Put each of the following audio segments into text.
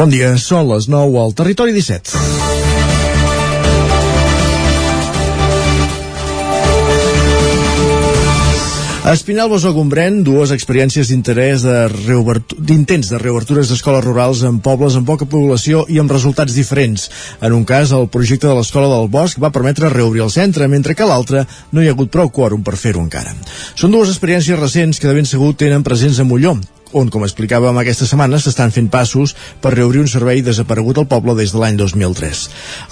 Bon dia, són les 9 al Territori 17. A Espinalbos o Gombrèn, dues experiències d'interès d'intents de reobertures d'escoles rurals en pobles amb poca població i amb resultats diferents. En un cas, el projecte de l'Escola del Bosc va permetre reobrir el centre, mentre que l'altre no hi ha hagut prou quòrum per fer-ho encara. Són dues experiències recents que de ben segur tenen presents a Molló, on, com explicàvem aquesta setmana, s'estan fent passos per reobrir un servei desaparegut al poble des de l'any 2003.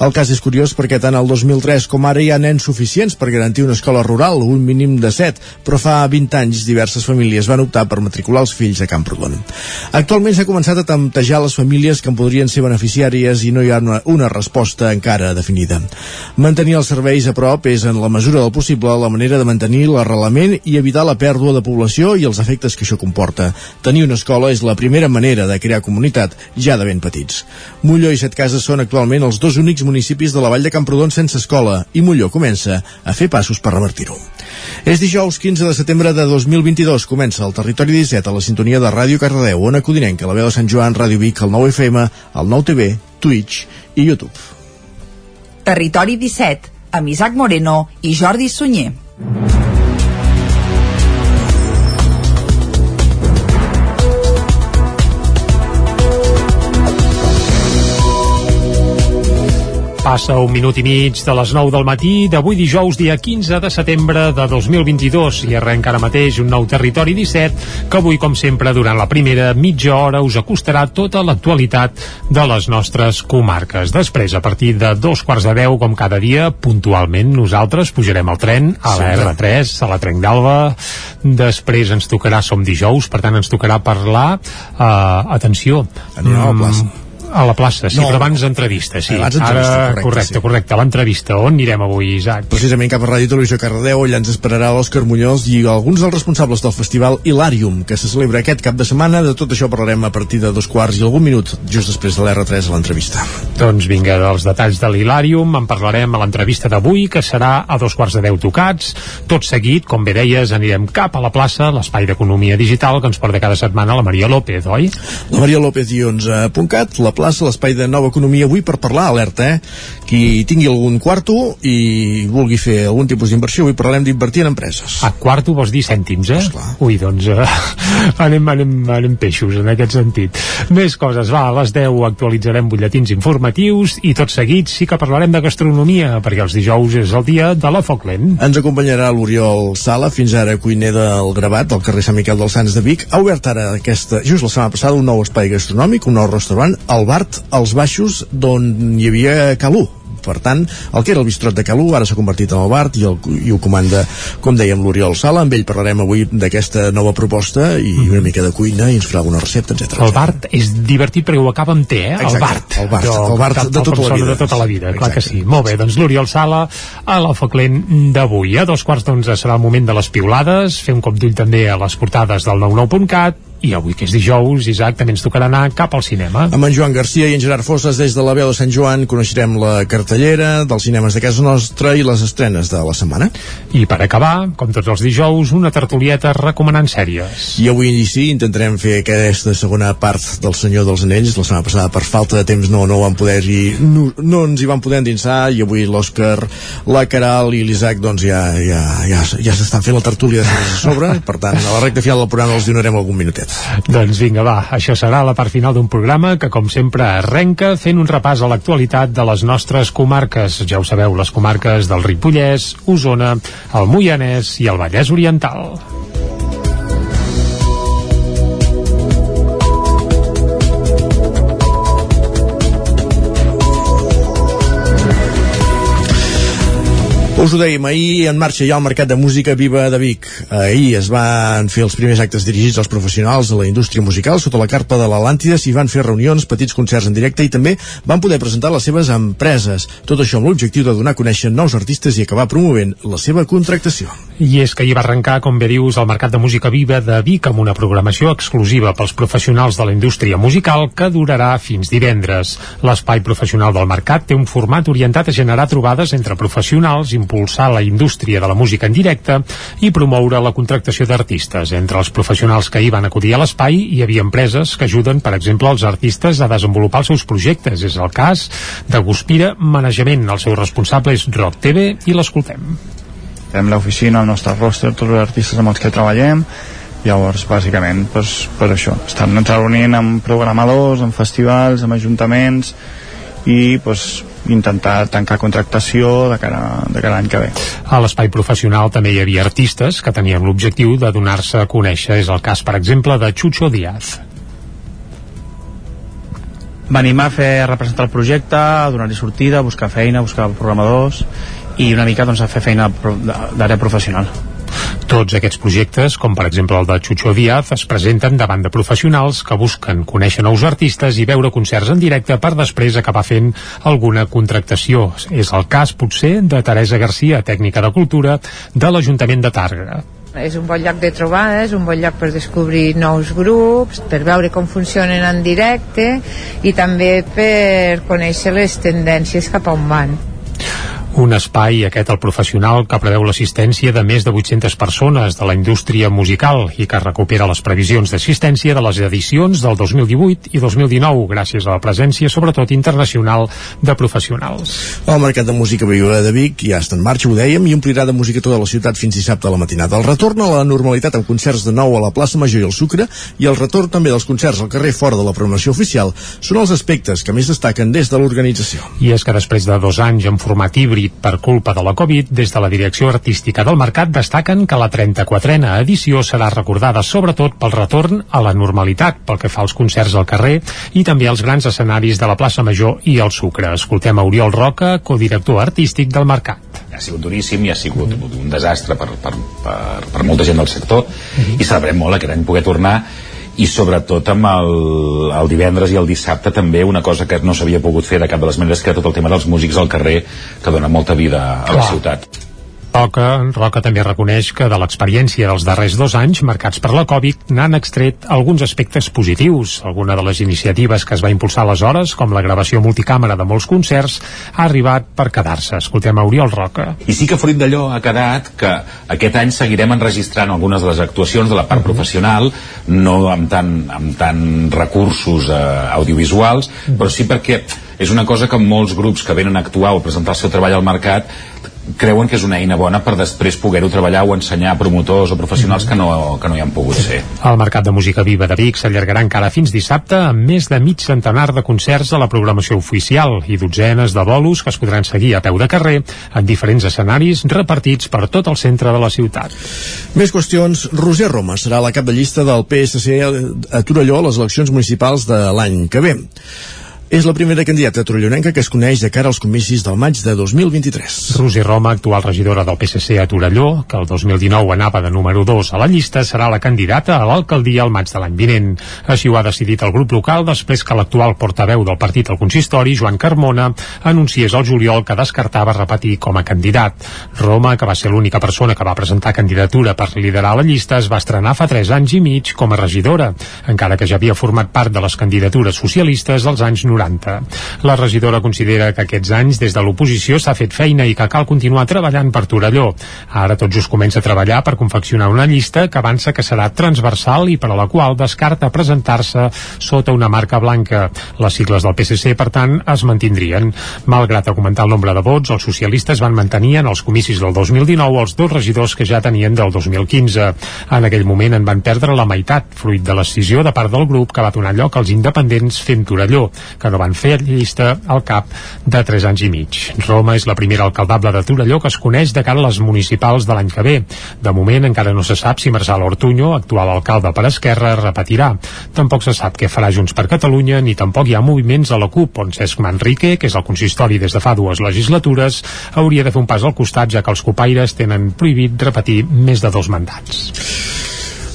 El cas és curiós perquè tant el 2003 com ara hi ha nens suficients per garantir una escola rural, un mínim de 7, però fa 20 anys diverses famílies van optar per matricular els fills a Camprodon. Actualment s'ha començat a temptejar les famílies que en podrien ser beneficiàries i no hi ha una, una resposta encara definida. Mantenir els serveis a prop és, en la mesura del possible, la manera de mantenir l'arrelament i evitar la pèrdua de població i els efectes que això comporta tenir una escola és la primera manera de crear comunitat ja de ben petits. Molló i Setcases són actualment els dos únics municipis de la vall de Camprodon sense escola i Molló comença a fer passos per revertir-ho. És dijous 15 de setembre de 2022. Comença el Territori 17 a la sintonia de Ràdio Cardedeu, Ona Codinenca, la veu de Sant Joan, Ràdio Vic, el 9 FM, el 9 TV, Twitch i YouTube. Territori 17, amb Isaac Moreno i Jordi Sunyer. Passa un minut i mig de les 9 del matí d'avui dijous, dia 15 de setembre de 2022 i arrenca ara mateix un nou Territori 17 que avui, com sempre, durant la primera mitja hora us acostarà tota l'actualitat de les nostres comarques. Després, a partir de dos quarts de deu, com cada dia, puntualment, nosaltres pujarem al tren a la R3, a la Trenc d'Alba. Després ens tocarà, som dijous, per tant ens tocarà parlar, uh, atenció, Anirem a la plaça a la plaça, sí, No. però abans entrevista, sí. Abans entrevista, Ara, correcte, correcte, sí. correcte. L'entrevista, on anirem avui, Isaac? Precisament cap a Ràdio Televisió Cardedeu, allà ens esperarà l'Òscar Muñoz i alguns dels responsables del festival Hilarium, que se celebra aquest cap de setmana. De tot això parlarem a partir de dos quarts i algun minut, just després de l'R3 a l'entrevista. Doncs vinga, dels detalls de l'Hilàrium en parlarem a l'entrevista d'avui, que serà a dos quarts de deu tocats. Tot seguit, com bé deies, anirem cap a la plaça, l'espai d'economia digital que ens porta cada setmana la Maria López, oi? La Maria López Ions.cat, la plaça, l'espai de nova economia avui per parlar, alerta, eh? Qui tingui algun quarto i vulgui fer algun tipus d'inversió, avui parlarem d'invertir en empreses. A quarto vols dir cèntims, eh? Esclar. Ui, doncs eh, anem, anem, anem peixos en aquest sentit. Més coses, va, a les 10 actualitzarem butlletins informatius i tot seguit sí que parlarem de gastronomia, perquè els dijous és el dia de la foc lent. Ens acompanyarà l'Oriol Sala, fins ara cuiner del Gravat, del carrer Sant Miquel dels Sants de Vic. Ha obert ara aquesta, just la setmana passada, un nou espai gastronòmic, un nou restaurant, el Bart, als Baixos, d'on hi havia Calú. Per tant, el que era el bistrot de Calú ara s'ha convertit en el Bart i, el, i ho comanda, com dèiem, l'Oriol Sala. Amb ell parlarem avui d'aquesta nova proposta i una mica de cuina i ens farà alguna recepta, etc. El Bart és divertit perquè ho acaba amb T, eh? Exacte, el Bart. el Bart, el Bart de tota la vida. De tota la vida, clar que Exacte. sí. Molt bé, doncs l'Oriol Sala a la d'avui. A dos quarts d'onze serà el moment de les piulades, fer un cop d'ull també a les portades del 99.cat i avui que és dijous, Isaac, també ens tocarà anar cap al cinema. Amb en Joan Garcia i en Gerard Fosses des de la veu de Sant Joan coneixerem la cartellera dels cinemes de casa nostra i les estrenes de la setmana. I per acabar, com tots els dijous, una tertulieta recomanant sèries. I avui sí, intentarem fer aquesta segona part del Senyor dels Anells. La setmana passada, per falta de temps, no, no van poder i no, no ens hi van poder endinsar i avui l'Òscar, la Caral i l'Isaac doncs ja, ja, ja, ja s'estan fent la tertúlia de a sobre. Per tant, a la recta final del programa els donarem algun minutet. Doncs vinga, va, això serà la part final d'un programa que, com sempre, arrenca fent un repàs a l'actualitat de les nostres comarques. Ja ho sabeu, les comarques del Ripollès, Osona, el Moianès i el Vallès Oriental. Us ho dèiem, ahir en marxa ja el Mercat de Música Viva de Vic. Ahir es van fer els primers actes dirigits als professionals de la indústria musical sota la carpa de l'Atlàntida s'hi van fer reunions, petits concerts en directe i també van poder presentar les seves empreses. Tot això amb l'objectiu de donar a conèixer nous artistes i acabar promovent la seva contractació. I és que ahir va arrencar, com bé dius, el Mercat de Música Viva de Vic amb una programació exclusiva pels professionals de la indústria musical que durarà fins divendres. L'espai professional del mercat té un format orientat a generar trobades entre professionals, impulsar la indústria de la música en directe i promoure la contractació d'artistes. Entre els professionals que hi van acudir a l'espai hi havia empreses que ajuden, per exemple, els artistes a desenvolupar els seus projectes. És el cas de Guspira Manejament. El seu responsable és Rock TV i l'escoltem. Tenim l'oficina, el nostre roster, tots els artistes amb els que treballem, llavors bàsicament doncs, per això estan reunint amb programadors, amb festivals, amb ajuntaments i doncs, intentar tancar contractació de cara, de cara a l'any que ve. A l'espai professional també hi havia artistes que tenien l'objectiu de donar-se a conèixer. És el cas, per exemple, de Chucho Díaz. Venim a fer a representar el projecte, a donar-hi sortida, a buscar feina, a buscar programadors i una mica doncs, a fer feina d'àrea professional. Tots aquests projectes, com per exemple el de Chucho Díaz, es presenten davant de professionals que busquen conèixer nous artistes i veure concerts en directe per després acabar fent alguna contractació. És el cas, potser, de Teresa Garcia, tècnica de cultura de l'Ajuntament de Tàrrega. És un bon lloc de trobades, un bon lloc per descobrir nous grups, per veure com funcionen en directe i també per conèixer les tendències cap a on van. Un espai, aquest el professional, que preveu l'assistència de més de 800 persones de la indústria musical i que recupera les previsions d'assistència de les edicions del 2018 i 2019, gràcies a la presència, sobretot internacional, de professionals. El Mercat de Música Viure de Vic ja està en marxa, ho dèiem, i omplirà de música tota la ciutat fins dissabte a la matinada. El retorn a la normalitat amb concerts de nou a la plaça Major i el Sucre i el retorn també dels concerts al carrer fora de la programació oficial són els aspectes que més destaquen des de l'organització. I és que després de dos anys en format híbrid per culpa de la Covid, des de la direcció artística del mercat destaquen que la 34a edició serà recordada sobretot pel retorn a la normalitat, pel que fa als concerts al carrer i també als grans escenaris de la plaça Major i el Sucre. Escoltem a Oriol Roca, codirector artístic del mercat. Ha sigut duríssim i ha sigut un desastre per, per, per, per molta gent del sector mm -hmm. i celebrem molt aquest any poder tornar i sobretot amb el, el divendres i el dissabte també una cosa que no s'havia pogut fer de cap de les maneres que era tot el tema dels músics al carrer que dona molta vida a Clar. la ciutat Roca, Roca també reconeix que de l'experiència dels darrers dos anys marcats per la Covid n'han extret alguns aspectes positius. Alguna de les iniciatives que es va impulsar aleshores, com la gravació multicàmera de molts concerts, ha arribat per quedar-se. Escoltem a Oriol Roca. I sí que fruit d'allò ha quedat que aquest any seguirem enregistrant algunes de les actuacions de la part uh -huh. professional, no amb tant, amb tant recursos eh, audiovisuals, uh -huh. però sí perquè és una cosa que molts grups que venen a actuar o a presentar el seu treball al mercat creuen que és una eina bona per després poder-ho treballar o ensenyar a promotors o professionals que no, que no hi han pogut ser. El Mercat de Música Viva de Vic s'allargarà encara fins dissabte amb més de mig centenar de concerts a la programació oficial i dotzenes de bolos que es podran seguir a peu de carrer en diferents escenaris repartits per tot el centre de la ciutat. Més qüestions. Roser Roma serà la cap de llista del PSC a Torelló a les eleccions municipals de l'any que ve. És la primera candidata torellonenca que es coneix de cara als comicis del maig de 2023. Rosi Roma, actual regidora del PSC a Torelló, que el 2019 anava de número 2 a la llista, serà la candidata a l'alcaldia al maig de l'any vinent. Així ho ha decidit el grup local després que l'actual portaveu del partit al consistori, Joan Carmona, anunciés al juliol que descartava repetir com a candidat. Roma, que va ser l'única persona que va presentar candidatura per liderar la llista, es va estrenar fa 3 anys i mig com a regidora, encara que ja havia format part de les candidatures socialistes dels anys 90 noranta. La regidora considera que aquests anys des de l'oposició s'ha fet feina i que cal continuar treballant per Torelló. Ara tot just comença a treballar per confeccionar una llista que avança que serà transversal i per a la qual descarta presentar-se sota una marca blanca. Les sigles del PSC, per tant, es mantindrien. Malgrat augmentar el nombre de vots, els socialistes van mantenir en els comicis del 2019 els dos regidors que ja tenien del 2015. En aquell moment en van perdre la meitat, fruit de l'escissió de part del grup que va donar lloc als independents fent Torelló, que que no van fer llista al cap de 3 anys i mig. Roma és la primera alcaldable de Torelló que es coneix de cara a les municipals de l'any que ve. De moment encara no se sap si Marçal Ortuño, actual alcalde per Esquerra, repetirà. Tampoc se sap què farà Junts per Catalunya ni tampoc hi ha moviments a la CUP on Cesc Manrique, que és el consistori des de fa dues legislatures, hauria de fer un pas al costat ja que els copaires tenen prohibit repetir més de dos mandats.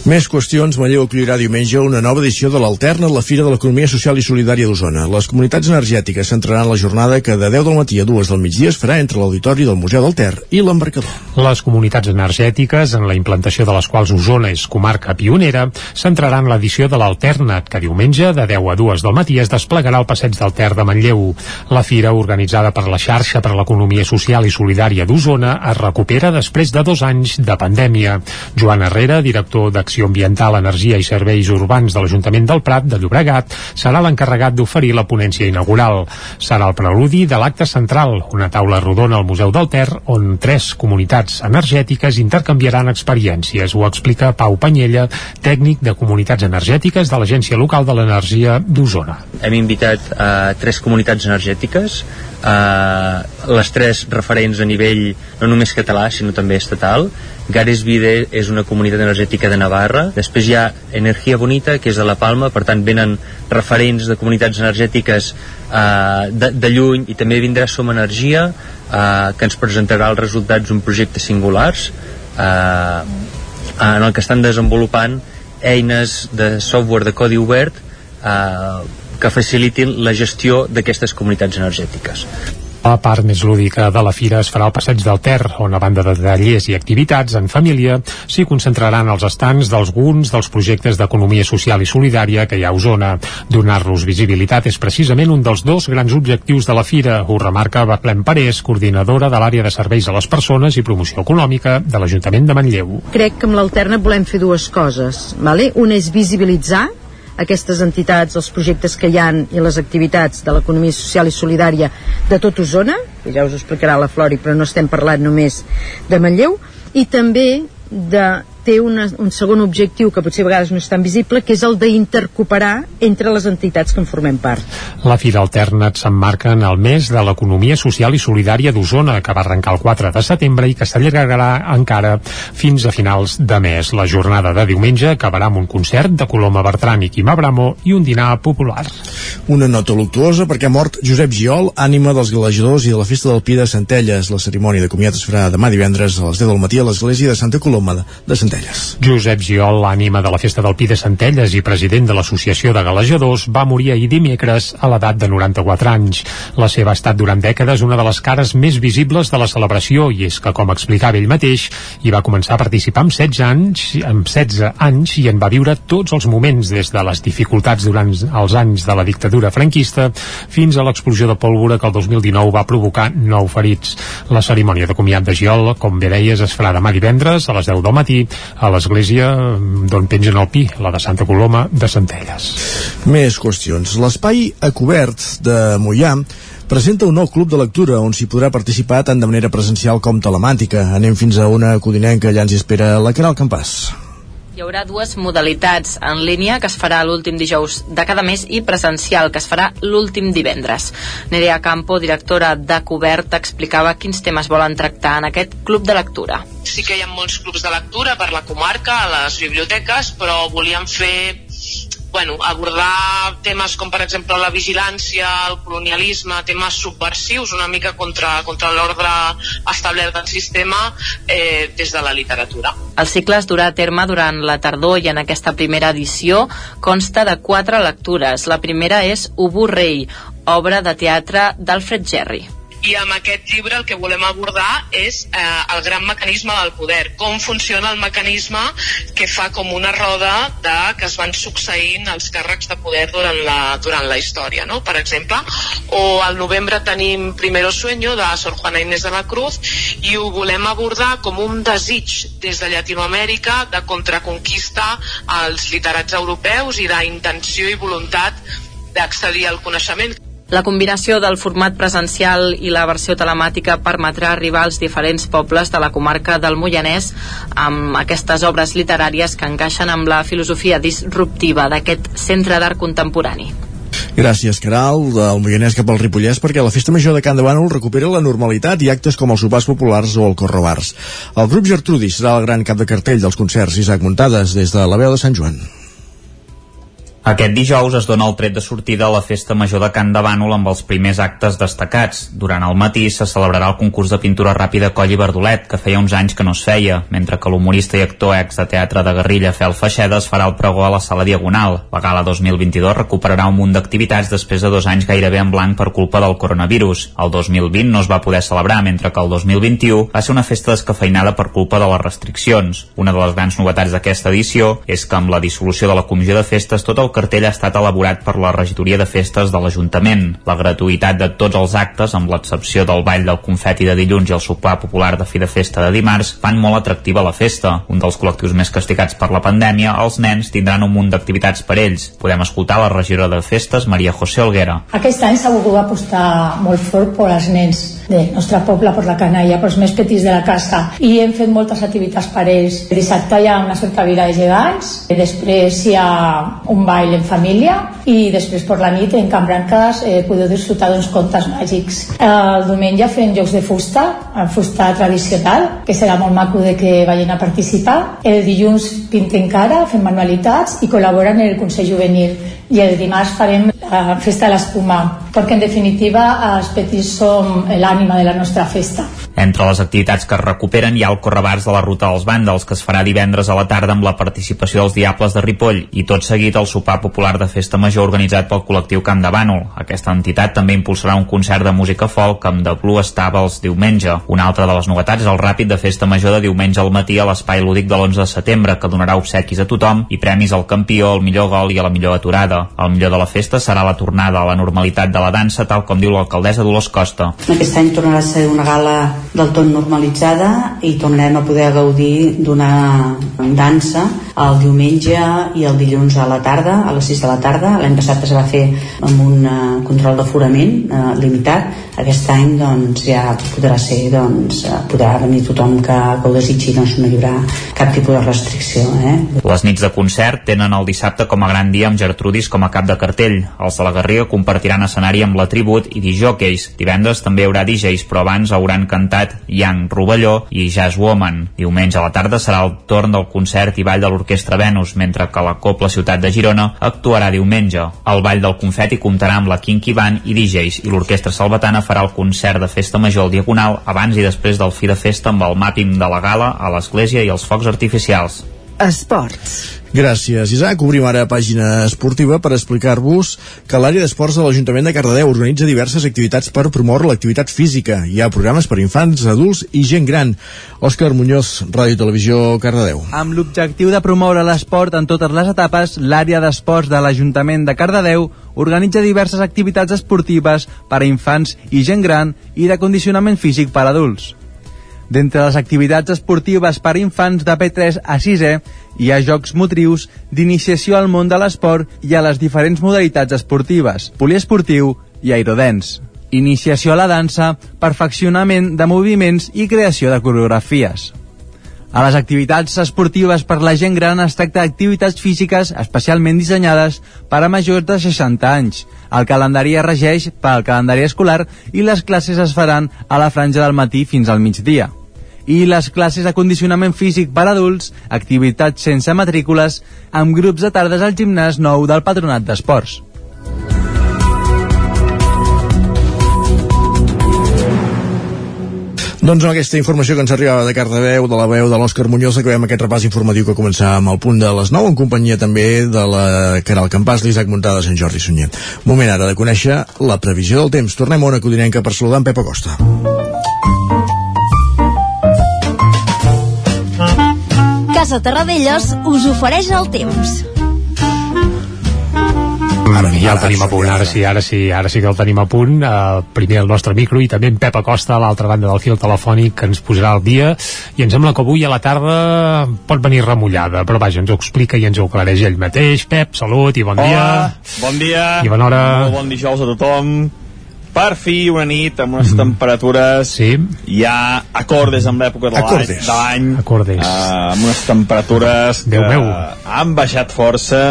Més qüestions. Manlleu acollirà diumenge una nova edició de l'Alterna, la Fira de l'Economia Social i Solidària d'Osona. Les comunitats energètiques centraran la jornada que de 10 del matí a 2 del migdia es farà entre l'Auditori del Museu del Ter i l'Embarcador. Les comunitats energètiques, en la implantació de les quals Osona és comarca pionera, centraran l'edició de l'Alterna, que diumenge de 10 a 2 del matí es desplegarà al passeig del Ter de Manlleu. La fira, organitzada per la xarxa per l'Economia Social i Solidària d'Osona, es recupera després de dos anys de pandèmia. Joan Herrera, director d'Acció Acció Ambiental, Energia i Serveis Urbans de l'Ajuntament del Prat de Llobregat serà l'encarregat d'oferir la ponència inaugural. Serà el preludi de l'acte central, una taula rodona al Museu del Ter, on tres comunitats energètiques intercanviaran experiències. Ho explica Pau Panyella, tècnic de comunitats energètiques de l'Agència Local de l'Energia d'Osona. Hem invitat a uh, tres comunitats energètiques eh, les tres referents a nivell no només català sinó també estatal Gares Vide és una comunitat energètica de Navarra després hi ha Energia Bonita que és de La Palma, per tant venen referents de comunitats energètiques eh, de, de lluny i també vindrà Som Energia eh, que ens presentarà els resultats d'un projecte singulars eh, en el que estan desenvolupant eines de software de codi obert eh, que facilitin la gestió d'aquestes comunitats energètiques. La part més lúdica de la fira es farà al passeig del Ter, on a banda de tallers i activitats en família s'hi concentraran els estants d'alguns dels projectes d'economia social i solidària que hi ha a Osona. Donar-los visibilitat és precisament un dels dos grans objectius de la fira, ho remarca Baclem Parés, coordinadora de l'àrea de serveis a les persones i promoció econòmica de l'Ajuntament de Manlleu. Crec que amb l'Alterna volem fer dues coses. Vale? Una és visibilitzar aquestes entitats, els projectes que hi han i les activitats de l'economia social i solidària de tot Osona, que ja us explicarà la Flori, però no estem parlant només de Manlleu, i també de té una, un segon objectiu que potser a vegades no és tan visible, que és el d'intercooperar entre les entitats que en formem part. La Fira Alternat s'emmarca en el mes de l'economia social i solidària d'Osona, que va arrencar el 4 de setembre i que s'allargarà encara fins a finals de mes. La jornada de diumenge acabarà amb un concert de Coloma Bertran i Quim Abramo i un dinar popular. Una nota luctuosa perquè ha mort Josep Giol, ànima dels galejadors i de la festa del Pi de Centelles. La cerimònia de comiat es farà demà divendres a les 10 del matí a l'església de Santa Coloma de Centelles. Centelles. Josep Giol, l'ànima de la Festa del Pi de Centelles i president de l'Associació de Galejadors, va morir ahir dimecres a l'edat de 94 anys. La seva ha estat durant dècades una de les cares més visibles de la celebració i és que, com explicava ell mateix, hi va començar a participar amb 16 anys, amb 16 anys i en va viure tots els moments, des de les dificultats durant els anys de la dictadura franquista fins a l'explosió de pólvora que el 2019 va provocar nou ferits. La cerimònia de comiat de Giol, com bé deies, es farà demà divendres a les 10 del matí a l'església d'on pengen el pi, la de Santa Coloma de Centelles. Més qüestions. L'espai a cobert de Mollà presenta un nou club de lectura on s'hi podrà participar tant de manera presencial com telemàtica. Anem fins a una codinenca, allà ens espera la Caral Campàs. Hi haurà dues modalitats en línia que es farà l'últim dijous de cada mes i presencial que es farà l'últim divendres. Nerea Campo, directora de Cobert, explicava quins temes volen tractar en aquest club de lectura. Sí que hi ha molts clubs de lectura per la comarca, a les biblioteques, però volíem fer bueno, abordar temes com per exemple la vigilància, el colonialisme, temes subversius una mica contra, contra l'ordre establert del sistema eh, des de la literatura. El cicle es durà a terme durant la tardor i en aquesta primera edició consta de quatre lectures. La primera és Ubu Rei, obra de teatre d'Alfred Gerry i amb aquest llibre el que volem abordar és eh, el gran mecanisme del poder, com funciona el mecanisme que fa com una roda de que es van succeint els càrrecs de poder durant la, durant la història, no? per exemple. O al novembre tenim Primero Sueño de Sor Juana Inés de la Cruz i ho volem abordar com un desig des de Llatinoamèrica de contraconquista als literats europeus i d'intenció i voluntat d'accedir al coneixement. La combinació del format presencial i la versió telemàtica permetrà arribar als diferents pobles de la comarca del Moianès amb aquestes obres literàries que encaixen amb la filosofia disruptiva d'aquest centre d'art contemporani. Gràcies, Caral, del Moianès cap al Ripollès, perquè la Festa Major de Can de Bànol recupera la normalitat i actes com els sopars populars o el corrobars. El grup Gertrudis serà el gran cap de cartell dels concerts Isaac Muntades des de la veu de Sant Joan. Aquest dijous es dona el tret de sortida a la Festa Major de Can de Bànol amb els primers actes destacats. Durant el matí se celebrarà el concurs de pintura ràpida Coll i Verdolet, que feia uns anys que no es feia, mentre que l'humorista i actor ex de teatre de guerrilla Fel Feixeda es farà el pregó a la Sala Diagonal. La gala 2022 recuperarà un munt d'activitats després de dos anys gairebé en blanc per culpa del coronavirus. El 2020 no es va poder celebrar, mentre que el 2021 va ser una festa descafeinada per culpa de les restriccions. Una de les grans novetats d'aquesta edició és que amb la dissolució de la comissió de festes tot el cartell ha estat elaborat per la regidoria de festes de l'Ajuntament. La gratuïtat de tots els actes, amb l'excepció del ball del confeti de dilluns i el sopar popular de fi de festa de dimarts, fan molt atractiva la festa. Un dels col·lectius més castigats per la pandèmia, els nens tindran un munt d'activitats per ells. Podem escoltar la regidora de festes, Maria José Olguera. Aquest any s'ha volgut apostar molt fort per als nens del nostre poble, per la canalla, pels més petits de la casa i hem fet moltes activitats per ells. Dissabte hi ha una cercavila de gegants, després hi ha un ball en família i després per la nit en Can Branques eh, podeu disfrutar d'uns contes màgics. El diumenge fem jocs de fusta, el fusta tradicional, que serà molt maco de que vagin a participar. El dilluns pintem cara, fem manualitats i col·laboren en el Consell Juvenil. I el dimarts farem la festa de l'espuma, perquè en definitiva els petits som l'ànima de la nostra festa. Entre les activitats que es recuperen hi ha el correbars de la Ruta dels Vàndals, que es farà divendres a la tarda amb la participació dels Diables de Ripoll, i tot seguit el sopar popular de festa major organitzat pel col·lectiu Camp de Bànol. Aquesta entitat també impulsarà un concert de música folk amb The Blue Stables diumenge. Una altra de les novetats és el ràpid de festa major de diumenge al matí a l'espai lúdic de l'11 de setembre, que donarà obsequis a tothom i premis al campió, al millor gol i a la millor aturada. El millor de la festa serà la tornada a la normalitat de la dansa, tal com diu l'alcaldessa Dolors Costa. Aquest any tornarà a ser una gala del tot normalitzada i tornarem a poder gaudir d'una dansa el diumenge i el dilluns a la tarda, a les 6 de la tarda. L'any passat es va fer amb un uh, control d'aforament uh, limitat. Aquest any doncs, ja podrà ser, doncs, uh, podrà venir tothom que, que ho desitgi, doncs no hi haurà cap tipus de restricció. Eh? Les nits de concert tenen el dissabte com a gran dia amb Gertrudis com a cap de cartell. Els de la Garriga compartiran escenari amb la Tribut i dijòqueis. Divendres també hi haurà DJs, però abans hauran cantat Young Rovelló i Jazz Woman. Diumenge a la tarda serà el torn del concert i ball de l'Orquestra Venus, mentre que la Copla Ciutat de Girona actuarà diumenge. El ball del confeti comptarà amb la Kinky Band i DJs i l'Orquestra Salvatana farà el concert de festa major al Diagonal abans i després del fi de festa amb el màpim de la gala a l'església i els focs artificials. Esports. Gràcies, Isaac. Obrim ara pàgina esportiva per explicar-vos que l'àrea d'esports de l'Ajuntament de Cardedeu organitza diverses activitats per promoure l'activitat física. Hi ha programes per infants, adults i gent gran. Òscar Muñoz, Ràdio Televisió, Cardedeu. Amb l'objectiu de promoure l'esport en totes les etapes, l'àrea d'esports de l'Ajuntament de Cardedeu organitza diverses activitats esportives per a infants i gent gran i de condicionament físic per a adults. D'entre les activitats esportives per infants de P3 a 6è hi ha jocs motrius d'iniciació al món de l'esport i a les diferents modalitats esportives, poliesportiu i aerodens. Iniciació a la dansa, perfeccionament de moviments i creació de coreografies. A les activitats esportives per la gent gran es tracta d'activitats físiques especialment dissenyades per a majors de 60 anys. El calendari es regeix pel calendari escolar i les classes es faran a la franja del matí fins al migdia. I les classes de condicionament físic per adults, activitats sense matrícules, amb grups de tardes al gimnàs nou del Patronat d'Esports. Doncs amb aquesta informació que ens arribava de Cardedeu, de la veu de l'Òscar Muñoz, acabem aquest repàs informatiu que començava al punt de les 9, en companyia també de la Caral Campàs, l'Isaac Muntada de Sant Jordi Sunyer. Moment ara de conèixer la previsió del temps. Tornem a una codinenca per saludar en Pep Acosta. Casa Terradellos us ofereix el temps. Ara, ja el tenim a punt, ara sí, ara sí, ara sí que el tenim a punt. Uh, primer el nostre micro i també en Pep Acosta a l'altra banda del fil telefònic que ens posarà al dia i em sembla que avui a la tarda pot venir remullada, però vaja, ens ho explica i ens ho aclareix ell mateix. Pep, salut i bon Hola, dia. bon dia. I bona hora. Molt bon dijous a tothom. Per fi una nit amb unes temperatures sí. ja acordes amb l'època de l'any. Acordes. de l'any, Acordes. eh, amb unes temperatures que Déu meu. han baixat força.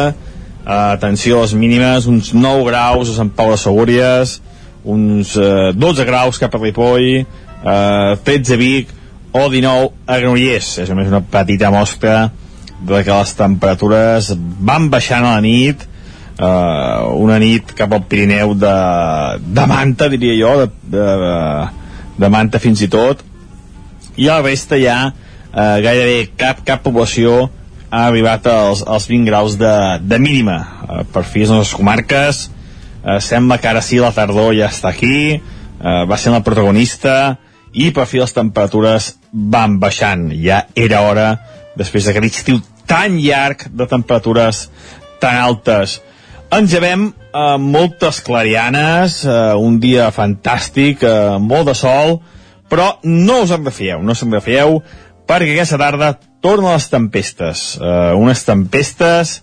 Atenció a les mínimes, uns 9 graus a Sant Pau de Segúries, uns uh, 12 graus cap a Ripoll, uh, 13 a Vic o 19 a Granollers. És només una petita mostra de que les temperatures van baixant a la nit, uh, una nit cap al Pirineu de, de manta, diria jo, de, de, de manta fins i tot, i a la resta ja uh, gairebé cap, cap població ha arribat als, als 20 graus de, de mínima. Uh, per fi les nostres comarques, uh, sembla que ara sí la tardor ja està aquí, uh, va ser el protagonista, i per fi les temperatures van baixant. Ja era hora, després d'aquest estiu tan llarg de temperatures tan altes. Engevem eh, moltes clarianes, eh, un dia fantàstic, eh, molt de sol, però no us en refieu, no us en refieu, perquè aquesta tarda tornen les tempestes. Eh, unes tempestes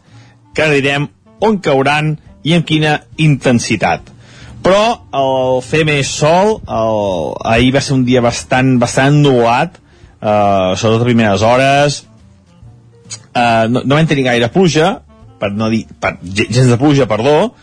que direm on cauran i amb quina intensitat però el fer més sol el, ahir va ser un dia bastant bastant ennubulat eh, sobretot a primeres hores eh, no, no vam tenir gaire pluja per no dir per, gens de pluja, perdó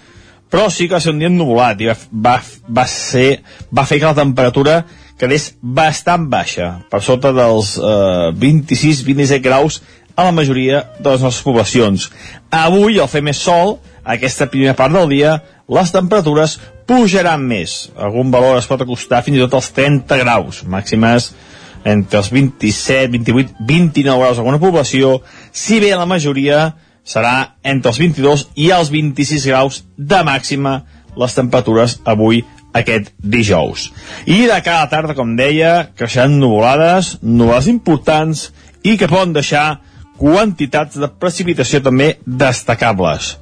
però sí que va ser un dia ennubulat i va, va, va, ser, va fer que la temperatura quedés bastant baixa per sota dels eh, 26-27 graus a la majoria de les nostres poblacions avui al fer més sol aquesta primera part del dia les temperatures pujaran més. Algun valor es pot acostar fins i tot als 30 graus, màximes entre els 27, 28, 29 graus alguna població, si bé la majoria serà entre els 22 i els 26 graus de màxima les temperatures avui aquest dijous. I de cada tarda, com deia, creixeran nuvolades, nuvolades importants i que poden deixar quantitats de precipitació també destacables.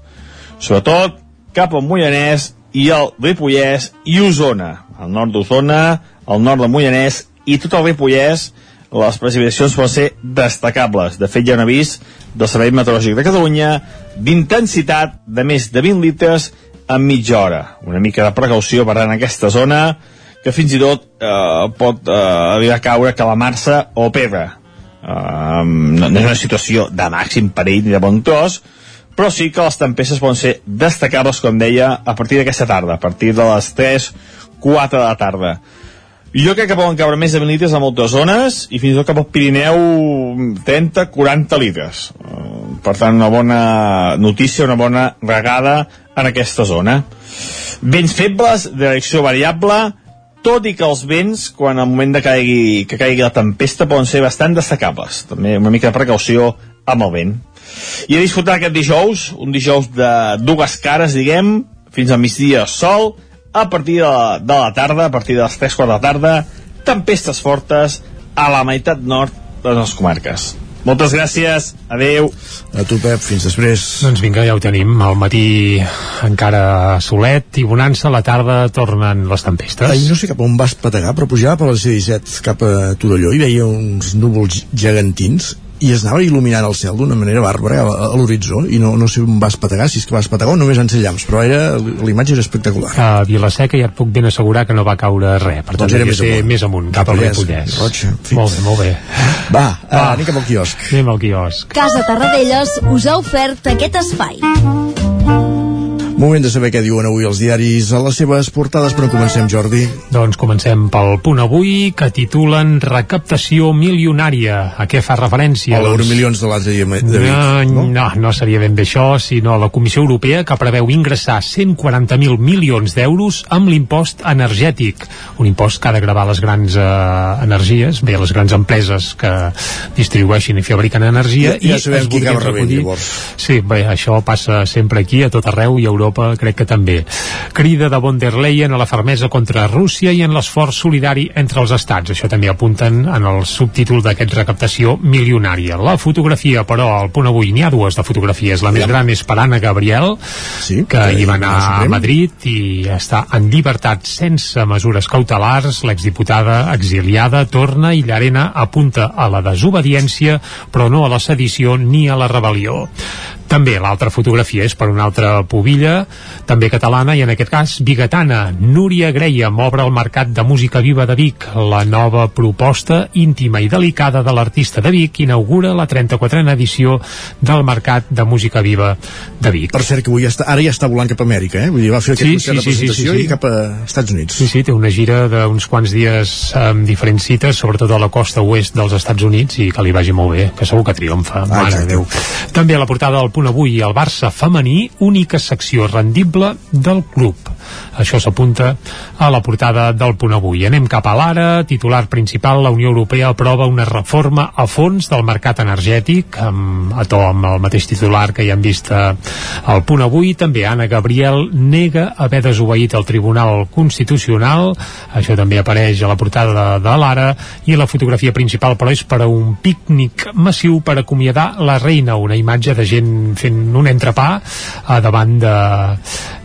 Sobretot cap al Moianès i el Ripollès i Osona. Al nord d'Osona, al nord del Moianès i tot el Ripollès les precipitacions poden ser destacables. De fet, hi ha un avís del Servei Meteorològic de Catalunya d'intensitat de més de 20 litres en mitja hora. Una mica de precaució per en aquesta zona que fins i tot eh, pot eh, arribar a caure calamar-se o pebre. Eh, no, no és una situació de màxim perill ni de bon tros, però sí que les tempestes poden ser destacables, com deia, a partir d'aquesta tarda, a partir de les 3, 4 de la tarda. Jo crec que poden caure més de 20 litres a moltes zones i fins i tot cap al Pirineu 30, 40 litres. Eh, per tant, una bona notícia, una bona regada en aquesta zona. Vents febles, direcció variable, tot i que els vents, quan al moment de caigui, que caigui la tempesta, poden ser bastant destacables. També una mica de precaució amb el vent. I a disfrutar aquest dijous, un dijous de dues cares, diguem, fins al migdia sol, a partir de la, de la tarda, a partir de les 3 quarts de la tarda, tempestes fortes a la meitat nord de les comarques. Moltes gràcies, adeu. A tu, Pep, fins després. Doncs vinga, ja ho tenim. Al matí encara solet i bonança, a la tarda tornen les tempestes. Ai, no sé cap on vas pategar, però pujava per la C-17 cap a Torelló i veia uns núvols gegantins i es anava il·luminant el cel d'una manera bàrbara a, a l'horitzó i no, no sé on vas pategar, si és que vas pategar o només en ser llamps, però era, l'imatge era espectacular. A Vilaseca ja et puc ben assegurar que no va caure res, per tant doncs era més amunt. més amunt, cap al Ripollès. Roig, molt bé, molt bé. Va, va. Uh, anem cap al quiosc. Anem al quiosc. Casa Tarradellas us ha ofert aquest espai. Moment de saber què diuen avui els diaris a les seves portades, però comencem, Jordi. Doncs comencem pel punt avui, que titulen Recaptació milionària. A què fa referència? A l'euro milions de l'altre dia de nit. No, no, no seria ben bé això, sinó la Comissió Europea que preveu ingressar 140.000 milions d'euros amb l'impost energètic. Un impost que ha de gravar les grans eh, energies, bé, les grans empreses que distribueixen i fabriquen energia. Ja, ja sabem qui acaba rebent, llavors. Sí, bé, això passa sempre aquí, a tot arreu, i a Europa crec que també. Crida de von der Leyen a la fermesa contra Rússia i en l'esforç solidari entre els estats. Això també apunten en el subtítol d'aquest recaptació milionària. La fotografia, però, al punt avui n'hi ha dues de fotografies. La més gran és per Anna Gabriel, sí, que hi va anar a Madrid i està en llibertat sense mesures cautelars. L'exdiputada exiliada torna i Llarena apunta a la desobediència, però no a la sedició ni a la rebel·lió. També l'altra fotografia és per una altra pubilla, també catalana i en aquest cas bigatana. Núria Greia m'obre el Mercat de Música Viva de Vic. La nova proposta íntima i delicada de l'artista de Vic inaugura la 34a edició del Mercat de Música Viva de Vic. Per cert, que avui ja està, ara ja està volant cap a Amèrica, eh? Vull dir, va fer aquest Sí, sí, de sí, sí, presentació sí, sí. i cap a Estats Units. Sí, sí, té una gira d'uns quants dies amb diferents cites, sobretot a la costa oest dels Estats Units, i que li vagi molt bé, que segur que triomfa. Mare de exacte. Déu. També a la portada del punt avui el Barça femení, única secció rendible del club. Això s'apunta a la portada del punt avui. Anem cap a l'ara, titular principal, la Unió Europea aprova una reforma a fons del mercat energètic, amb, a to amb el mateix titular que ja hem vist eh, al punt avui. També Anna Gabriel nega haver desobeït el Tribunal Constitucional, això també apareix a la portada de, l'ara, i la fotografia principal, però, és per a un pícnic massiu per acomiadar la reina, una imatge de gent fent un entrepà a davant de,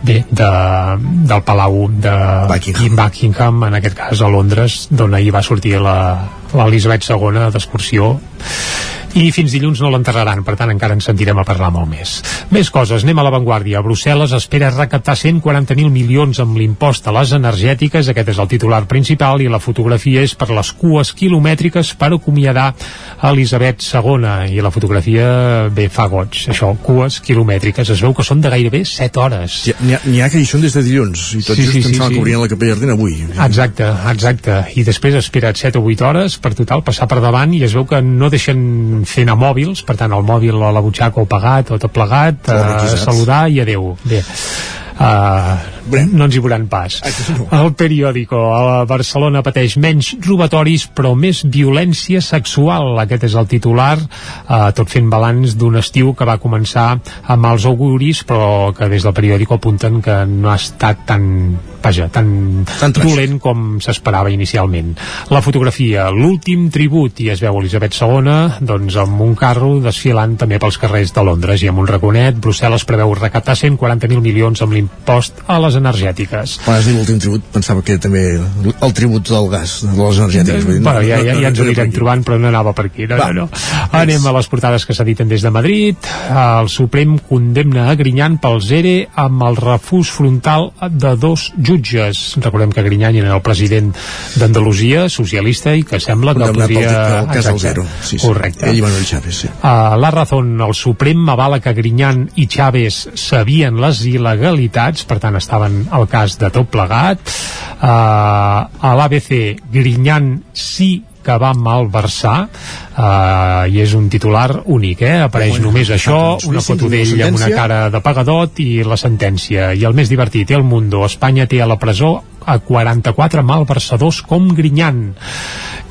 bé, de, del Palau de Buckingham. Buckingham, en aquest cas a Londres, d'on ahir va sortir l'Elisabet II d'excursió i fins dilluns no l'enterraran, per tant encara ens sentirem a parlar molt més. Més coses, anem a l'avantguàrdia. Brussel·les espera recaptar 140.000 milions amb l'impost a les energètiques, aquest és el titular principal, i la fotografia és per les cues quilomètriques per acomiadar Elisabet II, i la fotografia bé fa goig, això, cues quilomètriques, es veu que són de gairebé 7 hores. N'hi ha, ha que hi són des de dilluns, i tot sí, just sí, pensaven sí, que obrien la capella ardent avui. Exacte, exacte, i després espera't 7 o 8 hores per total passar per davant i es veu que no deixen fent a mòbils, per tant el mòbil a la butxaca o pagat o tot plegat, eh, saludar i adeu. Bé, no ens hi veuran pas. El periòdico a Barcelona pateix menys robatoris però més violència sexual. Aquest és el titular, uh, tot fent balanç d'un estiu que va començar amb mals auguris però que des del periòdico apunten que no ha estat tan vaja, tan, tan dolent com s'esperava inicialment. La fotografia, l'últim tribut, i es veu Elisabet II doncs amb un carro desfilant també pels carrers de Londres i amb un raconet, Brussel·les preveu recaptar 140.000 milions amb l'impost a les energètiques. Quan has dit l'últim tribut, pensava que també el tribut del gas, de les energètiques. Eh, bueno, ja, ja, ja ens ho anirem trobant, però no anava per aquí. No, Va, no, no. Anem a les portades que s'editen des de Madrid. El Suprem condemna a Grinyan pel ZERE amb el refús frontal de dos jutges. Recordem que Grinyan era el president d'Andalusia, socialista, i que sembla que Condemnat podria... El cas del zero. Sí, sí. Correcte. Ell i Manuel Chávez, sí. Uh, la Razón, el Suprem avala que Grinyan i Chávez sabien les il·legalitats, per tant estaven al cas de tot plegat. Uh, a l'ABC, Grinyan sí que va malversar uh, i és un titular únic eh? apareix bueno, només això, una foto d'ell amb una cara de pagadot i la sentència. I el més divertit, El Mundo. Espanya té a la presó a 44 malversadors com Grinyan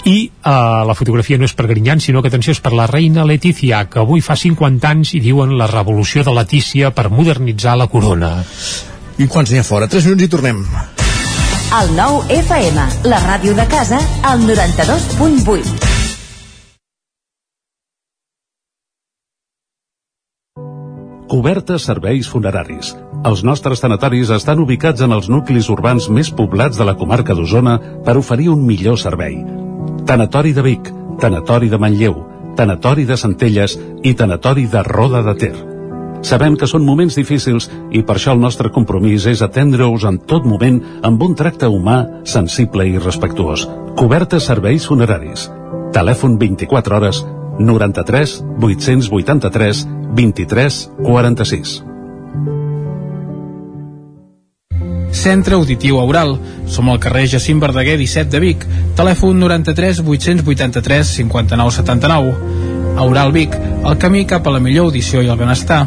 i uh, la fotografia no és per Grinyan sinó que atenció és per la reina Letícia que avui fa 50 anys i diuen la revolució de Letícia per modernitzar la corona i quants n'hi ha fora? 3 minuts i tornem el nou FM, la ràdio de casa, al 92.8. Cobertes serveis funeraris. Els nostres tanatoris estan ubicats en els nuclis urbans més poblats de la comarca d'Osona per oferir un millor servei. Tanatori de Vic, Tanatori de Manlleu, Tanatori de Centelles i Tanatori de Roda de Ter. Sabem que són moments difícils i per això el nostre compromís és atendre-us en tot moment amb un tracte humà, sensible i respectuós. Cobertes serveis funeraris. Telèfon 24 hores 93 883 23 46. Centre Auditiu Aural. Som al carrer Jacint Verdaguer 17 de Vic. Telèfon 93 883 59 79. Aural Vic, el camí cap a la millor audició i el benestar.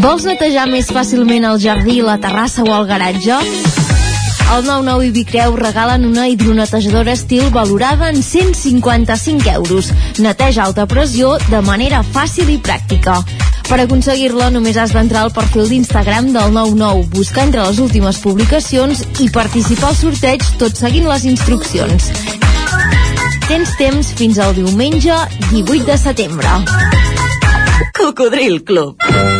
Vols netejar més fàcilment el jardí, la terrassa o el garatge? El 99 i Bicreu regalen una hidronetejadora estil valorada en 155 euros. Neteja alta pressió de manera fàcil i pràctica. Per aconseguir-la només has d'entrar al perfil d'Instagram del 99, buscar entre les últimes publicacions i participar al sorteig tot seguint les instruccions. Tens temps fins al diumenge 18 de setembre. Cocodril Club.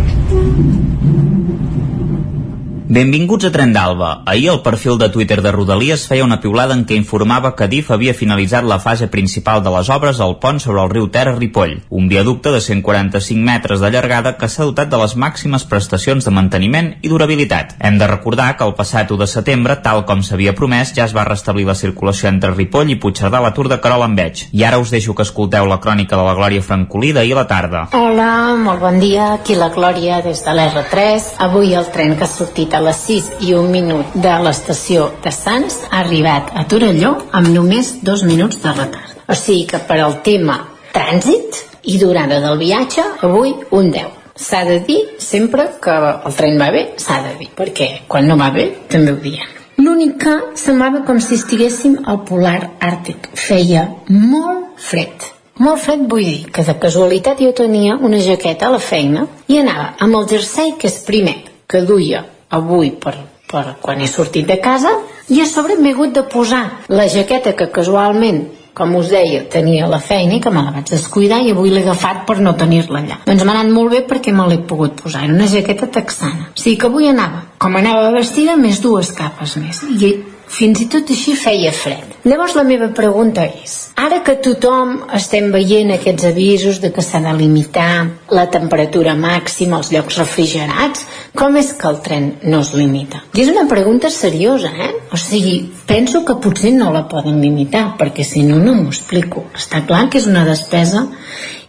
Benvinguts a Tren d'Alba. Ahir el perfil de Twitter de Rodalies feia una piulada en què informava que DIF havia finalitzat la fase principal de les obres al pont sobre el riu Ter a Ripoll, un viaducte de 145 metres de llargada que s'ha dotat de les màximes prestacions de manteniment i durabilitat. Hem de recordar que el passat 1 de setembre, tal com s'havia promès, ja es va restablir la circulació entre Ripoll i Puigcerdà a la Tour de Carol en Veig. I ara us deixo que escolteu la crònica de la Glòria Francolí d'ahir a la tarda. Hola, molt bon dia, aquí la Glòria des de l'R3. Avui el tren que ha sortit a les 6 i un minut de l'estació de Sants ha arribat a Torelló amb només dos minuts de retard. O sigui que per al tema trànsit i durada del viatge, avui un 10. S'ha de dir sempre que el tren va bé, s'ha de dir, perquè quan no va bé també ho diem. L'únic que semblava com si estiguéssim al polar àrtic. Feia molt fred. Molt fred vull dir que de casualitat jo tenia una jaqueta a la feina i anava amb el jersei que és primer, que duia avui per, per quan he sortit de casa i a sobre m'he hagut de posar la jaqueta que casualment com us deia, tenia la feina i que me la vaig descuidar i avui l'he agafat per no tenir-la allà. Doncs m'ha anat molt bé perquè me l'he pogut posar. Era una jaqueta texana. O sigui que avui anava, com anava vestida, més dues capes més. I fins i tot així feia fred. Llavors la meva pregunta és, ara que tothom estem veient aquests avisos de que s'ha de limitar la temperatura màxima als llocs refrigerats, com és que el tren no es limita? I és una pregunta seriosa, eh? O sigui, penso que potser no la poden limitar, perquè si no, no m'ho explico. Està clar que és una despesa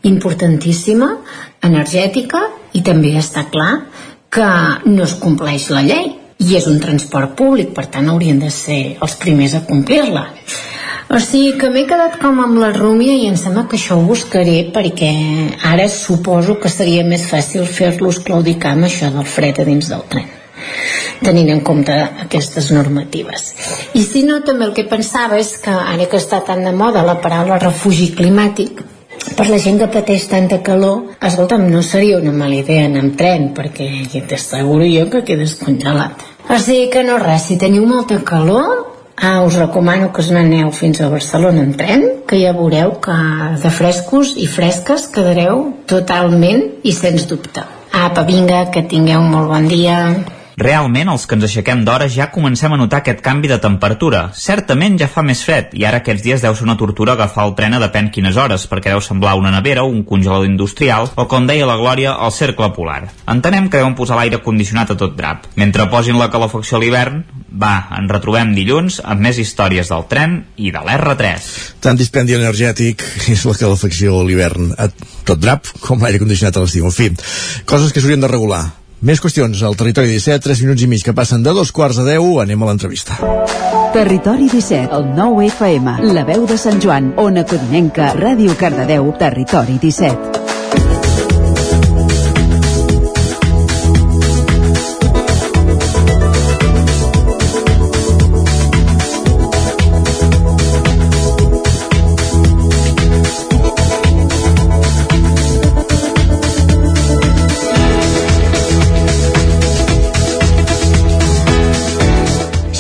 importantíssima, energètica, i també està clar que no es compleix la llei i és un transport públic, per tant haurien de ser els primers a complir-la. O sigui que m'he quedat com amb la rúmia i em sembla que això ho buscaré perquè ara suposo que seria més fàcil fer-los claudicar amb això del fred a dins del tren tenint en compte aquestes normatives. I si no, també el que pensava és que ara que està tan de moda la paraula refugi climàtic, per la gent que pateix tanta calor, escolta'm, no seria una mala idea anar amb tren, perquè t'asseguro jo que quedes congelat. O sigui que no res, si teniu molta calor, ah, us recomano que us n'aneu fins a Barcelona en tren, que ja veureu que de frescos i fresques quedareu totalment i sens dubte. Apa, vinga, que tingueu un molt bon dia. Realment, els que ens aixequem d'hora ja comencem a notar aquest canvi de temperatura. Certament ja fa més fred, i ara aquests dies deu ser una tortura agafar el tren a depèn quines hores, perquè deu semblar una nevera, un congelador industrial, o com deia la Glòria, el cercle polar. Entenem que deuen posar l'aire condicionat a tot drap. Mentre posin la calefacció a l'hivern, va, ens retrobem dilluns amb més històries del tren i de l'R3. Tant dispendi energètic és la calefacció a l'hivern a tot drap com l'aire condicionat a l'estiu. En fi, coses que s'haurien de regular. Més qüestions al Territori 17, 3 minuts i mig que passen de dos quarts a 10, anem a l'entrevista. Territori 17, el 9 FM, la veu de Sant Joan, Ona Codinenca, Ràdio Cardedeu, Territori 17.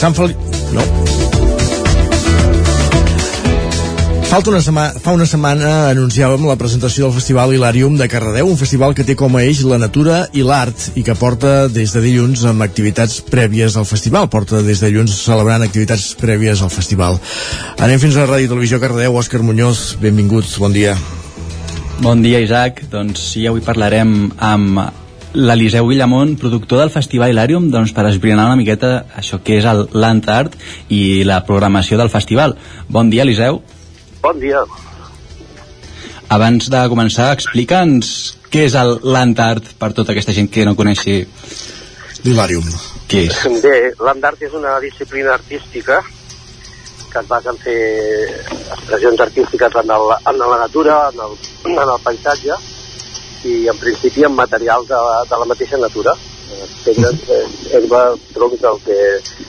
Sant Feliu... No. Falta una setmana, fa una setmana anunciàvem la presentació del Festival Hilarium de Cardedeu, un festival que té com a eix la natura i l'art i que porta des de dilluns amb activitats prèvies al festival. Porta des de dilluns celebrant activitats prèvies al festival. Anem fins a la Ràdio Televisió Cardedeu. Òscar Muñoz, benvinguts, bon dia. Bon dia, Isaac. Doncs sí, avui parlarem amb l'Eliseu Guillamont, productor del Festival Hilarium, doncs, per esbrinar una miqueta això que és el Land Art i la programació del festival. Bon dia, Eliseu. Bon dia. Abans de començar, explica'ns què és el Land Art per tota aquesta gent que no coneixi l'Hilarium. Què és? Bé, Land Art és una disciplina artística que es basa en fer expressions artístiques en, el, en la natura, en el, en el paisatge i en principi en materials de, de la mateixa natura pedres, eh, herba, troncs, el que,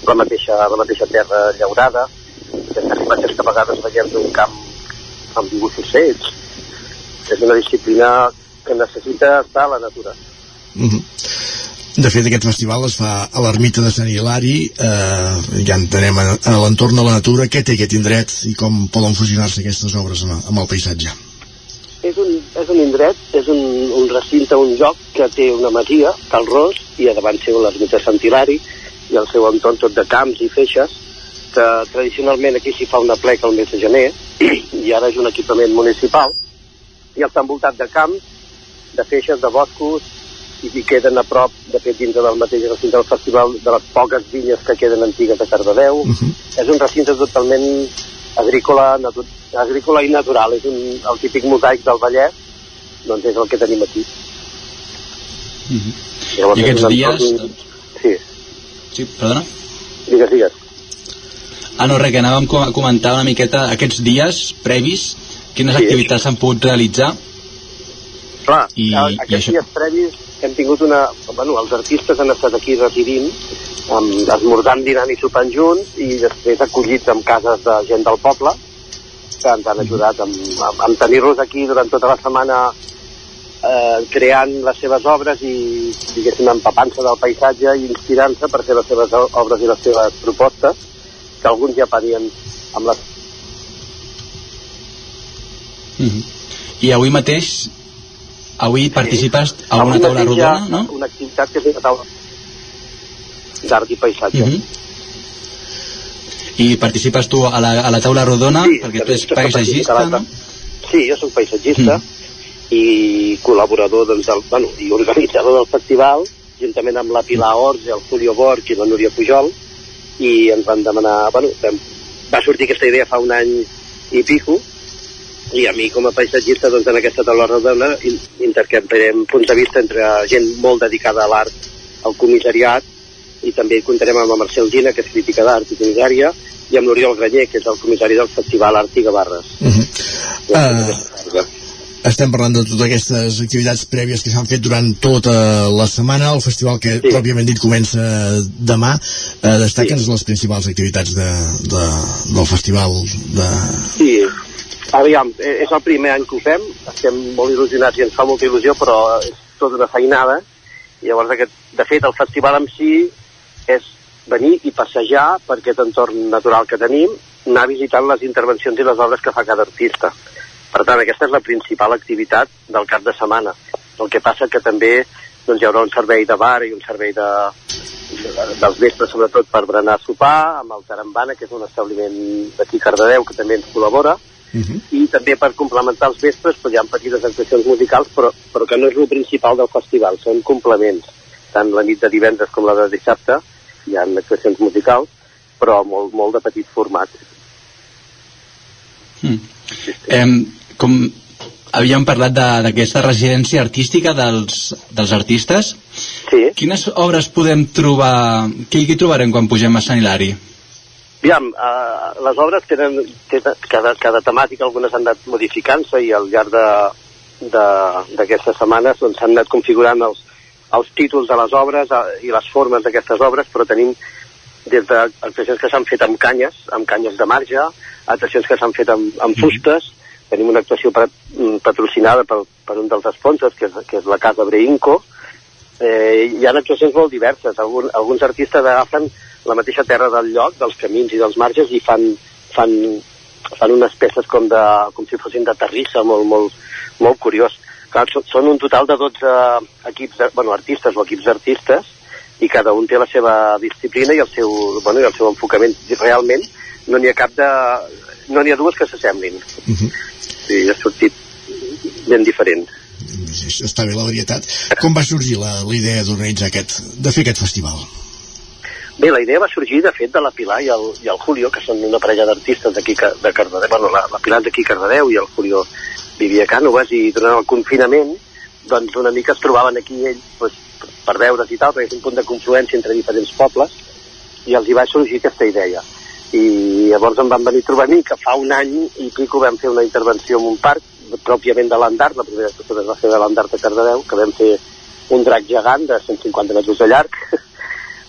la, mateixa, la mateixa terra llaurada, aquestes imatges que a vegades veiem d'un camp amb dibuixos fets. És una disciplina que necessita estar a la natura. Mm -hmm. De fet, aquest festival es fa a l'ermita de Sant Hilari, eh, ja entenem a, a l'entorn de la natura, què té aquest indret i com poden fusionar-se aquestes obres amb, amb el paisatge? És un, és un indret, és un, un recinte, un lloc que té una masia, Cal Ros, i a davant seu l'ermita Sant Hilari, i el seu entorn tot de camps i feixes, que tradicionalment aquí s'hi fa una pleca el mes de gener i ara és un equipament municipal i està envoltat de camps, de feixes, de boscos i hi queden a prop, de fet, dintre del mateix recinte del festival, de les poques vinyes que queden antigues de Cardedeu. Uh -huh. És un recinte totalment agrícola, agrícola i natural. És un, el típic mosaic del Vallès, doncs és el que tenim aquí. Uh -huh. Llavors, I aquests dies... Entorn... Sí. Sí, perdona? Digues, digues. Ah, no, res, que anàvem a comentar una miqueta aquests dies previs, quines sí. activitats s'han pogut realitzar. Clar, I, aquests i això... dies previs hem tingut una... Bueno, els artistes han estat aquí residint, amb, esmorzant, dinant i sopant junts, i després acollits en cases de gent del poble, que ens han ajudat amb, amb, amb tenir-los aquí durant tota la setmana eh, creant les seves obres i, diguéssim, empapant-se del paisatge i inspirant-se per fer les seves obres i les seves propostes que alguns ja parien amb les... Mm -hmm. I avui mateix avui sí. participes a una taula rodona, no? Una activitat que és una taula d'art i paisatge. Mm -hmm. I participes tu a la, a la taula rodona sí, perquè tu ets paisatgista, no? Sí, jo soc paisatgista mm. i col·laborador doncs, del, bueno, i organitzador del festival juntament amb la Pilar Ors, el Julio Borg i la Núria Pujol i ens van demanar, bueno, vam, va sortir aquesta idea fa un any i pico i a mi com a paisatgista doncs, en aquesta taula redona intercanviarem punts de vista entre gent molt dedicada a l'art al comissariat i també comptarem amb la Marcel Gina, que és crítica d'art i comissària, i amb l'Oriol Granyer, que és el comissari del Festival Art i Gavarres. Uh -huh. uh, estem parlant de totes aquestes activitats prèvies que s'han fet durant tota la setmana, el festival que sí. pròpiament dit comença demà, eh, destaquen sí. les principals activitats de, de, del festival de... Sí, aviam, eh, és el primer any que ho fem, estem molt il·lusionats i ens fa molta il·lusió, però és tota una feinada, i llavors aquest, de fet el festival en si és venir i passejar per aquest entorn natural que tenim, anar visitant les intervencions i les obres que fa cada artista. Per tant, aquesta és la principal activitat del cap de setmana. El que passa que també doncs, hi haurà un servei de bar i un servei de, de, dels vespres, sobretot per berenar a sopar, amb el Tarambana, que és un establiment d'aquí Cardedeu, que també ens col·labora, uh -huh. i també per complementar els vespres doncs, hi ha petites actuacions musicals, però, però que no és el principal del festival, són complements. Tant la nit de divendres com la de dissabte hi ha actuacions musicals, però molt, molt de petit format. Mm. Eh, com havíem parlat d'aquesta residència artística dels, dels artistes. Sí. Quines obres podem trobar, què hi trobarem quan pugem a Sant Hilari? Aviam, uh, les obres tenen, tenen cada, cada temàtica, algunes han anat modificant-se i al llarg d'aquestes setmanes doncs, s'han doncs, anat configurant els, els títols de les obres uh, i les formes d'aquestes obres, però tenim des d'actuacions que s'han fet amb canyes, amb canyes de marge, actuacions que s'han fet amb, amb mhm. fustes, mm tenim una actuació mm, patrocinada per, per un dels sponsors, que és, que és la Casa Breinco. Eh, hi ha actuacions molt diverses. Algun, alguns artistes agafen la mateixa terra del lloc, dels camins i dels marges, i fan, fan, fan unes peces com, de, com si fossin de terrissa, molt, molt, molt curiós. Clar, són un total de 12 equips, de, bueno, artistes o equips d'artistes, i cada un té la seva disciplina i el seu, bueno, i el seu enfocament. I realment no n'hi ha cap de... no n'hi ha dues que s'assemblin. Uh Mhm. -huh. Sí, ha sortit ben diferent. Està bé la varietat. Com va sorgir la, la idea d'organitzar aquest, de fer aquest festival? Bé, la idea va sorgir, de fet, de la Pilar i el, i el Julio, que són una parella d'artistes d'aquí de Cardedeu. Bueno, la, la Pilar d'aquí a Cardedeu i el Julio vivia a Cànoves i durant el confinament doncs una mica es trobaven aquí ells doncs, per veure's i tal, perquè és un punt de confluència entre diferents pobles i els hi va sorgir aquesta idea. I llavors em van venir a trobar a mi, que fa un any i pico vam fer una intervenció en un parc, pròpiament de l'Andart, la primera actuació es va fer de l'Andart de Cardedeu, que vam fer un drac gegant de 150 metres de llarg,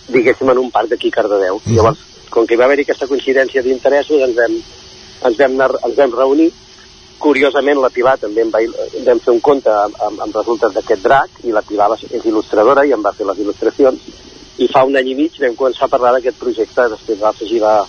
diguéssim, en un parc d'aquí a Cardedeu. Mm -hmm. Llavors, com que hi va haver aquesta coincidència d'interessos, ens vam, ens, vam anar, ens vam reunir. Curiosament, la Pilar també em va, vam fer un conte amb, amb, amb resultes d'aquest drac, i la Pilar és il·lustradora i em va fer les il·lustracions. I fa un any i mig vam començar a parlar d'aquest projecte, després va afegir la,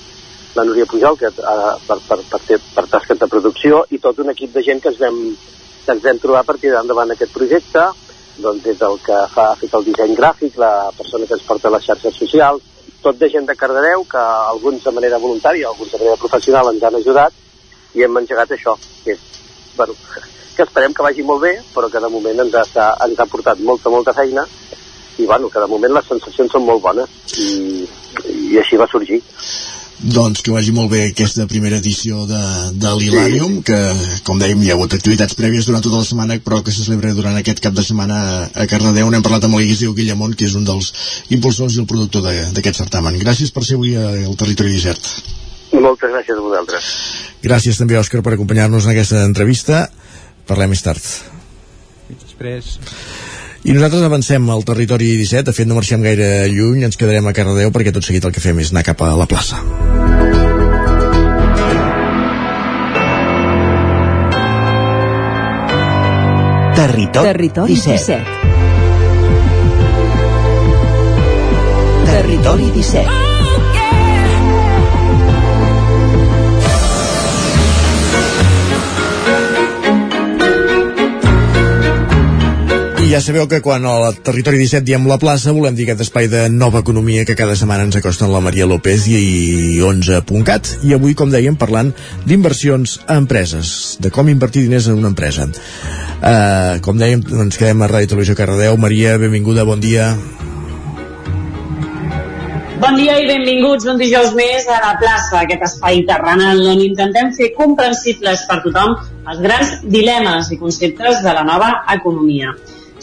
la Núria Pujol que, uh, per, per, per, fer, per tasques de producció i tot un equip de gent que ens vam, que ens vam trobar per tirar endavant aquest projecte doncs des del que fa, ha fet el disseny gràfic, la persona que ens porta les xarxes socials, tot de gent de Cardedeu, que alguns de manera voluntària, alguns de manera professional ens han ajudat i hem engegat això, que és, bueno, que esperem que vagi molt bé, però que de moment ens ha, ens ha portat molta, molta feina i bueno, que de moment les sensacions són molt bones i, i així va sorgir. Doncs que vagi molt bé aquesta primera edició de, de l'Hilarium, que com dèiem hi ha hagut activitats prèvies durant tota la setmana, però que se celebra durant aquest cap de setmana a Cardedeu. N'hem parlat amb l'Eliseu Guillamont, que és un dels impulsors i el productor d'aquest certamen. Gràcies per ser avui al Territori 17. Moltes gràcies a vosaltres. Gràcies també, Òscar, per acompanyar-nos en aquesta entrevista. Parlem més tard. Després... I nosaltres avancem al territori 17, de fet no marxem gaire lluny, ens quedarem a Cardedeu perquè tot seguit el que fem és anar cap a la plaça. Territori, Territori 17. 17. Territori 17. I ja sabeu que quan al Territori 17 diem la plaça volem dir aquest espai de nova economia que cada setmana ens acosten la Maria López i, i 11.cat i avui, com dèiem, parlant d'inversions a empreses, de com invertir diners en una empresa. Uh, com dèiem, ens quedem a Ràdio Televisió Cardedeu. Maria, benvinguda, bon dia. Bon dia i benvinguts un dijous més a la plaça, aquest espai terrenal on intentem fer comprensibles per tothom els grans dilemes i conceptes de la nova economia.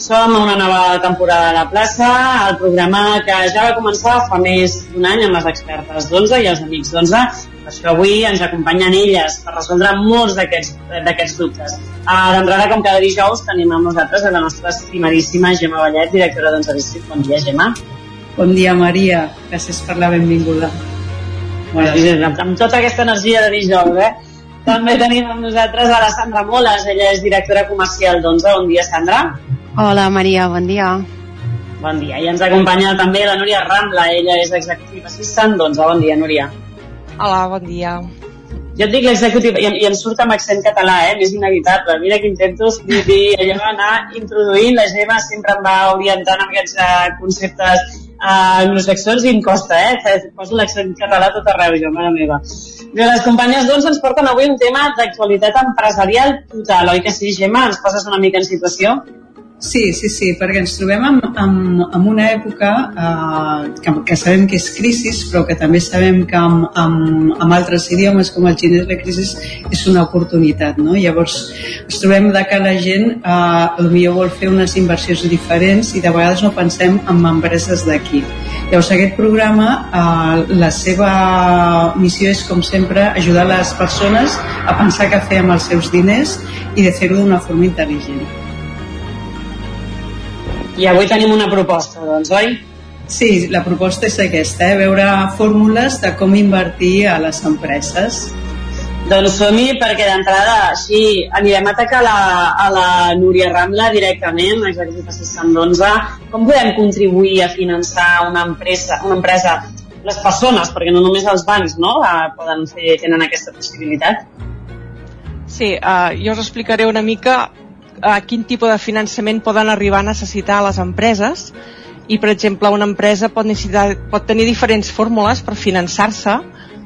Som a una nova temporada de la plaça, el programa que ja va començar fa més d'un any amb les expertes d'11 i els amics d'11. Per això avui ens acompanyen elles per resoldre molts d'aquests dubtes. Uh, D'entrada, com cada dijous, tenim amb nosaltres a la nostra estimadíssima Gemma Vallet, directora d'11 District. Bon dia, Gemma. Bon dia, Maria. Gràcies per la benvinguda. Bueno, amb tota aquesta energia de dijous, eh? També tenim amb nosaltres a la Sandra Moles, ella és directora comercial d'11. Bon dia, Sandra. Hola, Maria, bon dia. Bon dia. I ens acompanya també la Núria Rambla, ella és executive assistant d'11. Bon dia, Núria. Hola, bon dia. Jo et dic l'executive, i, i ens surt amb accent català, eh? Més inevitable. Mira que intento dir, allò anar introduint, la Gemma sempre em va orientant amb aquests uh, conceptes uh, anglosaxons i em costa, eh? Poso l'accent català tot arreu, jo, mare meva. Bé, les companyes doncs ens porten avui un tema d'actualitat empresarial total, oi que sí, Gemma? Ens poses una mica en situació? Sí, sí, sí, perquè ens trobem en, en, en una època eh, que, que sabem que és crisi, però que també sabem que amb, amb, amb altres idiomes com el xinès la crisi és una oportunitat, no? Llavors ens trobem de que la gent eh, potser vol fer unes inversions diferents i de vegades no pensem en empreses d'aquí. Llavors aquest programa, eh, la seva missió és com sempre ajudar les persones a pensar què fer amb els seus diners i de fer-ho d'una forma intel·ligent. I avui tenim una proposta, doncs, oi? Sí, la proposta és aquesta, eh? veure fórmules de com invertir a les empreses. Doncs som-hi perquè d'entrada així anirem a atacar la, a la Núria Rambla directament, executiva assistant d'11. Com podem contribuir a finançar una empresa, una empresa les persones, perquè no només els bancs no, uh, poden fer, tenen aquesta possibilitat. Sí, uh, jo us explicaré una mica uh, quin tipus de finançament poden arribar a necessitar les empreses i, per exemple, una empresa pot, necessitar, pot tenir diferents fórmules per finançar-se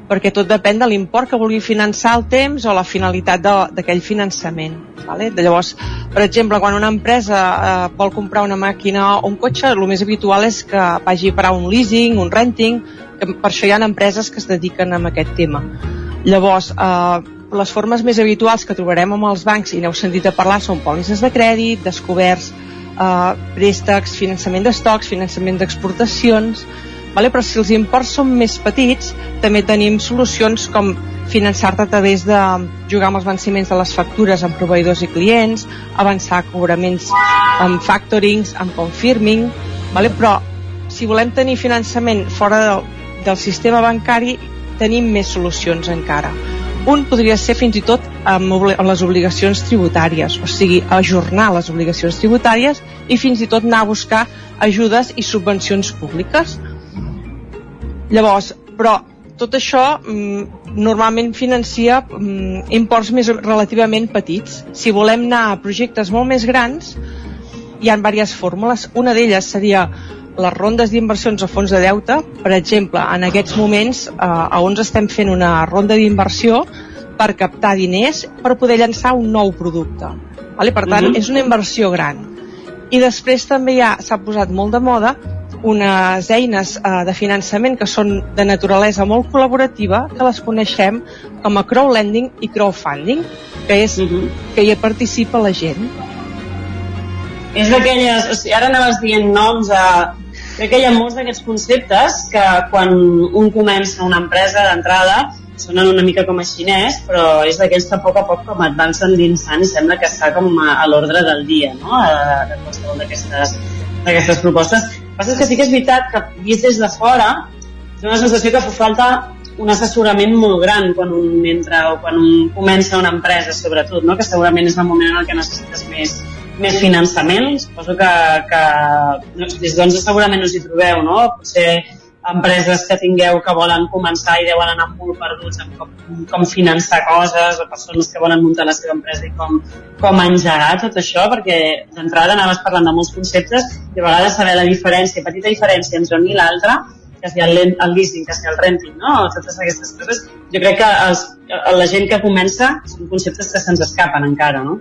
perquè tot depèn de l'import que vulgui finançar el temps o la finalitat d'aquell finançament. Vale? De llavors, per exemple, quan una empresa eh, vol comprar una màquina o un cotxe, el més habitual és que vagi a un leasing, un renting, que per això hi ha empreses que es dediquen a aquest tema. Llavors, eh, les formes més habituals que trobarem amb els bancs, i n'heu sentit a parlar, són pòlisses de crèdit, descoberts, eh, préstecs, finançament d'estocs, finançament d'exportacions, vale? però si els imports són més petits també tenim solucions com finançar-te a través de jugar amb els venciments de les factures amb proveïdors i clients, avançar cobraments amb factorings, amb confirming, vale? però si volem tenir finançament fora del, del sistema bancari tenim més solucions encara. Un podria ser fins i tot amb, les obligacions tributàries, o sigui, ajornar les obligacions tributàries i fins i tot anar a buscar ajudes i subvencions públiques Llavors, però tot això mm, normalment financia mm, imports més relativament petits. Si volem anar a projectes molt més grans, hi ha diverses fórmules. Una d'elles seria les rondes d'inversions o fons de deute. Per exemple, en aquests moments eh, a on estem fent una ronda d'inversió per captar diners per poder llançar un nou producte. Vale? Per tant, uh mhm. -huh. és una inversió gran. I després també ja s'ha posat molt de moda unes eines eh, de finançament que són de naturalesa molt col·laborativa que les coneixem com a crowdlending i crowdfunding que és uh mhm. -huh. que hi participa la gent és d'aquelles, o sigui, ara anaves dient noms a, crec que hi ha molts d'aquests conceptes que quan un comença una empresa d'entrada sonen una mica com a xinès, però és d'aquells que a poc a poc com et van s'endinsant i sembla que està com a, a l'ordre del dia, no?, a, a qualsevol d'aquestes propostes passa és que sí que és veritat que vist des de fora és una sensació que fa falta un assessorament molt gran quan un entra o quan un comença una empresa sobretot, no? que segurament és el moment en el que necessites més, més finançament suposo que, que des d'on segurament us hi trobeu no? potser empreses que tingueu que volen començar i deuen anar molt perduts en com, com finançar coses o persones que volen muntar la seva empresa i com, com engegar tot això perquè d'entrada anaves parlant de molts conceptes i a vegades saber la diferència, petita diferència entre un i l'altre que si el, el leasing, que si el renting, no? totes aquestes coses, jo crec que els, la gent que comença són conceptes que se'ns escapen encara, no?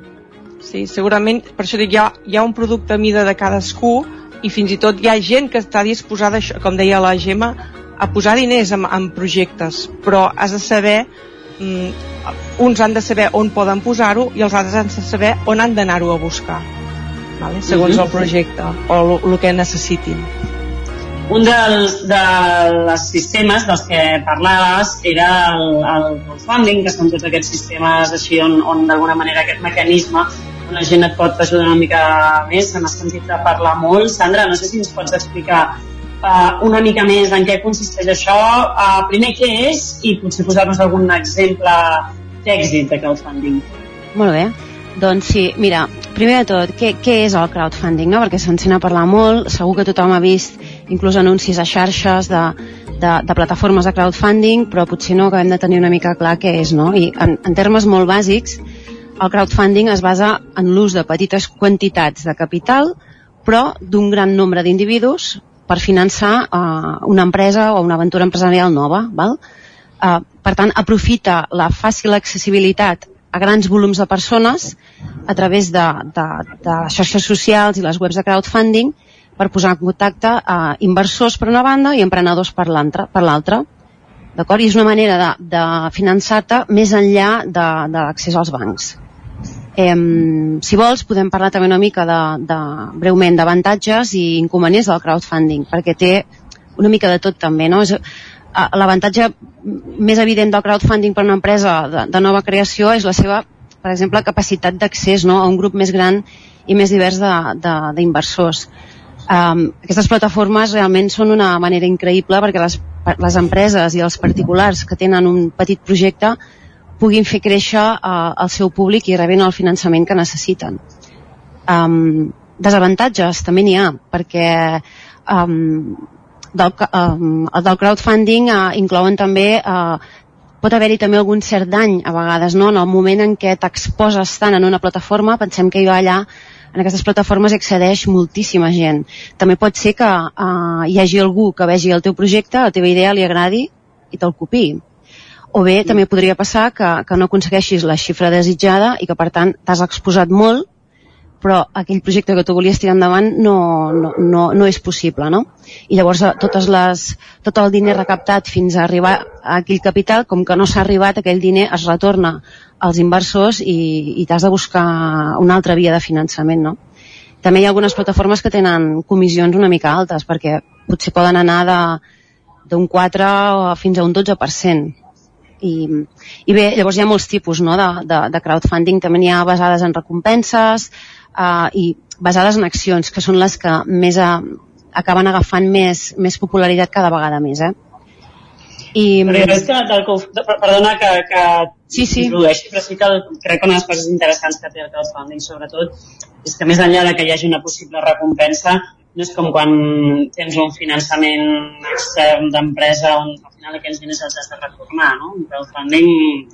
Sí, segurament, per això dic, hi ha, hi ha un producte a mida de cadascú i fins i tot hi ha gent que està disposada, com deia la Gemma, a posar diners en, en projectes, però has de saber mm, uns han de saber on poden posar-ho i els altres han de saber on han d'anar-ho a buscar vale? segons mm -hmm. el projecte o el que necessitin un dels, dels sistemes dels que parlaves era el, el crowdfunding, que són tots aquests sistemes així on, on d'alguna manera aquest mecanisme la gent et pot ajudar una mica més, se n'ha sentit a parlar molt. Sandra, no sé si ens pots explicar uh, una mica més en què consisteix això, uh, primer què és i potser posar-nos algun exemple d'èxit de crowdfunding. Molt bé. Doncs sí, mira, primer de tot, què, què és el crowdfunding? No? Perquè se'n sent a parlar molt, segur que tothom ha vist inclús anuncis a xarxes de, de, de plataformes de crowdfunding, però potser no acabem de tenir una mica clar què és, no? I en, en termes molt bàsics, el crowdfunding es basa en l'ús de petites quantitats de capital, però d'un gran nombre d'individus per finançar uh, una empresa o una aventura empresarial nova. Val? Uh, per tant, aprofita la fàcil accessibilitat a grans volums de persones a través de, de, de xarxes socials i les webs de crowdfunding per posar en contacte a inversors per una banda i emprenedors per l'altra. D'acord? I és una manera de, de finançar-te més enllà de, de l'accés als bancs. Eh, si vols, podem parlar també una mica de, de breument d'avantatges i inconvenients del crowdfunding, perquè té una mica de tot també, no? És, l'avantatge més evident del crowdfunding per una empresa de, de nova creació és la seva, per exemple, capacitat d'accés no? a un grup més gran i més divers d'inversors. Um, aquestes plataformes realment són una manera increïble perquè les, les empreses i els particulars que tenen un petit projecte puguin fer créixer uh, el seu públic i rebin el finançament que necessiten. Um, desavantatges també n'hi ha, perquè um, del, uh, del crowdfunding uh, inclouen també uh, pot haver-hi també algun cert dany a vegades, no? En el moment en què t'exposes tant en una plataforma, pensem que va allà en aquestes plataformes accedeix moltíssima gent. També pot ser que uh, hi hagi algú que vegi el teu projecte, la teva idea li agradi i te'l copi. O bé també podria passar que, que no aconsegueixis la xifra desitjada i que per tant t'has exposat molt però aquell projecte que tu volies tirar endavant no, no, no, no és possible, no? I llavors eh, totes les, tot el diner recaptat fins a arribar a aquell capital, com que no s'ha arribat, aquell diner es retorna als inversors i, i t'has de buscar una altra via de finançament, no? També hi ha algunes plataformes que tenen comissions una mica altes, perquè potser poden anar d'un 4 fins a un 12%. I, i bé, llavors hi ha molts tipus no, de, de, de crowdfunding, també n'hi ha basades en recompenses, uh, i basades en accions, que són les que més a, acaben agafant més, més popularitat cada vegada més, eh? I... Però és que, del, perdona que, que sí, sí. però sí que el, crec que una de les coses interessants que té el crowdfunding, sobretot, és que més enllà de que hi hagi una possible recompensa, no és com quan tens un finançament extern d'empresa on al final aquells diners els has de retornar, no? El crowdfunding,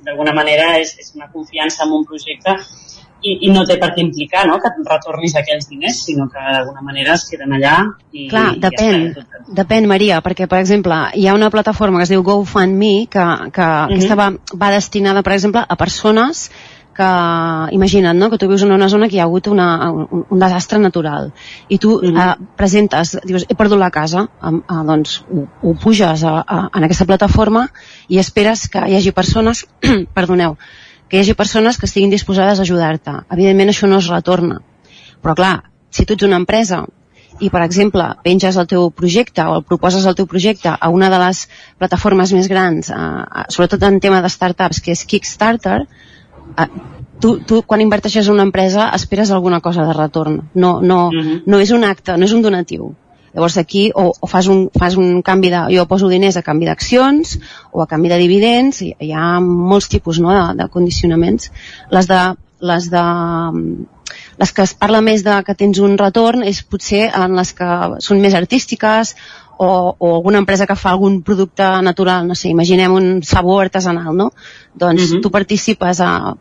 d'alguna manera, és, és una confiança en un projecte i, i no té per què implicar no? que retornis aquells diners, sinó que d'alguna manera es queden allà i, Clar, i depèn, ja depèn Maria, perquè per exemple hi ha una plataforma que es diu GoFundMe que, que uh -huh. aquesta va, va destinada per exemple a persones que imagina't no? que tu vius en una zona que hi ha hagut una, un, un desastre natural i tu uh -huh. eh, presentes, dius, he perdut la casa eh, eh, doncs ho, ho puges a, a, en aquesta plataforma i esperes que hi hagi persones perdoneu, que hi hagi persones que estiguin disposades a ajudar-te. Evidentment això no es retorna. Però clar, si tu ets una empresa i, per exemple, penges el teu projecte o el proposes el teu projecte a una de les plataformes més grans, eh, sobretot en tema de startups, que és Kickstarter, eh, tu, tu quan inverteixes en una empresa esperes alguna cosa de retorn. No, no, uh mhm. -huh. no és un acte, no és un donatiu. Llavors aquí o, o fas, un, fas un canvi de... Jo poso diners a canvi d'accions o a canvi de dividends, hi, hi ha molts tipus no, de, de condicionaments. Les de, les de les que es parla més de que tens un retorn és potser en les que són més artístiques o, o alguna empresa que fa algun producte natural, no sé, imaginem un sabor artesanal, no? Doncs uh mhm. -huh. tu participes a,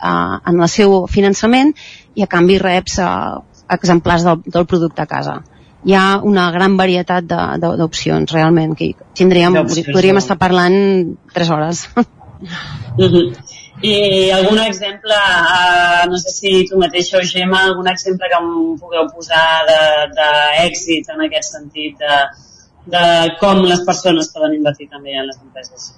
a, en el seu finançament i a canvi reps a, exemplars del, del producte a casa hi ha una gran varietat d'opcions realment que tindríem, podríem estar parlant 3 hores uh -huh. i algun exemple uh, no sé si tu mateixa o Gemma algun exemple que em pugueu posar d'èxit en aquest sentit de, de com les persones poden invertir també en les empreses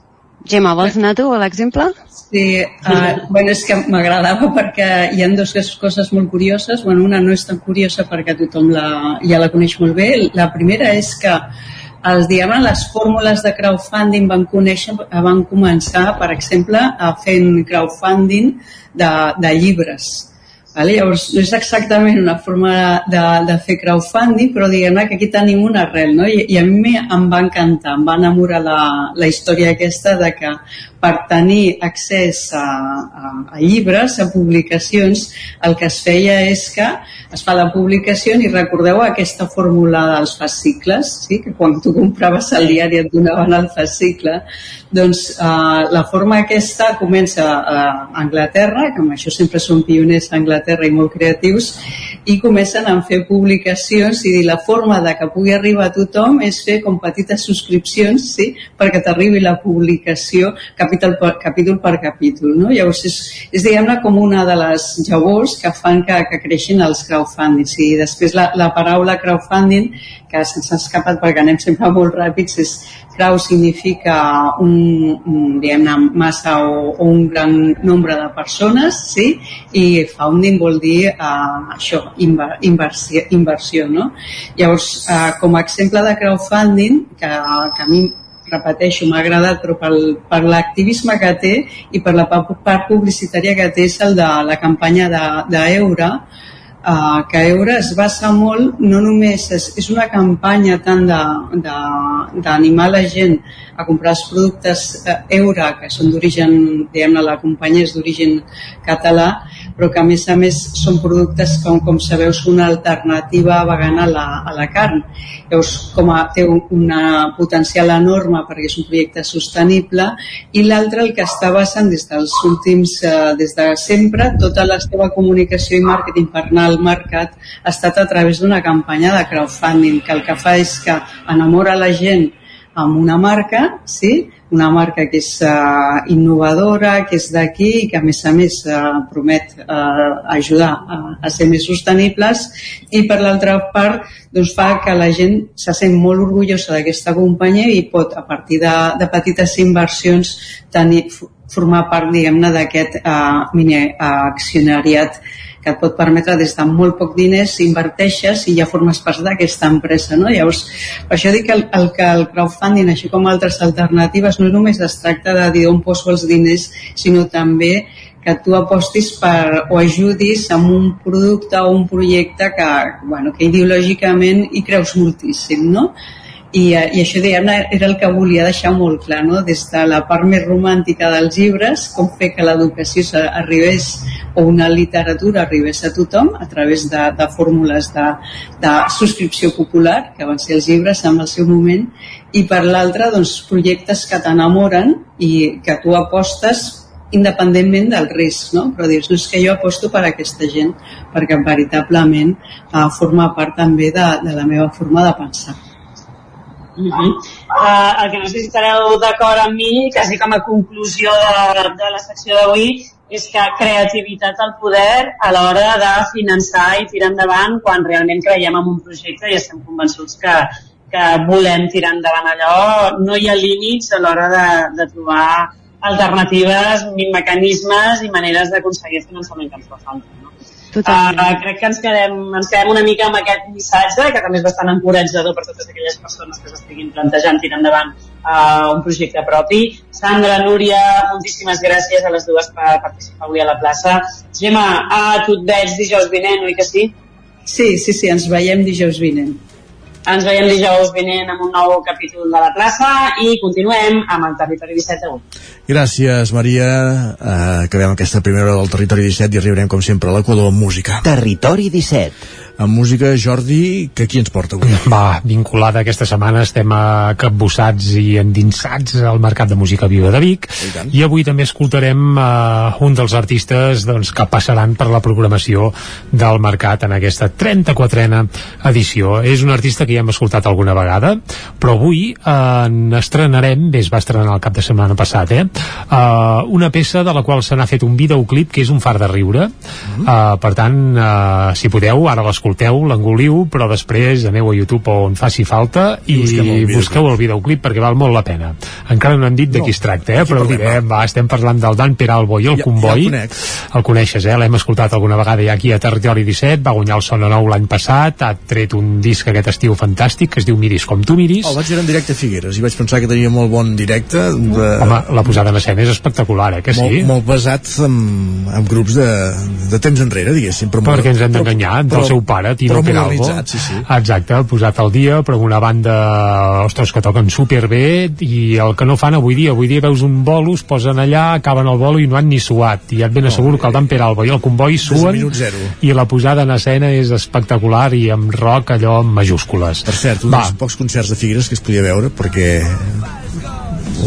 Gemma, vols anar tu a l'exemple? Sí, uh, bueno, és que m'agradava perquè hi ha dues coses molt curioses. Bueno, una no és tan curiosa perquè tothom la, ja la coneix molt bé. La primera és que els, diguem, les fórmules de crowdfunding van, conèixer, van començar, per exemple, a fent crowdfunding de, de llibres Vale? Llavors, no és exactament una forma de, de fer crowdfunding, però diguem que aquí tenim una arrel, no? I, i a mi em va encantar, em va enamorar la, la història aquesta de que per tenir accés a, a, a llibres, a publicacions, el que es feia és que es fa la publicació i recordeu aquesta fórmula dels fascicles, sí? que quan tu compraves el diari et donaven el fascicle, doncs eh, la forma aquesta comença a Anglaterra, que amb això sempre són pioners a Anglaterra i molt creatius, i comencen a fer publicacions i la forma de que pugui arribar a tothom és fer com petites subscripcions sí? perquè t'arribi la publicació capítol per capítol, per capítol no? Llavors és, és diguem-ne com una de les llavors que fan que, que creixin els crowdfunding i després la, la paraula crowdfunding que se'ns ha escapat perquè anem sempre molt ràpids és crowd significa un, un diguem-ne massa o, o un gran nombre de persones sí? i founding vol dir uh, això, inversió, inversió no? llavors uh, com a exemple de crowdfunding que, que a mi repeteixo, m'ha agradat, però pel, per l'activisme que té i per la part publicitària que té és el de la campanya d'Eura, de, uh, que Eura es basa molt, no només és, és una campanya tant d'animar la gent a comprar els productes eh, Eura, que són d'origen, diguem-ne, la companyia és d'origen català, però que a més a més són productes que, com sabeu, són una alternativa vegana a la, a la carn. Llavors, com a, té una potencial enorme perquè és un projecte sostenible i l'altre el que està basant des dels últims, eh, des de sempre, tota la seva comunicació i màrqueting per anar al mercat ha estat a través d'una campanya de crowdfunding que el que fa és que enamora la gent amb una marca, sí? una marca que és uh, innovadora, que és d'aquí i que a més a més uh, promet uh, ajudar a, a ser més sostenibles i per l'altra part doncs, fa que la gent se sent molt orgullosa d'aquesta companyia i pot a partir de, de petites inversions tenir, formar part diguem-ne d'aquest uh, mini uh, accionariat que et pot permetre des de molt poc diners inverteixes i ja formes part d'aquesta empresa. No? Llavors, per això dic que el, el, que el crowdfunding, així com altres alternatives, no només es tracta de dir on poso els diners, sinó també que tu apostis per, o ajudis amb un producte o un projecte que, bueno, que ideològicament hi creus moltíssim, no? I, eh, i això diguem era el que volia deixar molt clar no? des de la part més romàntica dels llibres com fer que l'educació arribés o una literatura arribés a tothom a través de, de fórmules de, de subscripció popular que van ser els llibres en el seu moment i per l'altra doncs, projectes que t'enamoren i que tu apostes independentment del risc, no? però dius, no és que jo aposto per aquesta gent perquè veritablement uh, forma part també de, de la meva forma de pensar. Uh -huh. uh, el que no sé si estareu d'acord amb mi, quasi com a conclusió de, de la secció d'avui, és que creativitat al poder a l'hora de finançar i tirar endavant quan realment creiem en un projecte i estem convençuts que, que volem tirar endavant allò. No hi ha límits a l'hora de, de trobar alternatives, mecanismes i maneres d'aconseguir el finançament que ens fa falta. No? Uh, crec que ens quedem, ens quedem una mica amb aquest missatge, que també és bastant encoratjador per totes aquelles persones que s'estiguin plantejant tirar endavant uh, un projecte propi. Sandra, Núria, moltíssimes gràcies a les dues per participar avui a la plaça. Gemma, uh, tu et veig dijous vinent, oi que sí? Sí, sí, sí, ens veiem dijous vinent. Ens veiem dijous vinent amb un nou capítol de la plaça i continuem amb el Territori 17 d'avui. Gràcies, Maria. Uh, acabem aquesta primera hora del Territori 17 i arribarem, com sempre, a l'Equador amb música. Territori 17 amb música, Jordi, que qui ens porta avui? Va, vinculada aquesta setmana estem a capbussats i endinsats al Mercat de Música Viva de Vic I, i avui també escoltarem uh, un dels artistes doncs, que passaran per la programació del Mercat en aquesta 34a edició. És un artista que ja hem escoltat alguna vegada, però avui uh, n'estrenarem, bé, es va estrenar el cap de setmana passat, eh? Uh, una peça de la qual se n'ha fet un videoclip que és un far de riure. Uh, per tant, uh, si podeu, ara l'escolteu, l'engoliu, però després aneu a YouTube on faci falta i, I busqueu, el busqueu el videoclip perquè val molt la pena. Encara no hem dit de qui es tracta, eh? però direm, va, estem parlant del Dan Peralbo i el ja, Comboi. Ja el, el coneixes, eh? l'hem escoltat alguna vegada ja aquí a Territori 17, va guanyar el Sona Nou l'any passat, ha tret un disc aquest estiu fantàstic que es diu Miris com tu miris. El vaig veure en directe a Figueres i vaig pensar que tenia molt bon directe. De... Home, la posada en escena és espectacular, eh? que sí? Molt, molt basat en, en grups de, de temps enrere, diguéssim. Però Perquè ens hem d'enganyar, del seu pare Tino Peralbo. Sí, sí. Exacte, posat al dia, però una banda, ostres, que toquen superbé, i el que no fan avui dia, avui dia veus un bolo, es posen allà, acaben el bolo i no han ni suat, i et ben asseguro oh, que el Dan Peralbo i el comboi suen, i la posada en escena és espectacular i amb rock allò amb majúscules. Per cert, un Va. dels pocs concerts de Figueres que es podia veure, perquè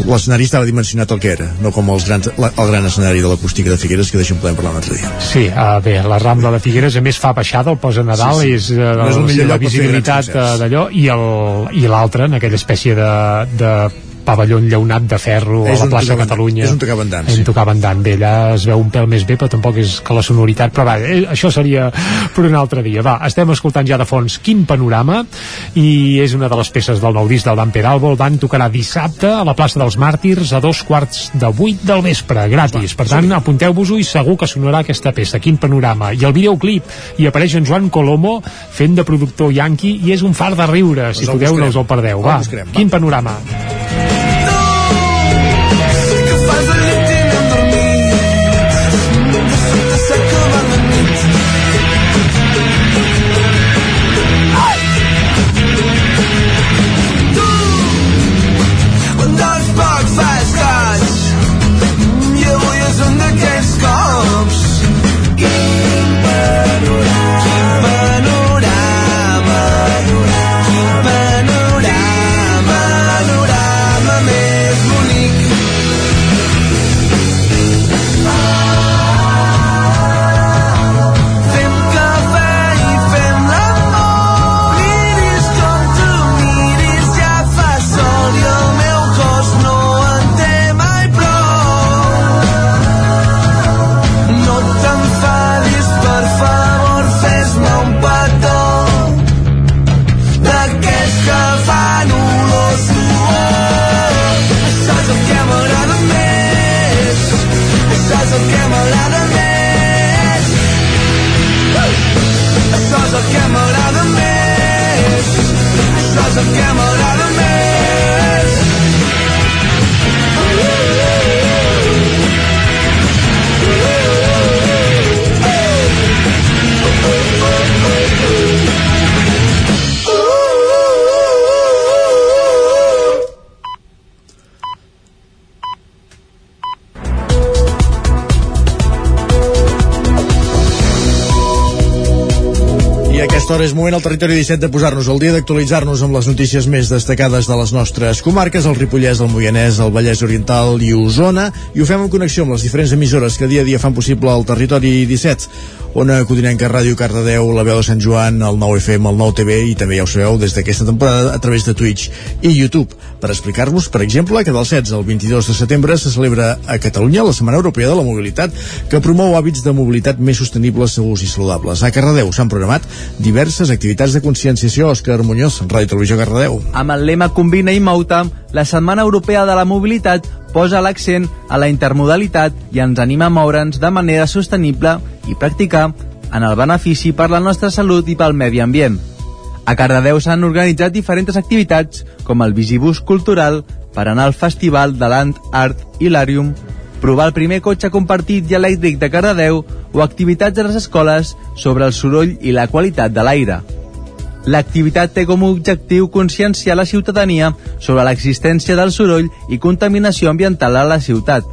l'escenari estava dimensionat el que era, no com els grans, la, el gran escenari de l'acústica de Figueres, que d'això en podem parlar un altre dia. Sí, uh, bé, la Rambla de Figueres a més fa baixada, el posa Nadal, sí, sí. és, uh, no és millor la visibilitat uh, d'allò, i l'altre, en aquella espècie de, de pavelló enllaunat de ferro és a la plaça de Catalunya. és un tocavendant, sí. tocavendant bé, allà es veu un pèl més bé però tampoc és que la sonoritat però va, eh, això seria per un altre dia. Va, estem escoltant ja de fons Quin Panorama i és una de les peces del nou disc del Dan Peralbo. El Dan tocarà dissabte a la plaça dels Màrtirs a dos quarts de vuit del vespre. Gratis, per tant apunteu-vos-ho i segur que sonarà aquesta peça, Quin Panorama. I el videoclip, i apareix en Joan Colomo fent de productor yanqui i és un far de riure, si podeu no us el perdeu. Va, Quin Panorama hora és moment al territori 17 de posar-nos al dia d'actualitzar-nos amb les notícies més destacades de les nostres comarques, el Ripollès, el Moianès, el Vallès Oriental i Osona, i ho fem en connexió amb les diferents emissores que dia a dia fan possible el territori 17. Ona Codinenca, Ràdio Cardedeu, la veu de Sant Joan, el 9 FM, el 9 TV i també ja ho sabeu des d'aquesta temporada a través de Twitch i YouTube per explicar-vos, per exemple, que del 16 al 22 de setembre se celebra a Catalunya la Setmana Europea de la Mobilitat que promou hàbits de mobilitat més sostenibles, segurs i saludables. A Cardedeu s'han programat diverses activitats de conscienciació. Òscar Muñoz, Ràdio Televisió Cardedeu. Amb el lema Combina i Mouta, la Setmana Europea de la Mobilitat posa l'accent a la intermodalitat i ens anima a moure'ns de manera sostenible i practicar en el benefici per la nostra salut i pel medi ambient. A Cardedeu s'han organitzat diferents activitats com el Visibus Cultural per anar al Festival de Land Art Hilarium, provar el primer cotxe compartit i elèctric de Cardedeu o activitats a les escoles sobre el soroll i la qualitat de l'aire. L'activitat té com a objectiu conscienciar la ciutadania sobre l'existència del soroll i contaminació ambiental a la ciutat,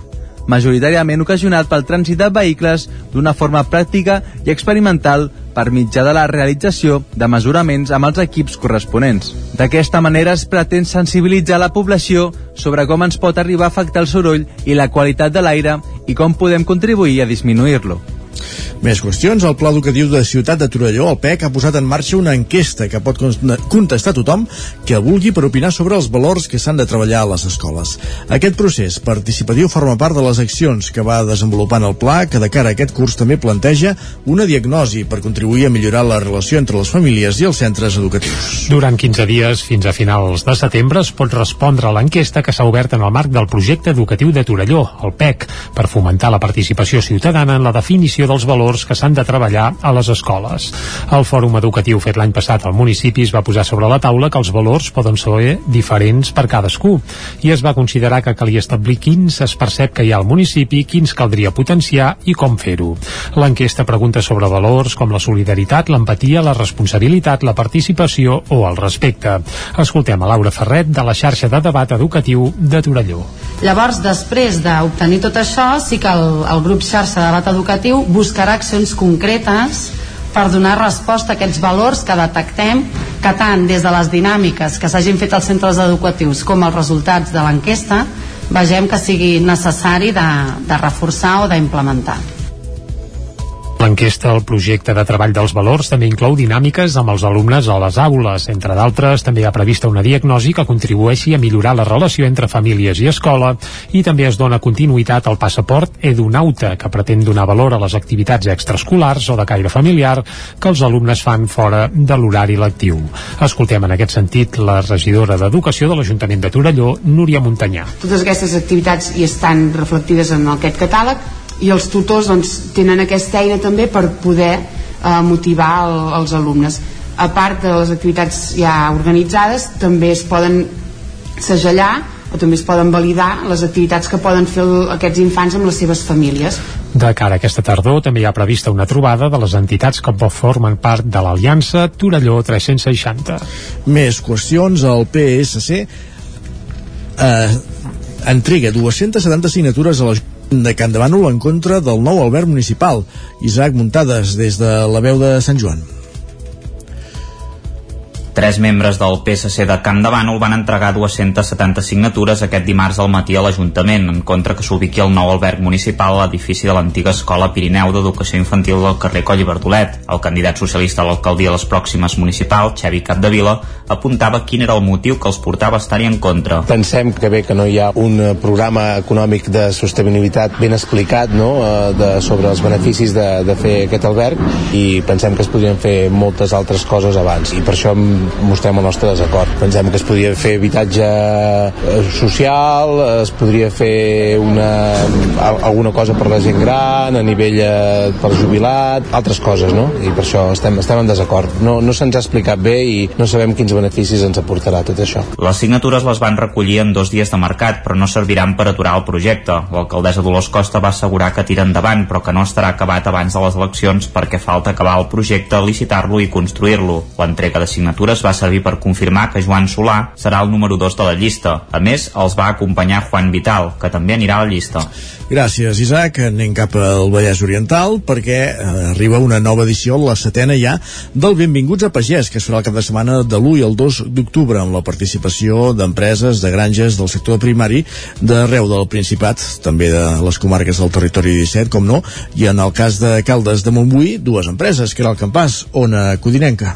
majoritàriament ocasionat pel trànsit de vehicles d'una forma pràctica i experimental per mitjà de la realització de mesuraments amb els equips corresponents. D'aquesta manera es pretén sensibilitzar la població sobre com ens pot arribar a afectar el soroll i la qualitat de l'aire i com podem contribuir a disminuir-lo. Més qüestions. El Pla Educatiu de Ciutat de Torelló, el PEC, ha posat en marxa una enquesta que pot contestar tothom que vulgui per opinar sobre els valors que s'han de treballar a les escoles. Aquest procés participatiu forma part de les accions que va desenvolupant el Pla, que de cara a aquest curs també planteja una diagnosi per contribuir a millorar la relació entre les famílies i els centres educatius. Durant 15 dies, fins a finals de setembre, es pot respondre a l'enquesta que s'ha obert en el marc del projecte educatiu de Torelló, el PEC, per fomentar la participació ciutadana en la definició dels valors que s'han de treballar a les escoles. El fòrum educatiu fet l'any passat al municipi es va posar sobre la taula que els valors poden ser diferents per cadascú i es va considerar que calia establir quins es percep que hi ha al municipi, quins caldria potenciar i com fer-ho. L'enquesta pregunta sobre valors com la solidaritat, l'empatia, la responsabilitat, la participació o el respecte. Escoltem a Laura Ferret de la xarxa de debat educatiu de Torelló. Llavors, després d'obtenir tot això, sí que el, el grup xarxa de debat educatiu buscarà accions concretes per donar resposta a aquests valors que detectem que tant des de les dinàmiques que s'hagin fet als centres educatius com els resultats de l'enquesta vegem que sigui necessari de, de reforçar o d'implementar. L'enquesta al projecte de treball dels valors també inclou dinàmiques amb els alumnes a les aules. Entre d'altres, també ha prevista una diagnosi que contribueixi a millorar la relació entre famílies i escola i també es dona continuïtat al passaport Edunauta, que pretén donar valor a les activitats extraescolars o de caire familiar que els alumnes fan fora de l'horari lectiu. Escoltem en aquest sentit la regidora d'Educació de l'Ajuntament de Torelló, Núria Montanyà. Totes aquestes activitats hi estan reflectides en aquest catàleg i els tutors doncs, tenen aquesta eina també per poder eh, motivar el, els alumnes a part de les activitats ja organitzades també es poden segellar o també es poden validar les activitats que poden fer el, aquests infants amb les seves famílies. De cara a aquesta tardor també hi ha prevista una trobada de les entitats que formen part de l'Aliança Torelló 360. Més qüestions, el PSC eh, entrega 270 signatures a la de Can Bànol en contra del nou albert municipal. Isaac Muntades, des de la veu de Sant Joan. Tres membres del PSC de Camp de Bànol van entregar 270 signatures aquest dimarts al matí a l'Ajuntament en contra que s'ubiqui el nou alberg municipal a l'edifici de l'antiga Escola Pirineu d'Educació Infantil del carrer Coll i Bertolet. El candidat socialista a l'alcaldia a les pròximes municipals, Xevi Capdevila, apuntava quin era el motiu que els portava a estar-hi en contra. Pensem que bé que no hi ha un programa econòmic de sostenibilitat ben explicat no? de, sobre els beneficis de, de fer aquest alberg i pensem que es podrien fer moltes altres coses abans i per això hem mostrem el nostre desacord. Pensem que es podria fer habitatge eh, social, es podria fer una, alguna cosa per la gent gran, a nivell eh, per jubilat, altres coses, no? I per això estem, estem en desacord. No, no se'ns ha explicat bé i no sabem quins beneficis ens aportarà tot això. Les signatures les van recollir en dos dies de mercat, però no serviran per aturar el projecte. L'alcaldessa Dolors Costa va assegurar que tira endavant, però que no estarà acabat abans de les eleccions perquè falta acabar el projecte, licitar-lo i construir-lo. L'entrega de signatures va servir per confirmar que Joan Solà serà el número 2 de la llista. A més, els va acompanyar Juan Vital, que també anirà a la llista. Gràcies, Isaac. Anem cap al Vallès Oriental perquè eh, arriba una nova edició, la setena ja, del Benvinguts a Pagès, que es farà el cap de setmana de l'1 i el 2 d'octubre amb la participació d'empreses, de granges del sector primari d'arreu del Principat, també de les comarques del territori 17, com no, i en el cas de Caldes de Montbui, dues empreses, que era el Campàs, Ona Codinenca.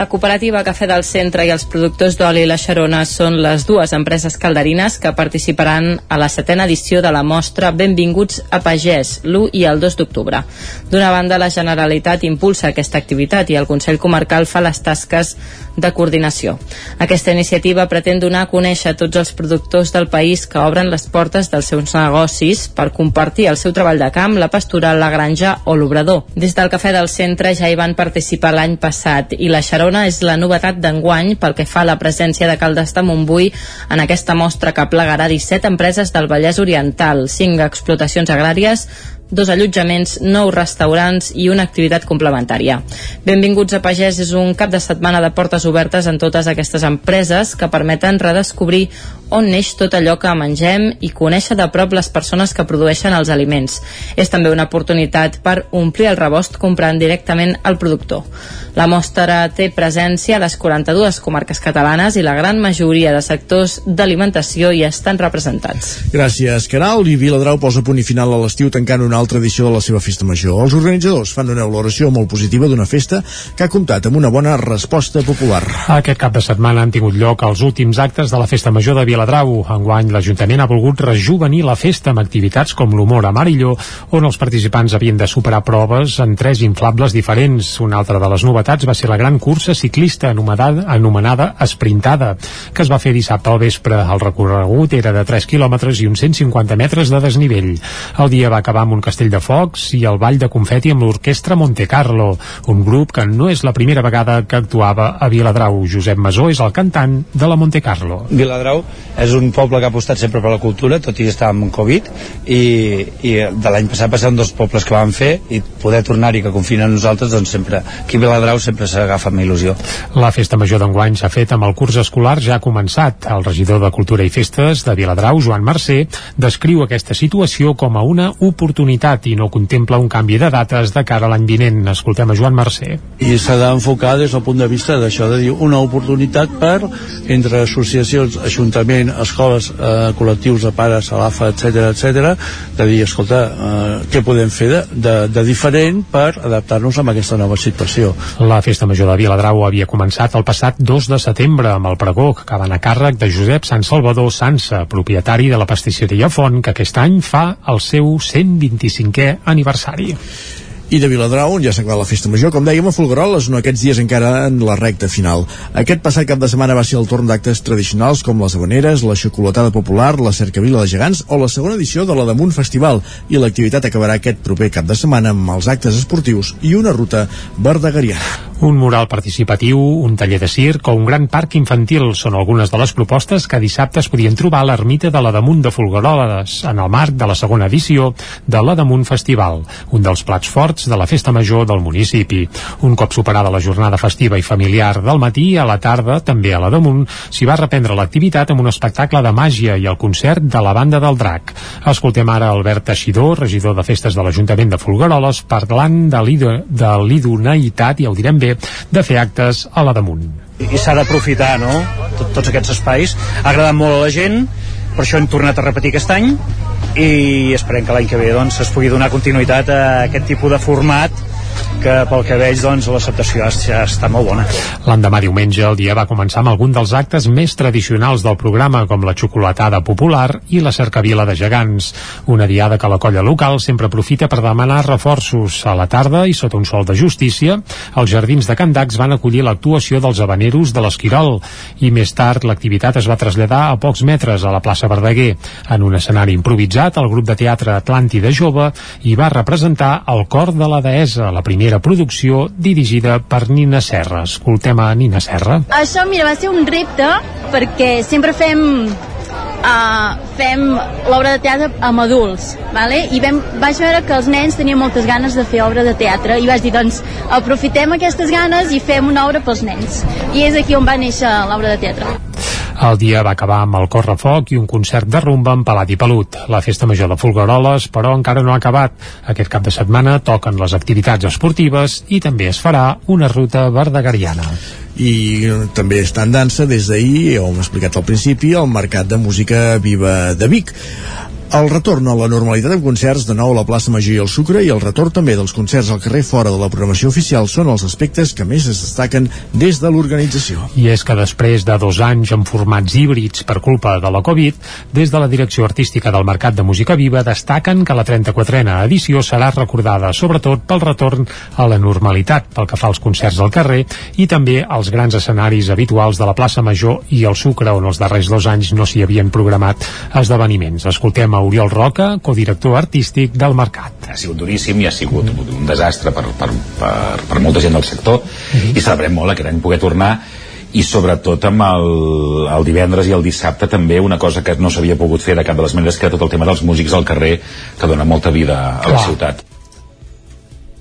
La cooperativa Cafè del Centre i els productors d'oli La Xarona són les dues empreses calderines que participaran a la setena edició de la mostra Benvinguts a Pagès, l'1 i el 2 d'octubre. D'una banda, la Generalitat impulsa aquesta activitat i el Consell Comarcal fa les tasques de coordinació. Aquesta iniciativa pretén donar a conèixer tots els productors del país que obren les portes dels seus negocis per compartir el seu treball de camp, la pastura, la granja o l'obrador. Des del Cafè del Centre ja hi van participar l'any passat i la Xarona Xarona és la novetat d'enguany pel que fa a la presència de Caldes de Montbui en aquesta mostra que plegarà 17 empreses del Vallès Oriental, 5 explotacions agràries, dos allotjaments, nou restaurants i una activitat complementària. Benvinguts a Pagès és un cap de setmana de portes obertes en totes aquestes empreses que permeten redescobrir on neix tot allò que mengem i conèixer de prop les persones que produeixen els aliments. És també una oportunitat per omplir el rebost comprant directament al productor. La mostra té presència a les 42 comarques catalanes i la gran majoria de sectors d'alimentació hi estan representats. Gràcies, Caral. I Viladrau posa punt i final a l'estiu tancant una altra edició de la seva festa major. Els organitzadors fan una valoració molt positiva d'una festa que ha comptat amb una bona resposta popular. Aquest cap de setmana han tingut lloc els últims actes de la festa major de Viladrau. Enguany, l'Ajuntament ha volgut rejuvenir la festa amb activitats com l'humor a Marilló, on els participants havien de superar proves en tres inflables diferents. Una altra de les novetats va ser la gran cursa ciclista anomenada, anomenada Esprintada, que es va fer dissabte al vespre. El recorregut era de 3 quilòmetres i uns 150 metres de desnivell. El dia va acabar amb un castell de focs i el ball de confeti amb l'orquestra Monte Carlo, un grup que no és la primera vegada que actuava a Viladrau. Josep Masó és el cantant de la Monte Carlo. Viladrau és un poble que ha apostat sempre per la cultura, tot i estar amb Covid, i, i de l'any passat va ser un dels pobles que vam fer, i poder tornar-hi que confien en nosaltres, doncs sempre, aquí a Viladrau sempre s'agafa amb il·lusió. La festa major d'enguany s'ha fet amb el curs escolar ja ha començat. El regidor de Cultura i Festes de Viladrau, Joan Mercè, descriu aquesta situació com a una oportunitat i no contempla un canvi de dates de cara a l'any vinent. Escoltem a Joan Mercè. I s'ha d'enfocar des del punt de vista d'això, de dir una oportunitat per, entre associacions, ajuntament, escoles, eh, col·lectius de pares, a l'AFA, etc etc, de dir, escolta, eh, què podem fer de, de, de diferent per adaptar-nos a aquesta nova situació. La festa major de Viladrau havia començat el passat 2 de setembre amb el pregó que acaba a càrrec de Josep Sant Salvador Sansa, propietari de la pastisseria Font, que aquest any fa el seu 125 25è aniversari i de Viladrau, on ja s'ha la festa major, com dèiem, a Folgueroles, no aquests dies encara en la recta final. Aquest passat cap de setmana va ser el torn d'actes tradicionals com les habaneres, la xocolatada popular, la cercavila de gegants o la segona edició de la Damunt Festival, i l'activitat acabarà aquest proper cap de setmana amb els actes esportius i una ruta verdegariana. Un mural participatiu, un taller de circ o un gran parc infantil són algunes de les propostes que dissabte es podien trobar a l'ermita de la Damunt de Folgueroles, en el marc de la segona edició de la Damunt Festival, un dels plats forts de la festa major del municipi. Un cop superada la jornada festiva i familiar del matí, a la tarda, també a la Damunt, s'hi va reprendre l'activitat amb un espectacle de màgia i el concert de la banda del Drac. Escoltem ara Albert Teixidor, regidor de festes de l'Ajuntament de Folgueroles, parlant de l'idoneïtat, ja ho direm bé, de fer actes a la damunt. I s'ha d'aprofitar, no?, Tot, tots aquests espais. Ha agradat molt a la gent, per això hem tornat a repetir aquest any i esperem que l'any que ve doncs, es pugui donar continuïtat a aquest tipus de format que pel que veig doncs, l'acceptació ja està molt bona. L'endemà diumenge el dia va començar amb algun dels actes més tradicionals del programa, com la xocolatada popular i la cercavila de gegants. Una diada que la colla local sempre aprofita per demanar reforços. A la tarda i sota un sol de justícia, els jardins de Candacs van acollir l'actuació dels habaneros de l'Esquirol i més tard l'activitat es va traslladar a pocs metres a la plaça Verdaguer. En un escenari improvisat, el grup de teatre Atlàntida Jove hi va representar el cor de la deessa, la primera producció dirigida per Nina Serra. Escoltem a Nina Serra. Això, mira, va ser un repte perquè sempre fem uh, fem l'obra de teatre amb adults vale? i vam, vaig veure que els nens tenien moltes ganes de fer obra de teatre i vaig dir, doncs, aprofitem aquestes ganes i fem una obra pels nens i és aquí on va néixer l'obra de teatre el dia va acabar amb el correfoc i un concert de rumba amb Palat i Pelut. La festa major de Folgueroles, però, encara no ha acabat. Aquest cap de setmana toquen les activitats esportives i també es farà una ruta verdegariana i també està en dansa des d'ahir, ho hem explicat al principi, el Mercat de Música Viva de Vic. El retorn a la normalitat amb concerts de nou a la plaça Major i el Sucre i el retorn també dels concerts al carrer fora de la programació oficial són els aspectes que més es destaquen des de l'organització. I és que després de dos anys en formats híbrids per culpa de la Covid, des de la direcció artística del Mercat de Música Viva destaquen que la 34a edició serà recordada sobretot pel retorn a la normalitat pel que fa als concerts al carrer i també als grans escenaris habituals de la plaça Major i el Sucre on els darrers dos anys no s'hi havien programat esdeveniments. Escoltem Oriol Roca, codirector artístic del Mercat. Ha sigut duríssim i ha sigut un desastre per, per, per, per molta gent del sector -hmm. i celebrem molt aquest any poder tornar i sobretot amb el, el divendres i el dissabte també una cosa que no s'havia pogut fer de cap de les maneres que era tot el tema dels músics al carrer que dona molta vida a Clar. la ciutat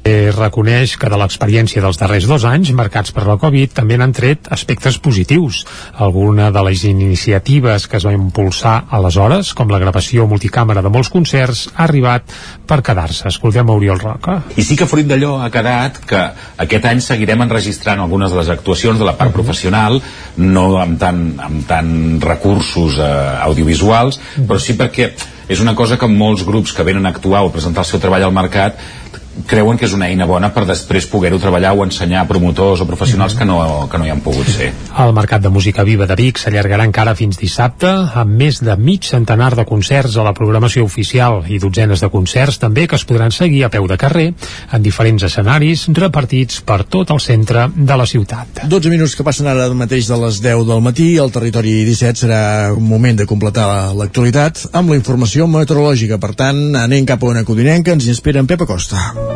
Eh, reconeix que de l'experiència dels darrers dos anys, marcats per la Covid, també n'han tret aspectes positius. Alguna de les iniciatives que es va impulsar aleshores, com la gravació multicàmera de molts concerts, ha arribat per quedar-se. Escoltem a Oriol Roca. I sí que fruit d'allò ha quedat que aquest any seguirem enregistrant algunes de les actuacions de la part uh -huh. professional, no amb tant, amb tant recursos eh, audiovisuals, uh -huh. però sí perquè és una cosa que molts grups que venen a actuar o presentar el seu treball al mercat creuen que és una eina bona per després poder-ho treballar o ensenyar a promotors o professionals que no, que no hi han pogut ser. El Mercat de Música Viva de Vic s'allargarà encara fins dissabte amb més de mig centenar de concerts a la programació oficial i dotzenes de concerts també que es podran seguir a peu de carrer en diferents escenaris repartits per tot el centre de la ciutat. 12 minuts que passen ara mateix de les 10 del matí al territori 17 serà un moment de completar l'actualitat amb la informació meteorològica. Per tant, anem cap a una codinenca, ens hi espera en Pep Acosta.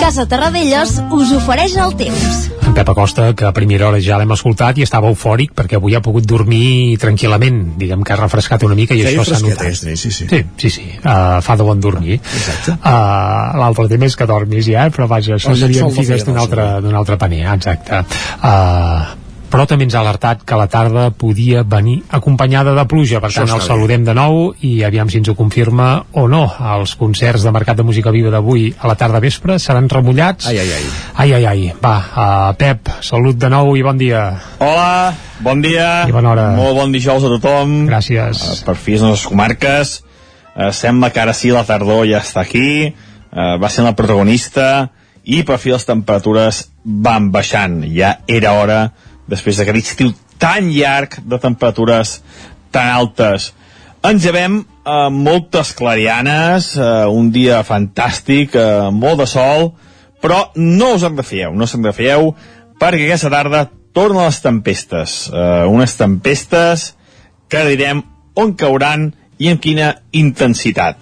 Casa Terradellos us ofereix el temps. En Pep Acosta, que a primera hora ja l'hem escoltat i estava eufòric perquè avui ha pogut dormir tranquil·lament. Diguem que ha refrescat una mica i Feia això s'ha notat. sí, sí, sí. Sí, sí, sí. Uh, fa de bon dormir. Exacte. Uh, L'altre tema és que dormis ja, però vaja, això El serien figues d'un altre, d'un altre paner, exacte. Uh, però també ens ha alertat que la tarda podia venir acompanyada de pluja, per tant el saludem de nou i aviam si ens ho confirma o no. Els concerts de Mercat de Música Viva d'avui a la tarda vespre seran remullats. Ai, ai, ai. Ai, ai, ai. Va, uh, Pep, salut de nou i bon dia. Hola, bon dia. I bona hora. Molt bon dijous a tothom. Gràcies. Uh, per fi les nostres comarques. Uh, sembla que ara sí la tardor ja està aquí. Uh, va ser la protagonista i per fi les temperatures van baixant. Ja era hora després d'aquest estiu tan llarg de temperatures tan altes. Ens llevem eh, moltes clarianes, eh, un dia fantàstic, eh, molt de sol, però no us en refieu, no se'n refieu, perquè aquesta tarda tornen les tempestes. Eh, unes tempestes que direm on cauran i amb quina intensitat.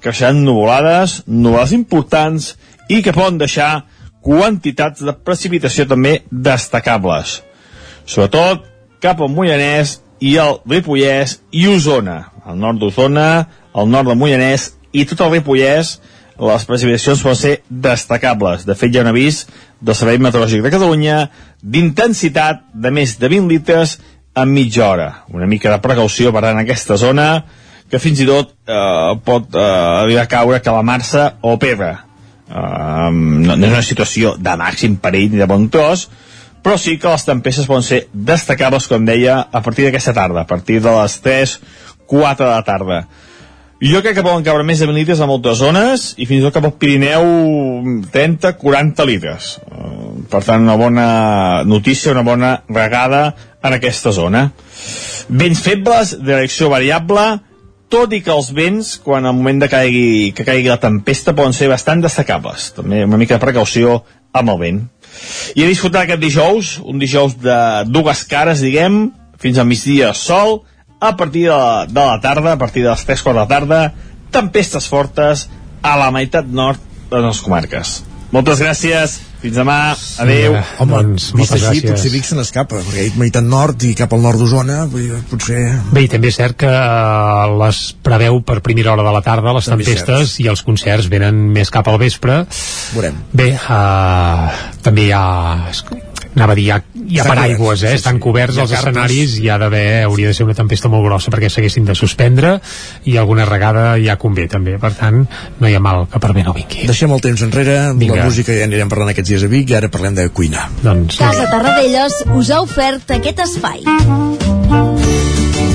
Que seran nuvolades, nuvolades importants i que poden deixar quantitats de precipitació també destacables sobretot cap al Moianès i el Ripollès i Osona. Al nord d'Osona, al nord del Moianès i tot el Ripollès, les precipitacions poden ser destacables. De fet, hi ha un avís del Servei Meteorològic de Catalunya d'intensitat de més de 20 litres en mitja hora. Una mica de precaució, per en aquesta zona, que fins i tot eh, pot eh, arribar a caure calamar-se o pedra. Eh, no, no és una situació de màxim perill ni de bon tros, però sí que les tempestes poden ser destacables, com deia, a partir d'aquesta tarda, a partir de les 3, 4 de la tarda. Jo crec que poden cabre més de 20 litres a moltes zones i fins i tot cap al Pirineu 30-40 litres. Eh, Per tant, una bona notícia, una bona regada en aquesta zona. Vents febles, direcció variable, tot i que els vents, quan al moment de caigui, que caigui la tempesta, poden ser bastant destacables. També una mica de precaució amb el vent. I a disfrutar aquest dijous, un dijous de dues cares, diguem, fins al migdia sol, a partir de la, de la tarda, a partir de les 3 quarts de la tarda, tempestes fortes a la meitat nord de les comarques. Moltes gràcies, fins demà, adeu. Eh, Home, Doncs, vist així, gràcies. potser Vic se n'escapa, perquè ha dit meitat nord i cap al nord d'Osona, potser... Bé, i també és cert que eh, les preveu per primera hora de la tarda, les També tempestes, i els concerts venen més cap al vespre. Veurem. Bé, uh, també hi ha... Anava a dir, hi ha, hi ha paraigües, eh? Estan coberts els escenaris, hi ha d'haver, hauria de ser una tempesta molt grossa perquè s'haguessin de suspendre, i alguna regada ja convé, també. Per tant, no hi ha mal que per bé no vingui. Deixem el temps enrere, Vinga. la música ja anirem parlant aquests dies a Vic i ara parlem de cuina. Doncs, Casa Tarradellas us ha ofert aquest espai.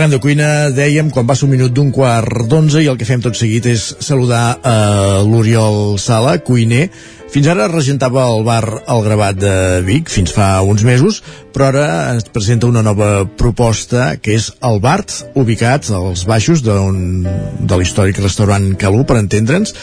Parlem de cuina, dèiem, quan passa un minut d'un quart d'onze i el que fem tot seguit és saludar a l'Oriol Sala, cuiner. Fins ara regentava el bar El Gravat de Vic, fins fa uns mesos, però ara ens presenta una nova proposta que és el Bart, ubicat als baixos de l'històric restaurant Calú, per entendre'ns,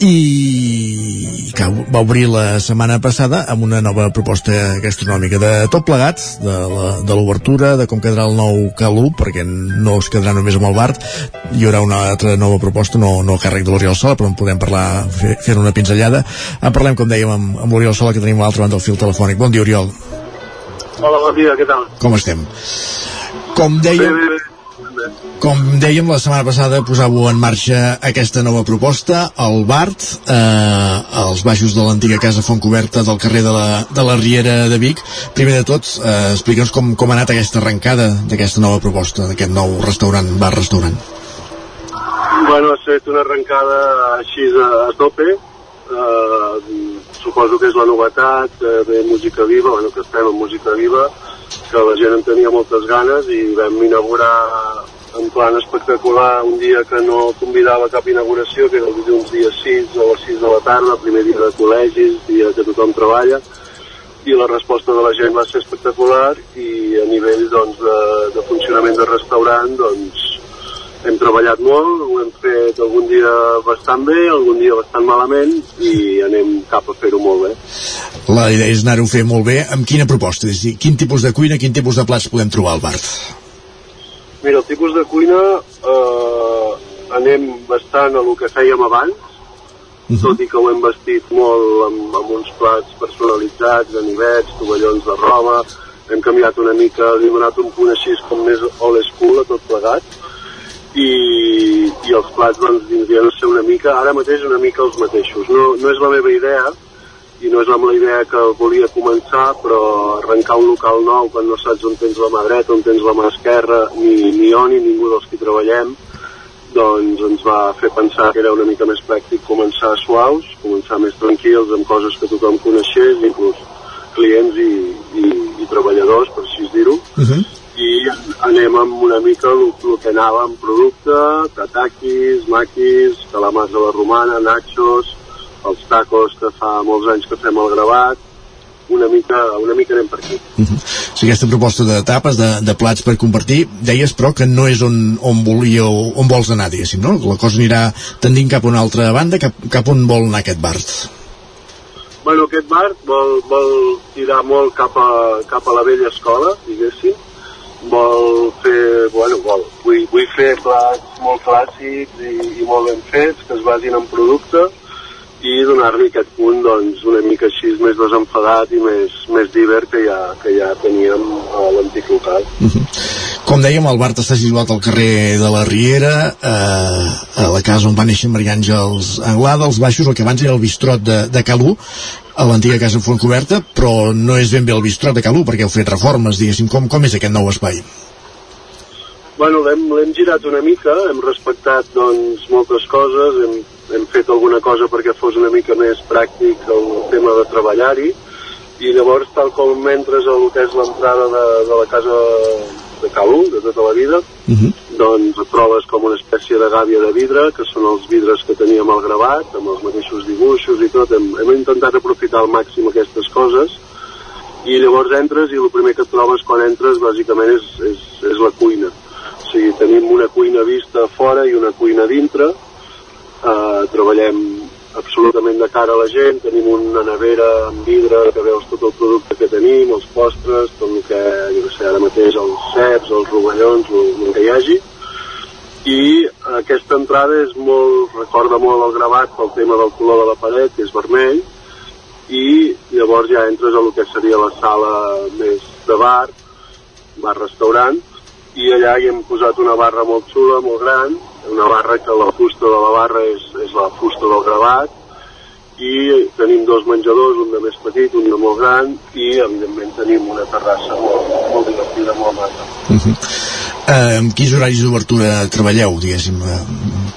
i que va obrir la setmana passada amb una nova proposta gastronòmica de tot plegat, de la- de l'obertura, de com quedarà el nou Calú, perquè no es quedarà només amb el Bart, hi haurà una altra nova proposta, no, no a càrrec de l'Oriol Sola, però en podem parlar, fer, fer una pinzellada. En parlem, com dèiem, amb, amb l'Oriol Sola, que tenim a l'altra banda del fil telefònic. Bon dia, Oriol. Hola, bon dia, què tal? Com estem? Com dèiem, Bé, bé, bé. com dèiem, la setmana passada posàveu en marxa aquesta nova proposta, el BART, eh, als baixos de l'antiga casa Fontcoberta del carrer de la, de la Riera de Vic. Primer de tot, eh, explica'ns com, com ha anat aquesta arrencada d'aquesta nova proposta, d'aquest nou restaurant, bar-restaurant. Bueno, ha estat una arrencada així a, a tope. Uh, suposo que és la novetat, uh, de música viva, bueno, que estem en música viva, que la gent en tenia moltes ganes i vam inaugurar en plan espectacular un dia que no convidava cap inauguració, que era el dilluns dia 6 a les 6 de la tarda, primer dia de col·legis, dia que tothom treballa, i la resposta de la gent va ser espectacular i a nivell doncs, de, de funcionament de restaurant doncs, hem treballat molt, ho hem fet algun dia bastant bé, algun dia bastant malament i anem cap a fer-ho molt bé. La idea és anar-ho a fer molt bé. Amb quina proposta? És dir, quin tipus de cuina, quin tipus de plats podem trobar al bar? Mira, el tipus de cuina eh, anem bastant a lo que fèiem abans, Mhm. tot i que ho hem vestit molt amb, amb uns plats personalitzats, ganivets, tovallons de roba, hem canviat una mica, li hem donat un punt així com més old school a tot plegat, i, i els plats doncs vindrien a ser una mica, ara mateix una mica els mateixos. No, no és la meva idea, i no és amb la idea que volia començar, però arrencar un local nou quan no saps on tens la mà dreta, on tens la mà esquerra, ni, ni jo ni ningú dels que treballem, doncs ens va fer pensar que era una mica més pràctic començar suaus, començar més tranquils amb coses que tothom coneixés, inclús clients i, i, i treballadors, per així dir-ho, i anem amb una mica el, el que anava amb producte, tatakis, maquis, calamars a la romana, nachos, els tacos que fa molts anys que fem al gravat, una mica, una mica anem per aquí. Mhm. O sigui, aquesta proposta de tapes, de, de plats per compartir, deies però que no és on, on volíeu, on vols anar, diguéssim, no? La cosa anirà tendint cap a una altra banda, cap, cap on vol anar aquest bar. Bueno, aquest bar vol, vol tirar molt cap a, cap a la vella escola, diguéssim. Vol fer, bueno, vol, vull, vull fer plats molt clàssics i, i molt ben fets, que es basin en producte i donar-li aquest punt doncs, una mica així més desenfadat i més, més divert que ja, que ja teníem a l'antic local. Com dèiem, el bar està situat al carrer de la Riera, eh, a la casa on va néixer Maria Àngels Anglada, als baixos, el que abans era el bistrot de, de Calú, a l'antiga casa Fontcoberta, però no és ben bé el bistrot de Calú, perquè heu fet reformes, diguéssim, com, com és aquest nou espai? Bueno, l'hem girat una mica, hem respectat doncs, moltes coses, hem, hem fet alguna cosa perquè fos una mica més pràctic el tema de treballar-hi, i llavors, tal com entres a lo que és l'entrada de, de la casa de Calú, de tota la vida, Uh -huh. doncs et trobes com una espècie de gàbia de vidre, que són els vidres que teníem al gravat, amb els mateixos dibuixos i tot. Hem, hem intentat aprofitar al màxim aquestes coses, i llavors entres i el primer que et trobes quan entres bàsicament és, és, és la cuina. O sigui, tenim una cuina vista fora i una cuina dintre, eh, treballem absolutament de cara a la gent, tenim una nevera amb vidre que veus tot el producte que tenim, els postres, tot el que, jo què sé, ara mateix els ceps, els rovellons, el, el que hi hagi, i aquesta entrada és molt, recorda molt el gravat pel tema del color de la paret, que és vermell, i llavors ja entres a lo que seria la sala més de bar, bar-restaurant, i allà hi hem posat una barra molt xula, molt gran, una barra que la fusta de la barra és, és la fusta del gravat, i tenim dos menjadors, un de més petit, un de molt gran, i evidentment tenim una terrassa molt, molt divertida, molt maca. Uh -huh. eh, amb quins horaris d'obertura treballeu, diguéssim? Eh,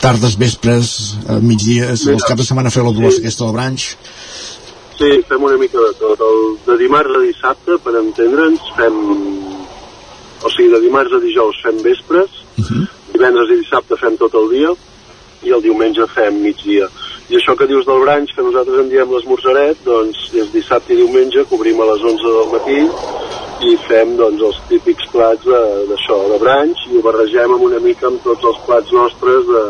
tardes, vespres, eh, migdies, els caps de setmana feu la dolors sí. aquesta del branch? Sí, fem una mica de tot. El, de dimarts a dissabte, per entendre'ns, fem... O sigui, de dimarts a dijous fem vespres, Uh -huh. Divendres i dissabte fem tot el dia, i el diumenge fem migdia. I això que dius del branch, que nosaltres en diem l'esmorzaret, doncs és dissabte i diumenge, cobrim a les 11 del matí i fem doncs, els típics plats d'això, de, branch, i ho barregem amb una mica amb tots els plats nostres de,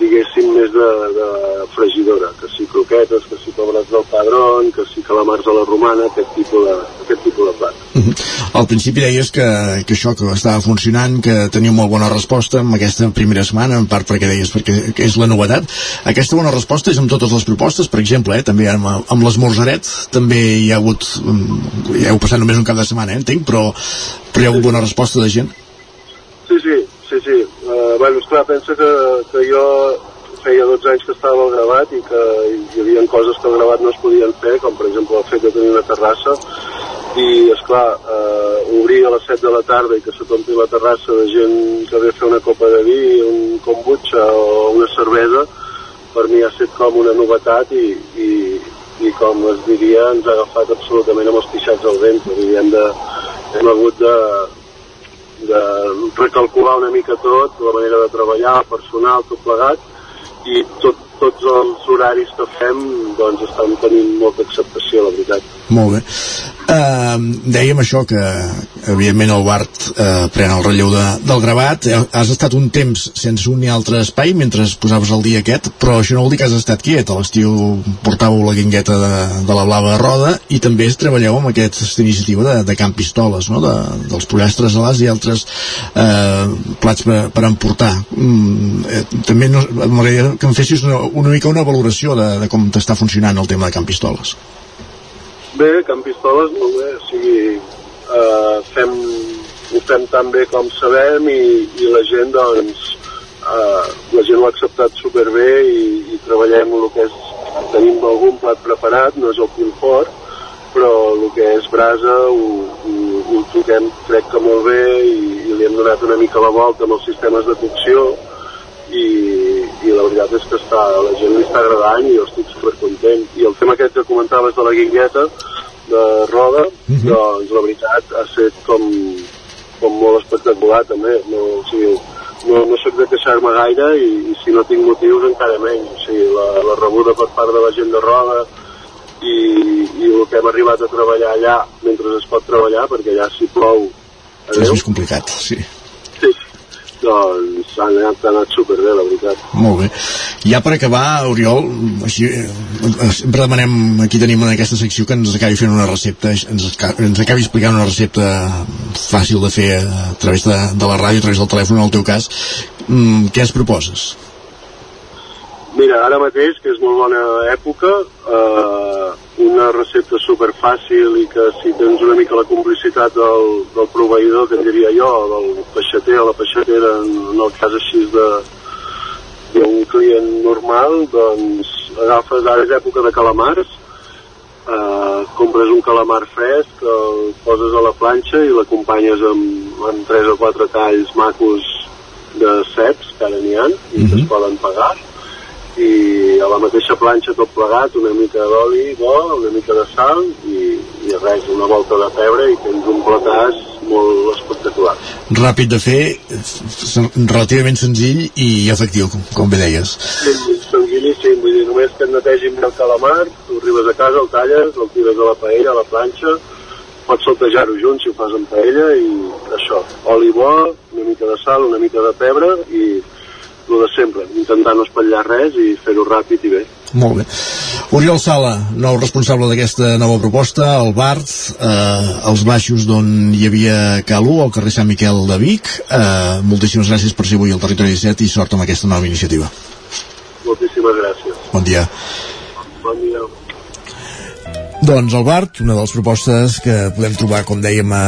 diguéssim, més de, de fregidora, que si croquetes, que si pebrats del padrón, que si calamars a la romana, aquest tipus de, aquest tipus de plat. Al principi deies que, que això que estava funcionant, que tenia molt bona resposta en aquesta primera setmana, en part perquè deies perquè és la novetat. Aquesta bona resposta és amb totes les propostes, per exemple, eh, també amb, amb l'esmorzaret, també hi ha hagut, mm, ja heu passat només un cap de setmana, eh, entenc, però, però hi ha hagut bona resposta de gent. Sí, sí, sí, sí. Uh, bueno, esclar, pensa que, que jo feia 12 anys que estava al gravat i que hi havia coses que al gravat no es podien fer, com per exemple el fet de tenir una terrassa i, és clar, eh, obrir a les 7 de la tarda i que se t'ompli la terrassa de gent que ve a fer una copa de vi, un kombucha o una cervesa, per mi ha estat com una novetat i, i, i com es diria, ens ha agafat absolutament amb els pixats al vent, vull hem, de, hem hagut de, de recalcular una mica tot, la manera de treballar, el personal, tot plegat, i tot, tots els horaris que fem doncs estan tenint molta acceptació, la veritat. Molt bé. Uh, dèiem això que evidentment el Bart uh, pren el relleu de, del gravat Eh, has estat un temps sense un ni altre espai mentre posaves el dia aquest però això no vol dir que has estat quiet a l'estiu portàveu la guingueta de, de la blava roda i també treballeu amb aquesta iniciativa de, de Camp Pistoles no? de, dels pollastres alats i altres eh, plats per, per emportar mm, eh, també no, m'agradaria que em fessis una, una mica una valoració de, de com t'està funcionant el tema de Camp Pistoles. Bé, Camp Pistoles, molt bé, o sigui, eh, fem, ho fem tan bé com sabem i, i la gent, doncs, eh, la gent ho ha acceptat superbé i, i treballem el que és, tenim algun plat preparat, no és el punt fort, però el que és brasa ho, ho, ho toquem crec que molt bé i, i li hem donat una mica la volta amb els sistemes de cocció i, i la veritat és que està, a la gent li està agradant i jo estic supercontent. I el tema aquest que comentaves de la guingueta de roda, doncs la veritat ha estat com, com molt espectacular també. No, o sigui, no, no soc de queixar-me gaire i, i si no tinc motius encara menys. O sigui, la, la rebuda per part de la gent de roda i, i el que hem arribat a treballar allà mentre es pot treballar, perquè allà si plou és més complicat, sí doncs han anat, ha anat superbé, la veritat. Molt bé. Ja per acabar, Oriol, així, eh, sempre demanem, aquí tenim en aquesta secció que ens acabi fent una recepta, ens, ens acabi explicant una recepta fàcil de fer a través de, de la ràdio, a través del telèfon, en el teu cas. Mm, què ens proposes? Mira, ara mateix, que és molt bona època, eh, una recepta super fàcil i que si tens una mica la complicitat del, del proveïdor, que en diria jo, del peixater o la peixatera, en, en el cas així de d'un client normal, doncs agafes, ara és època de calamars, eh, compres un calamar fresc, el poses a la planxa i l'acompanyes amb, amb tres o quatre talls macos de ceps, que ara n'hi ha, i que es poden pagar, i a la mateixa planxa tot plegat, una mica d'oli bo, una mica de sal i, i res, una volta de pebre i tens un platàs molt espectacular. Ràpid de fer, relativament senzill i efectiu, com, com bé deies. Sí, Sanguiníssim, vull dir, només que et netegin el calamar, tu arribes a casa, el talles, el tires a la paella, a la planxa, pots saltejar-ho junts si ho fas amb paella i això, oli bo, una mica de sal, una mica de pebre i el de sempre, intentar no espatllar res i fer-ho ràpid i bé. Molt bé. Oriol Sala, nou responsable d'aquesta nova proposta, el Bart, eh, els baixos d'on hi havia Calú, al carrer Sant Miquel de Vic. Eh, moltíssimes gràcies per ser avui al Territori 17 i sort amb aquesta nova iniciativa. Moltíssimes gràcies. Bon dia. Bon dia. Doncs el Bart, una de les propostes que podem trobar, com dèiem, a,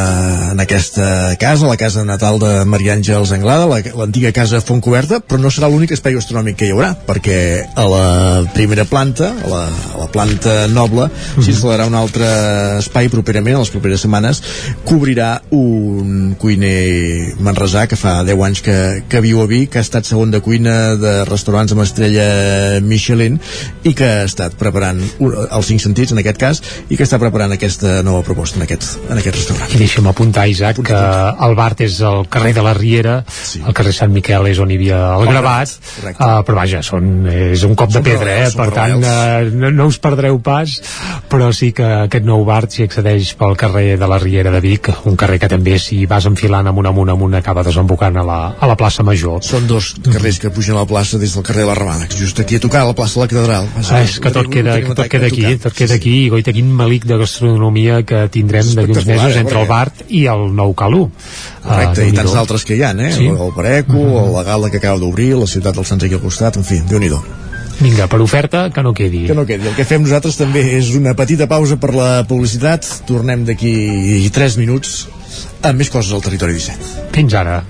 en aquesta casa, la casa natal de Maria Àngels Anglada, la- l'antiga casa Fontcoberta, però no serà l'únic espai gastronòmic que hi haurà, perquè a la primera planta, a la, a la planta noble, s'instal·larà un altre espai properament, a les properes setmanes, cobrirà un cuiner manresà que fa 10 anys que, que viu a Vic, que ha estat segon de cuina de restaurants amb estrella Michelin i que ha estat preparant un, els cinc sentits, en aquest cas, i que està preparant aquesta nova proposta en aquest, en aquest restaurant. I deixa'm apuntar, Isaac, que el Bart és el carrer de la Riera, sí. el carrer Sant Miquel és on hi havia el gravat, uh, però vaja, són, és un cop de Són pedra, eh? per tant, uh, no, no us perdreu pas, però sí que aquest nou Bart s'hi accedeix pel carrer de la Riera de Vic, un carrer que també, si vas enfilant amunt, amunt, amunt, acaba desembocant a la, a la plaça Major. Són dos carrers que pugen a la plaça des del carrer de la Ramada, just aquí a tocar, a la plaça de la Catedral. Ah, és que tot queda, que tot queda aquí, tot queda aquí, i goita, quin malic de gastronomia que tindrem d'aquí uns mesos eh, entre el Bart i el nou Calú. Correcte, Ah, i tants altres que hi ha, eh? Sí. El Pareco, mm -hmm. la Gala que acaba d'obrir, la ciutat del Sant aquí al costat, en fi, déu nhi Vinga, per oferta, que no quedi. Que no quedi. El que fem nosaltres també és una petita pausa per la publicitat. Tornem d'aquí 3 minuts amb més coses al territori 17. Fins ara.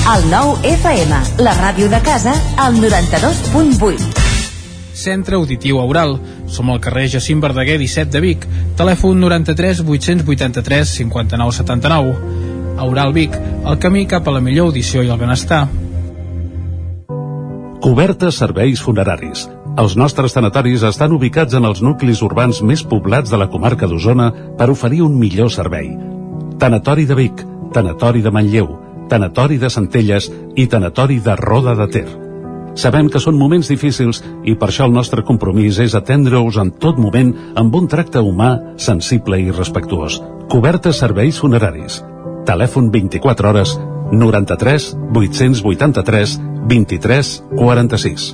El nou FM, la ràdio de casa, al 92.8. Centre Auditiu Aural. Som al carrer Jacint Verdaguer 17 de Vic. Telèfon 93 883 59 79. Aural Vic, el camí cap a la millor audició i el benestar. Cobertes serveis funeraris. Els nostres tanatoris estan ubicats en els nuclis urbans més poblats de la comarca d'Osona per oferir un millor servei. Tanatori de Vic, Tanatori de Manlleu, Tanatori de Centelles i Tanatori de Roda de Ter. Sabem que són moments difícils i per això el nostre compromís és atendre-us en tot moment amb un tracte humà, sensible i respectuós. Cobertes serveis funeraris. Telèfon 24 hores 93 883 23 46.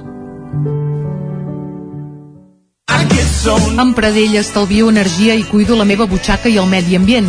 Amb Pradell estalvio energia i cuido la meva butxaca i el medi ambient.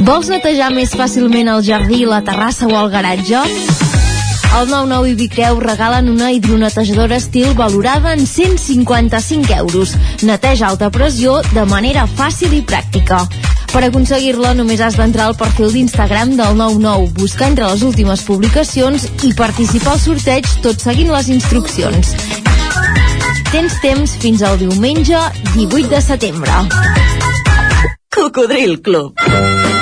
Vols netejar més fàcilment el jardí, la terrassa o el garatge? El 99 i Vicreu regalen una hidronetejadora estil valorada en 155 euros. Neteja alta pressió de manera fàcil i pràctica. Per aconseguir-la només has d'entrar al perfil d'Instagram del 99, buscar entre les últimes publicacions i participar al sorteig tot seguint les instruccions. Tens temps fins al diumenge 18 de setembre. Cocodril Club.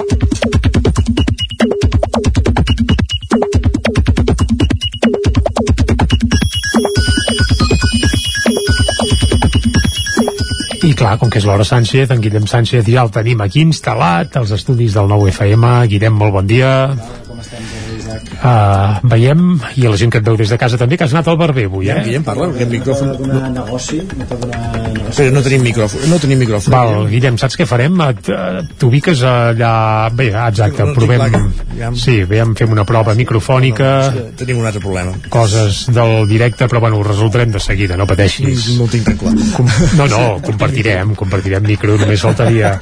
I clar, com que és l'hora Sánchez, en Guillem Sánchez ja el tenim aquí instal·lat als estudis del nou FM. Guillem, molt bon dia. Uh, veiem, i a la gent que et veu des de casa també, que has anat al barber avui, eh? Guillem, parla, perquè el micròfon... donar negoci, no donar negoci. Però no tenim micròfon. No tenim micròfon. Val, Guillem, saps què farem? Eh, T'ubiques allà... Bé, exacte, No, no provem... Sí, veiem, fem una prova microfònica, No, tenim un altre problema. coses del directe, però bueno, ho resoldrem de seguida, no pateixis. No ho tinc tan clar. Com... No, no, compartirem, compartirem micro, només faltaria.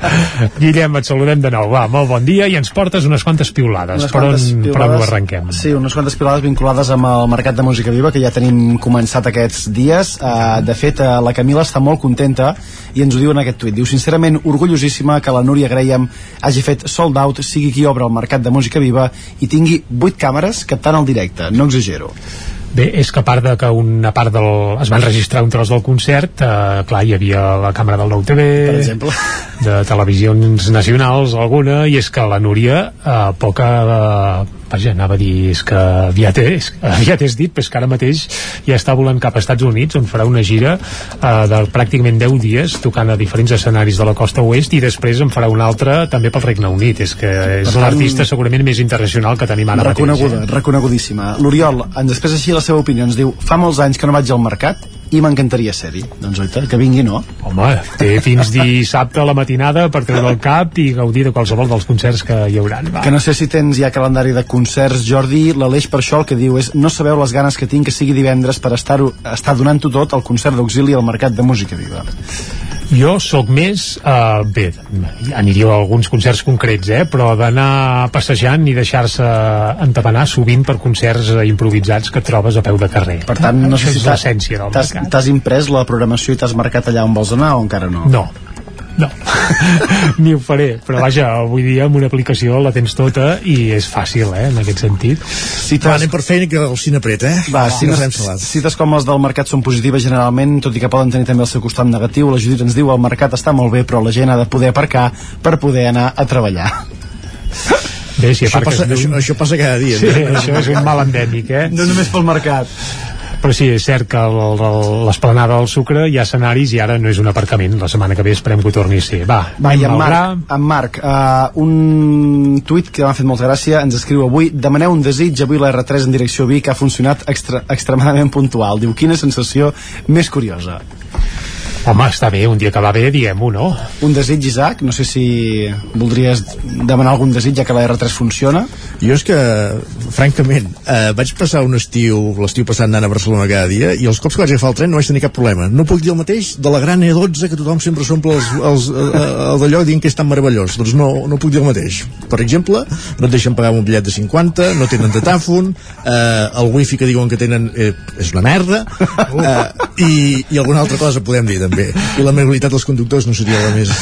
Guillem, et saludem de nou, va, molt bon dia, i ens portes unes quantes piulades. Unes per, on, quantes per on ho piulades- arrenquem? Sí, unes quantes pilades vinculades amb el Mercat de Música Viva que ja tenim començat aquests dies. Uh, de fet, uh, la Camila està molt contenta i ens ho diu en aquest tuit. Diu, sincerament, orgullosíssima que la Núria Graham hagi fet sold out, sigui qui obre el Mercat de Música Viva i tingui 8 càmeres captant el directe. No exagero. Bé, és que a part de que una part del... es van registrar un tros del concert, eh, clar, hi havia la càmera del Nou TV, Per exemple. de televisions nacionals, alguna, i és que la Núria, eh, poca... Eh, vaja, anava a dir, és que aviat és, aviat és dit, però és que ara mateix ja està volant cap als Estats Units, on farà una gira eh, de pràcticament 10 dies, tocant a diferents escenaris de la costa oest, i després en farà una altra també pel Regne Unit. És que és l'artista segurament més internacional que tenim ara reconeguda, mateix. reconegudíssima. L'Oriol, ens després així la seva opinió, ens diu fa molts anys que no vaig al mercat i m'encantaria ser-hi. Doncs oita, que vingui, no? Home, té fins dissabte a la matinada per treure el cap i gaudir de qualsevol dels concerts que hi haurà. Va. Que no sé si tens ja calendari de concerts, Jordi, l'Aleix per això el que diu és no sabeu les ganes que tinc que sigui divendres per estar, estar donant-ho tot al concert d'auxili al Mercat de Música Viva. Jo sóc més, uh, bé, aniria a alguns concerts concrets, eh, però d'anar passejant i deixar-se entabanar sovint per concerts eh, improvisats que trobes a peu de carrer. Per tant, no sé si és t'ha- l'essència del t'has mercat. t'has imprès la programació i t'has marcat allà on vols anar o encara no? No, no, ni ho faré, però vaja, avui dia amb una aplicació la tens tota i és fàcil, eh, en aquest sentit. Si Va, anem per feina que el cine apret, eh? Va, si cites, no cites com les del mercat són positives generalment, tot i que poden tenir també el seu costat negatiu. La Judit ens diu el mercat està molt bé, però la gent ha de poder aparcar per poder anar a treballar. Bé, si Això passa, això, això passa cada dia. Sí, això és un mal endèmic, eh? No només pel mercat. Però sí, és cert que l'esplanada del Sucre hi ha escenaris i ara no és un aparcament. La setmana que ve esperem que ho torni a ser. Va, Va, i en. Marc, en Marc uh, un tuit que m'ha fet molta gràcia, ens escriu avui, demaneu un desig, avui la R3 en direcció Vic ha funcionat extra, extremadament puntual. Diu, quina sensació més curiosa. Home, està bé, un dia que va bé, diguem-ho, no? Un desig, Isaac, no sé si voldries demanar algun desig ja que la R3 funciona. Jo és que, francament, eh, vaig passar un estiu, l'estiu passat anant a Barcelona cada dia, i els cops que vaig agafar el tren no vaig tenir cap problema. No puc dir el mateix de la gran E12, que tothom sempre s'omple els, els, eh, el d'allò dient que és tan meravellós. Doncs no, no puc dir el mateix. Per exemple, no et deixen pagar un bitllet de 50, no tenen datàfon, eh, el wifi que diuen que tenen eh, és una merda, eh, i, i alguna altra cosa podem dir, també. I la mobilitat dels conductors no seria la més...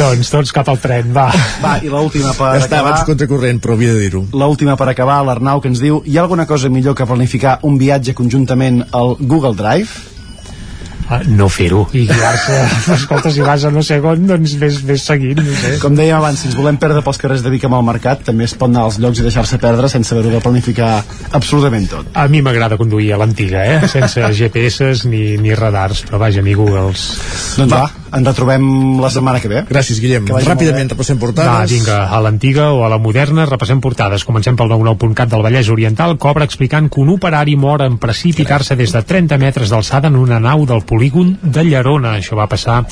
doncs tots cap al tren, va. Va, i l'última per Està acabar... contracorrent, però havia de dir-ho. L'última per acabar, l'Arnau que ens diu hi ha alguna cosa millor que planificar un viatge conjuntament al Google Drive? Uh, no fer-ho. I guiar-se escolta, si vas a no sé on doncs ves, ves seguint no sé. Com dèiem abans, si ens volem perdre pels carrers de Vic amb el mercat també es pot anar als llocs i deixar-se perdre sense haver-ho de planificar absolutament tot. A mi m'agrada conduir a l'antiga eh? sense GPS ni, ni radars però vaja, ni Googles. Doncs va, ens retrobem la setmana que ve. Gràcies Guillem, ràpidament repassem portades. Va, vinga, a l'antiga o a la moderna repassem portades, comencem pel 99.cat del Vallès Oriental, cobra explicant que un operari mor en precipitar-se des de 30 metres d'alçada en una nau del polígon de Llerona, això va passar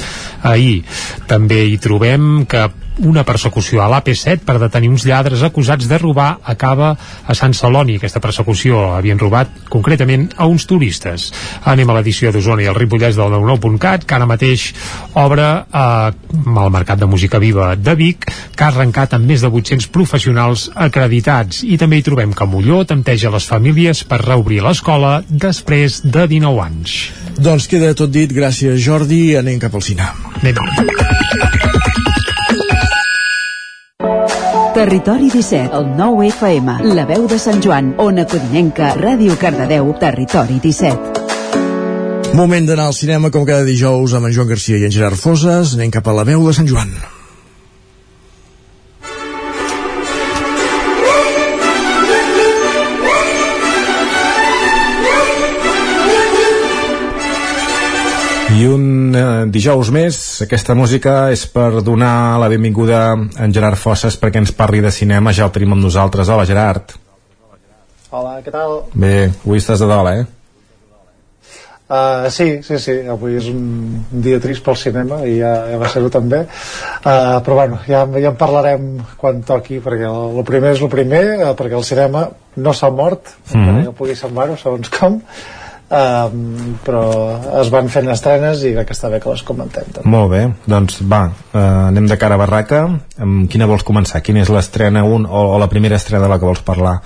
ahir. També hi trobem que una persecució a l'AP7 per detenir uns lladres acusats de robar acaba a Sant Celoni. Aquesta persecució havien robat concretament a uns turistes. Anem a l'edició d'Osona i el Ripollès del 99.cat, que ara mateix obre eh, al Mercat de Música Viva de Vic, que ha arrencat amb més de 800 professionals acreditats. I també hi trobem que Molló tempteja les famílies per reobrir l'escola després de 19 anys. Doncs queda tot dit, gràcies Jordi, anem cap al cine. Anem. Territori 17, el 9 FM, la veu de Sant Joan, Ona Codinenca, Ràdio Cardedeu, Territori 17. Moment d'anar al cinema com cada dijous amb en Joan Garcia i en Gerard Foses. Anem cap a la veu de Sant Joan. I un eh, dijous més, aquesta música és per donar la benvinguda a en Gerard Fosses perquè ens parli de cinema, ja el tenim amb nosaltres. Hola, Gerard. Hola, què tal? Bé, avui estàs de dalt, eh? Uh, sí, sí, sí, avui és un dia trist pel cinema i ja, ja va ser-ho també uh, però bueno, ja, ja en parlarem quan toqui perquè el, el primer és el primer uh, perquè el cinema no s'ha mort mm -hmm. no pugui semblar-ho segons com um, però es van fent estrenes i crec que està bé que les comentem també. Molt bé, doncs va uh, anem de cara a barraca amb quina vols començar? Quina és l'estrena un o, o la primera estrena de la que vols parlar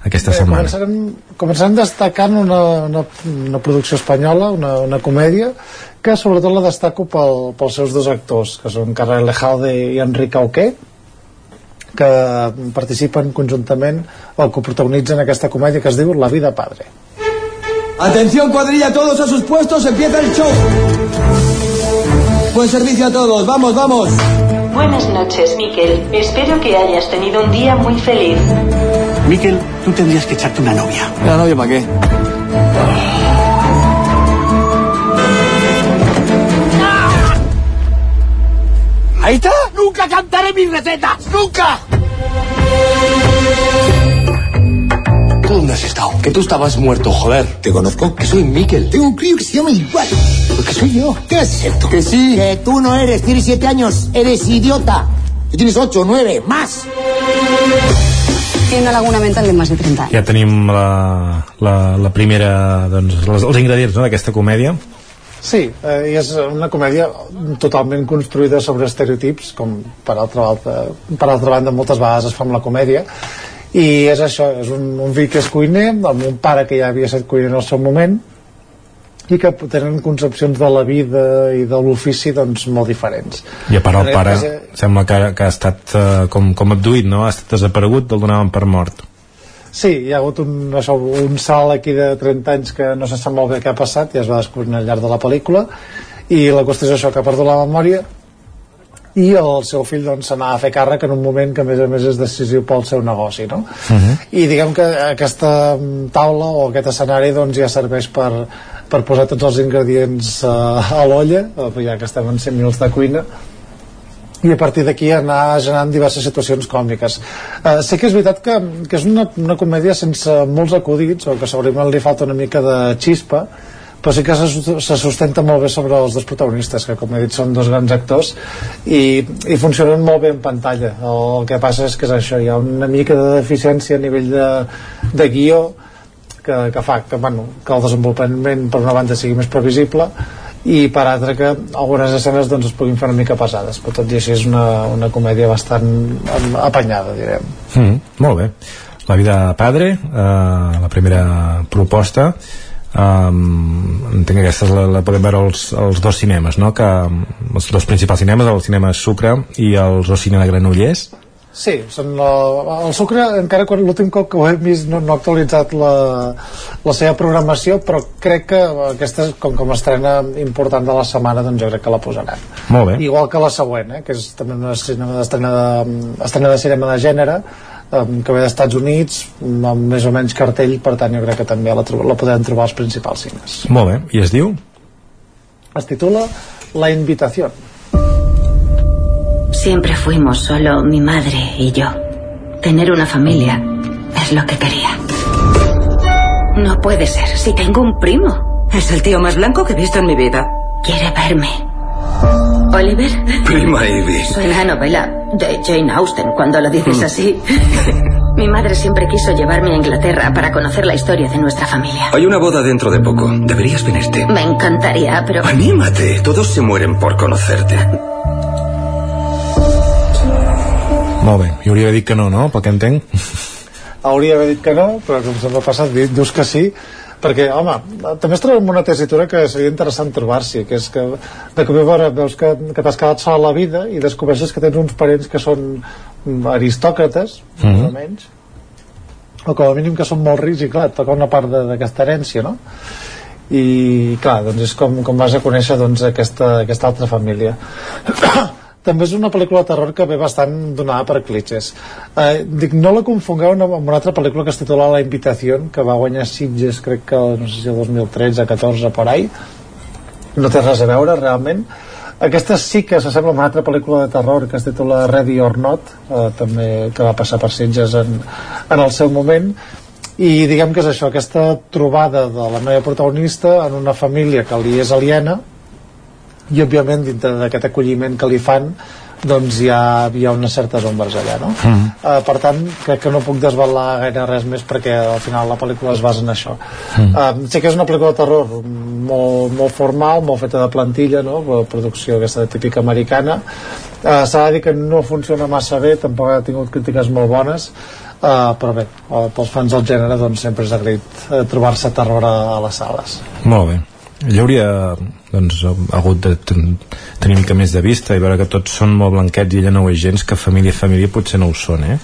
aquesta Bé, setmana? Començarem, començarem destacant una, una, una producció espanyola, una, una comèdia, que sobretot la destaco pel, pels seus dos actors, que són Carles Lejalde i Enric Auqué, que participen conjuntament o coprotagonitzen aquesta comèdia que es diu La vida padre. Atención cuadrilla, todos a sus puestos, empieza el show. Buen servicio a todos, vamos, vamos. Buenas noches, Miquel. Espero que hayas tenido un día muy feliz. Miquel, tú tendrías que echarte una novia. ¿Una novia para qué? ¿Ahí está? ¡Nunca cantaré mis recetas! ¡Nunca! ¿Tú dónde has estado? Que tú estabas muerto, joder. Te conozco. Que soy Miquel. Tengo un crío que se llama igual. Porque soy yo. ¿Qué es esto? Que sí. Que tú no eres, tienes siete años, eres idiota. Que tienes ocho, nueve, más. Tiene una laguna mental de más de 30 anys. Ja tenim la, la, la primera, doncs, les, els ingredients no, d'aquesta comèdia. Sí, eh, és una comèdia totalment construïda sobre estereotips, com per altra, banda, per altra banda moltes vegades es fa amb la comèdia, i és això, és un, un fill que és cuiner, amb un pare que ja havia estat cuiner en el seu moment, i que tenen concepcions de la vida i de l'ofici doncs molt diferents. I a part el pare aquest cas, sembla que, que ha estat eh, com, com abduït, no? Ha estat desaparegut, el donaven per mort. Sí, hi ha hagut un, això, un salt aquí de 30 anys que no se sap molt bé què ha passat i es va descobrir al llarg de la pel·lícula i la qüestió és això, que ha perdut la memòria i el seu fill doncs se n'ha a fer càrrec en un moment que a més a més és decisiu pel seu negoci no? Uh -huh. i diguem que aquesta mm, taula o aquest escenari doncs ja serveix per, per posar tots els ingredients uh, a l'olla eh, ja que estem en 100 minuts de cuina i a partir d'aquí anar generant diverses situacions còmiques. Uh, sé que és veritat que, que és una, una comèdia sense molts acudits, o que segurament li falta una mica de xispa, però sí que se, se sustenta molt bé sobre els dos protagonistes, que com he dit són dos grans actors, i, i funcionen molt bé en pantalla. El que passa és que és això, hi ha una mica de deficiència a nivell de, de guió, que, que fa que, bueno, que el desenvolupament per una banda sigui més previsible i per altra que algunes escenes doncs, es puguin fer una mica pesades però tot i així és una, una comèdia bastant apanyada direm Mm, molt bé. La vida padre, eh, la primera proposta, um, entenc que aquesta la, la podem veure als, als dos cinemes, no? Que, um, els dos principals cinemes, el cinema Sucre i el Rocine de Granollers. Sí, són la, el Sucre, encara quan l'últim cop que ho he vist no, no ha actualitzat la, la seva programació, però crec que aquesta, com, com estrena important de la setmana, doncs jo crec que la posaran. Molt bé. Igual que la següent, eh, que és també una estrena d'estrena de, estrena de cinema de gènere, eh, que ve d'Estats Units, amb més o menys cartell, per tant jo crec que també la, la podem trobar als principals cines. Molt bé. I es diu? Es titula La Invitació. Siempre fuimos solo mi madre y yo. Tener una familia es lo que quería. No puede ser, si tengo un primo. Es el tío más blanco que he visto en mi vida. Quiere verme. Oliver, Prima Ivy. suena a novela de Jane Austen cuando lo dices Mm. así. mi madre siempre quiso llevarme a Inglaterra para conocer la historia de nuestra familia. Hay una boda dentro de poco. Deberías venirte. Me encantaría, pero... Anímate. Todos se mueren por conocerte. Molt bé. I hauria que no, no? Pel que entenc. hauria d'haver dit que no, però com sempre passa, di- dius que sí, perquè, home, també es troba una tesitura que seria interessant trobar-s'hi, que és que de cop i volta veus que, que t'has quedat sol a la vida i descobreixes que tens uns parents que són mm, aristòcrates, Mhm. més o menys, o com a mínim que són molt rics i clar, et toca una part d'aquesta herència, no? i clar, doncs és com, com vas a conèixer doncs, aquesta, aquesta altra família també és una pel·lícula de terror que ve bastant donada per clitxes. Eh, dic, no la confongueu amb una altra pel·lícula que es titula La Invitació que va guanyar Sitges crec que no sé si el 2013, 14 por ahí. No té res a veure realment. Aquesta sí que s'assembla a una altra pel·lícula de terror que es titula Ready or Not eh, també que va passar per Sitges en, en el seu moment. I diguem que és això, aquesta trobada de la noia protagonista en una família que li és aliena i òbviament dintre d'aquest acolliment que li fan doncs hi ha, hi ha unes certes ombres allà no? Mm. Uh, per tant crec que no puc desvelar gaire res més perquè al final la pel·lícula es basa en això Mm. uh, sí que és una pel·lícula de terror molt, molt formal, molt feta de plantilla no? La producció aquesta típica americana uh, s'ha de dir que no funciona massa bé tampoc ha tingut crítiques molt bones uh, però bé, uh, pels fans del gènere doncs sempre és agraït uh, trobar-se terror a, a les sales Molt bé. Ella hauria doncs, hagut de ten- tenir una mica més de vista i veure que tots són molt blanquets i ella no ho és gens, que família família potser no ho són, eh?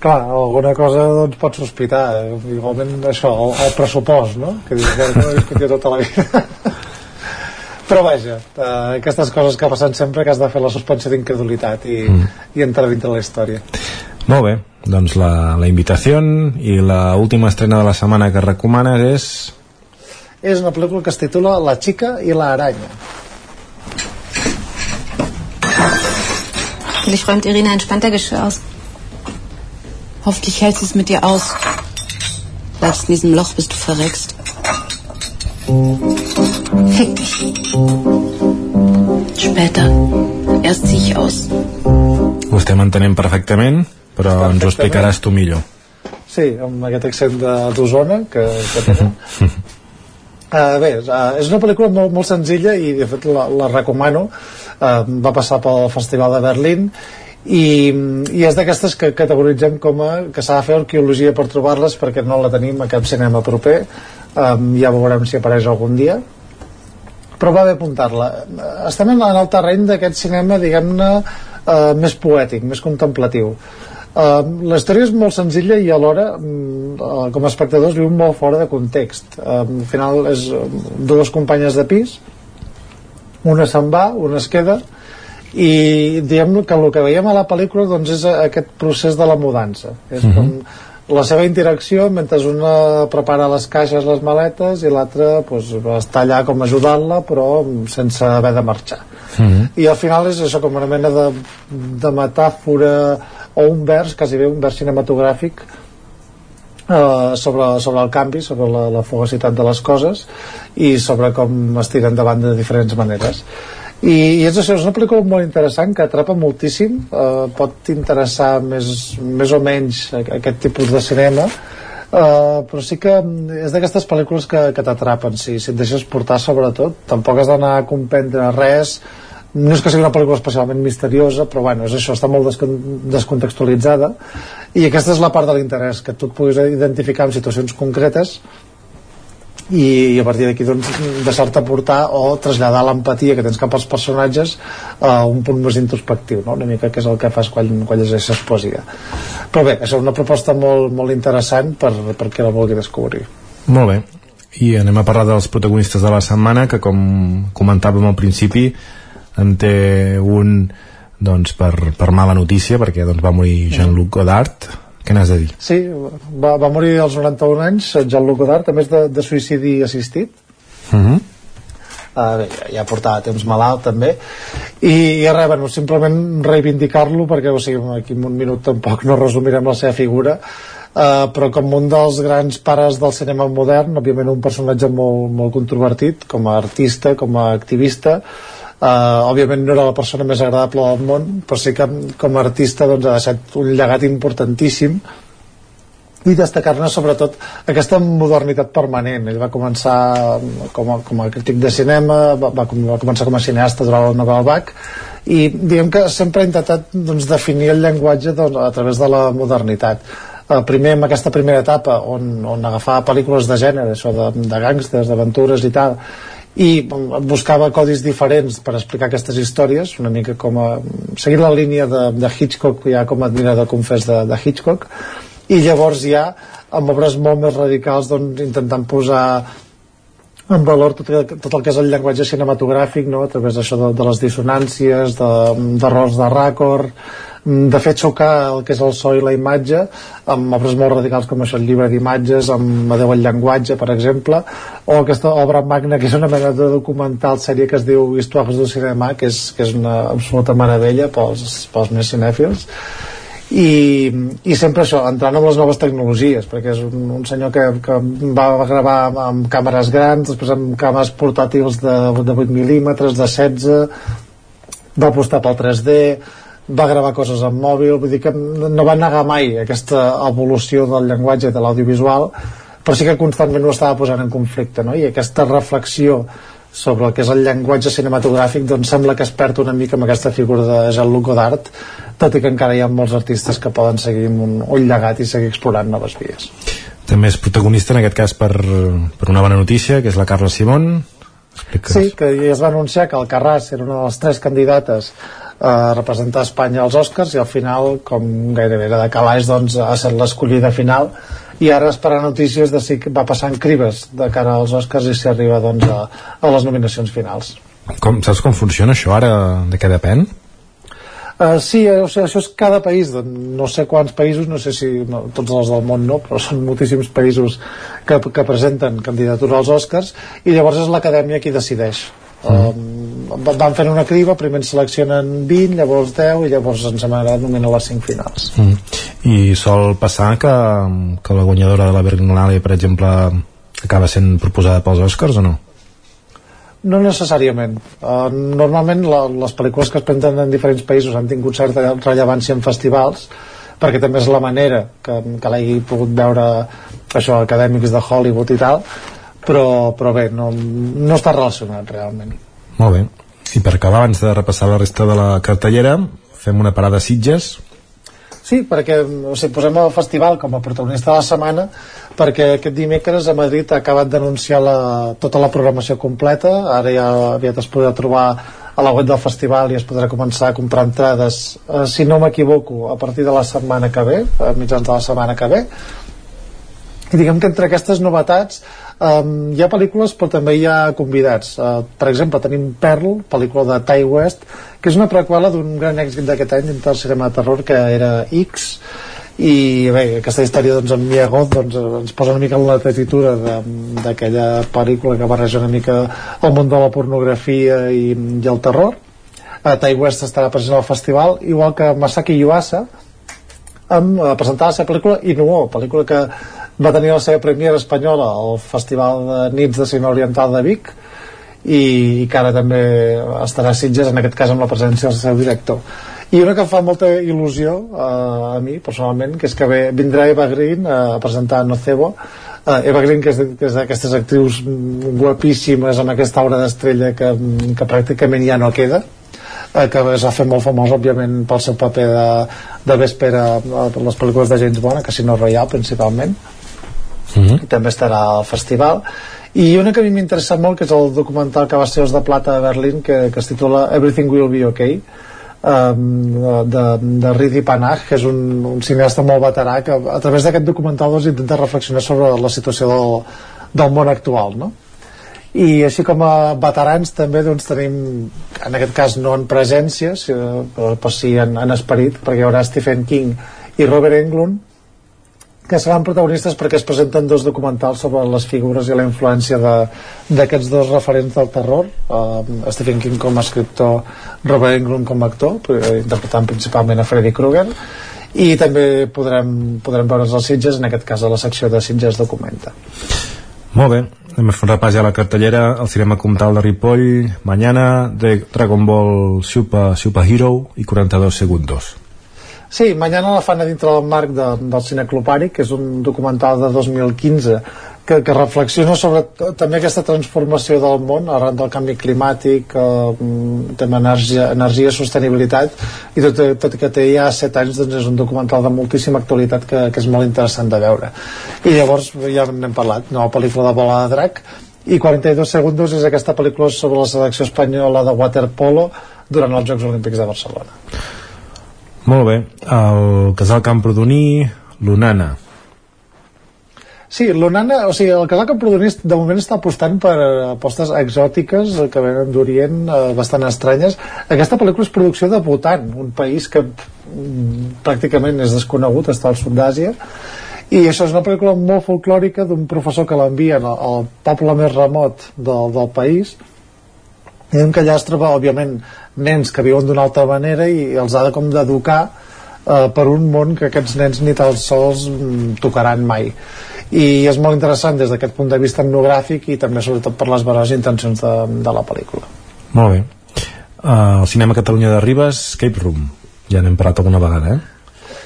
Clar, alguna cosa doncs pots sospitar eh? igualment això, el, el pressupost no? que dius, bueno, no he discutit tota la vida però vaja eh, aquestes coses que passen sempre que has de fer la suspensió d'incredulitat i, mm. i entrar dintre la història Molt bé, doncs la, la invitació i la última estrena de la setmana que recomanes és... és una pel·lícula que es titula La xica i la aranya Hoffentlich räumt Irina entspannt der Geschirr aus. Hoffentlich hältst du es mit dir aus. Bleibst in diesem Loch, bis du verreckst. Fick dich. Später. Erst zieh ich aus. Ho estem entenent perfectament, però ens ho explicaràs tu millor. sí, amb aquest accent de- d'Osona que, que tenen Uh, bé, uh, és una pel·lícula molt, molt senzilla i de fet la, la recomano. Uh, va passar pel Festival de Berlín i, i és d'aquestes que categoritzem com a que s'ha de fer arqueologia per trobar-les perquè no la tenim a cap cinema proper. Um, ja veurem si apareix algun dia. Però va bé apuntar-la. Estem en, el terreny d'aquest cinema diguem-ne uh, més poètic, més contemplatiu Uh, la història és molt senzilla i alhora uh, com a espectadors viu molt fora de context. Uh, al final és uh, dues companyes de pis una se'n va, una es queda i diguem que el que veiem a la pel·lícula doncs és aquest procés de la mudança. És Mhm. com la seva interacció mentre una prepara les caixes, les maletes i l'altra doncs, està allà com ajudant-la però sense haver de marxar. I al final és això com una mena de, de metàfora o un vers, quasi bé un vers cinematogràfic eh, sobre, sobre el canvi, sobre la, la fugacitat de les coses i sobre com es tiren davant de diferents maneres. I, i és això, és una pel·lícula molt interessant que atrapa moltíssim eh, pot interessar més, més o menys aquest tipus de cinema Uh, però sí que és d'aquestes pel·lícules que, que t'atrapen si, si et deixes portar sobretot tampoc has d'anar a comprendre res no és que sigui una pel·lícula especialment misteriosa però bueno, és això, està molt descon descontextualitzada. I aquesta és la part de l'interès que tu et puguis identificar en situacions concretes i, i a partir d'aquí doncs, deixar-te portar o traslladar l'empatia que tens cap als personatges a un punt més introspectiu no? una mica que és el que fas quan, quan llegeixes poesia. Però bé, és una proposta molt, molt interessant per, per qui la vulgui descobrir. Molt bé, i anem a parlar dels protagonistes de la setmana que com comentàvem al principi en té un doncs per, per mala notícia perquè doncs, va morir Jean-Luc Godard què n'has de dir? Sí, va, va morir als 91 anys Jean-Luc Godard, a més de, de suïcidi assistit Uh -huh. uh, bé, ja portava temps malalt també i, i res, bueno, simplement reivindicar-lo perquè o sigui, aquí en un minut tampoc no resumirem la seva figura uh, però com un dels grans pares del cinema modern òbviament un personatge molt, molt controvertit com a artista, com a activista Uh, òbviament no era la persona més agradable del món però sí que com a artista doncs, ha deixat un llegat importantíssim. I destacar-ne sobretot aquesta modernitat permanent. Ell va començar com a, com a crític de cinema va, va, començar com a cineasta durant la novel·la Bach i diguem que sempre ha intentat doncs, definir el llenguatge doncs, a través de la modernitat. Uh, primer en aquesta primera etapa on, on agafava pel·lícules de gènere això de, de gàngsters, d'aventures i tal i buscava codis diferents per explicar aquestes històries una mica com a seguir la línia de, de Hitchcock ja com a admirador confés de, de Hitchcock i llavors ja amb obres molt més radicals doncs, intentant posar en valor tot, tot el que és el llenguatge cinematogràfic no? a través d'això de, de les dissonàncies d'errors de, de ràcord de fet xocar el que és el so i la imatge amb obres molt radicals com això el llibre d'imatges amb Adeu al llenguatge per exemple o aquesta obra magna que és una mena de documental sèrie que es diu Histoires du Cinema que és, que és una absoluta meravella pels, pels més cinèfils. I, i sempre això, entrant amb les noves tecnologies perquè és un, un senyor que, que va gravar amb càmeres grans després amb càmeres portàtils de, de 8 mil·límetres, de 16 va apostar pel 3D va gravar coses amb mòbil, vull dir que no va negar mai aquesta evolució del llenguatge de l'audiovisual, però sí que constantment ho estava posant en conflicte, no? i aquesta reflexió sobre el que és el llenguatge cinematogràfic doncs sembla que es perd una mica amb aquesta figura de Jean-Luc Godard tot i que encara hi ha molts artistes que poden seguir amb un ull llegat i seguir explorant noves vies també és protagonista en aquest cas per, per una bona notícia que és la Carla Simón Expliques. Sí, que es va anunciar que el Carràs era una de les tres candidates a representar Espanya als Oscars i al final, com gairebé era de calaix, doncs ha estat l'escollida final i ara esperar notícies de si va passant crives de cara als Oscars i si arriba doncs, a, a les nominacions finals. Com, saps com funciona això ara? De què depèn? Uh, sí, o sigui, això és cada país, no sé quants països, no sé si no, tots els del món no, però són moltíssims països que, que presenten candidatura als Oscars i llavors és l'acadèmia qui decideix. Mm. Um, van fent una criba, primer en seleccionen 20, llavors 10 i llavors ens sembla nomenen les 5 finals. Mm. I sol passar que, que la guanyadora de la Berlinale, per exemple, acaba sent proposada pels Oscars o no? No necessàriament. Uh, normalment la, les pel·lícules que es presenten en diferents països han tingut certa rellevància en festivals perquè també és la manera que, que l'hagi pogut veure això, acadèmics de Hollywood i tal però, però bé, no, no està relacionat realment. Molt bé. I per acabar, abans de repassar la resta de la cartellera, fem una parada a Sitges. Sí, perquè o sigui, posem el festival com a protagonista de la setmana perquè aquest dimecres a Madrid ha acabat d'anunciar tota la programació completa. Ara ja aviat es podrà trobar a la web del festival i es podrà començar a comprar entrades. Eh, si no m'equivoco a partir de la setmana que ve a mitjans de la setmana que ve i diguem que entre aquestes novetats um, hi ha pel·lícules però també hi ha convidats. Uh, per exemple tenim Pearl, pel·lícula de Ty West que és una preqüela d'un gran èxit d'aquest any dintre del cinema de terror que era X i bé, aquesta història doncs, amb Mia Goth doncs, ens posa una mica en la tesitura d'aquella pel·lícula que barreja una mica el món de la pornografia i, i el terror. A Ty West estarà present al festival igual que Masaki Yuasa amb uh, presentar la seva pel·lícula Inuo, pel·lícula que va tenir la seva premiera espanyola al Festival de Nits de Cinema Oriental de Vic i, i que ara també estarà a Sitges, en aquest cas amb la presència del seu director. I una que fa molta il·lusió eh, a mi, personalment, que és que ve, vindrà Eva Green eh, a presentar Nocebo, eh, Eva Green, que és, que és d'aquestes actrius guapíssimes amb aquesta obra d'estrella que, que pràcticament ja no queda, eh, que es va fer molt famós òbviament pel seu paper de, de Vespera a les pel·lícules de James Bond, a Casino Royale principalment mm -hmm. també estarà al festival i una que a mi m'interessa molt que és el documental que va ser Els de Plata de Berlín que, que es titula Everything Will Be Okay um, de, de Ridi Panach que és un, un cineasta molt veterà que a través d'aquest documental doncs, intenta reflexionar sobre la situació del, del món actual no? i així com a veterans també doncs, tenim en aquest cas no en presència però, però sí en, en esperit perquè hi haurà Stephen King i Robert Englund que seran protagonistes perquè es presenten dos documentals sobre les figures i la influència d'aquests dos referents del terror uh, Stephen King com a escriptor Robert Englund com a actor interpretant principalment a Freddy Krueger i també podrem, podrem veure's els Sitges en aquest cas a la secció de Sitges Documenta. Molt bé, anem a fer un repàs ja a la cartellera el cinema comtal de Ripoll mañana de Dragon Ball Super, Super Hero i 42 segundos Sí, Mañana la fan a dintre del marc de, del Cineclopari, que és un documental de 2015 que, que reflexiona sobre també aquesta transformació del món arran del canvi climàtic, eh, tema energia, energia, sostenibilitat i tot, tot que té ja 7 anys doncs és un documental de moltíssima actualitat que, que és molt interessant de veure. I llavors ja n'hem parlat, nova pel·lícula de Bola de Drac i 42 segons és aquesta pel·lícula sobre la selecció espanyola de waterpolo durant els Jocs Olímpics de Barcelona molt bé, el casal Camprodoní, l'Unana. Sí, l'Unana, o sigui, el casal Camprodoní de moment està apostant per apostes exòtiques que venen d'Orient, eh, bastant estranyes. Aquesta pel·lícula és producció de Bhutan, un país que mm, pràcticament és desconegut, està al sud d'Àsia, i això és una pel·lícula molt folclòrica d'un professor que l'envien al, al poble més remot del, del país, i que allà es troba, òbviament, nens que viuen d'una altra manera i els ha de com d'educar eh, per un món que aquests nens ni tan sols mm, tocaran mai. I és molt interessant des d'aquest punt de vista etnogràfic i també sobretot per les veres intencions de, de la pel·lícula. Molt bé. Uh, El cinema Catalunya de Ribes, Escape Room. Ja n'hem parlat alguna vegada, eh?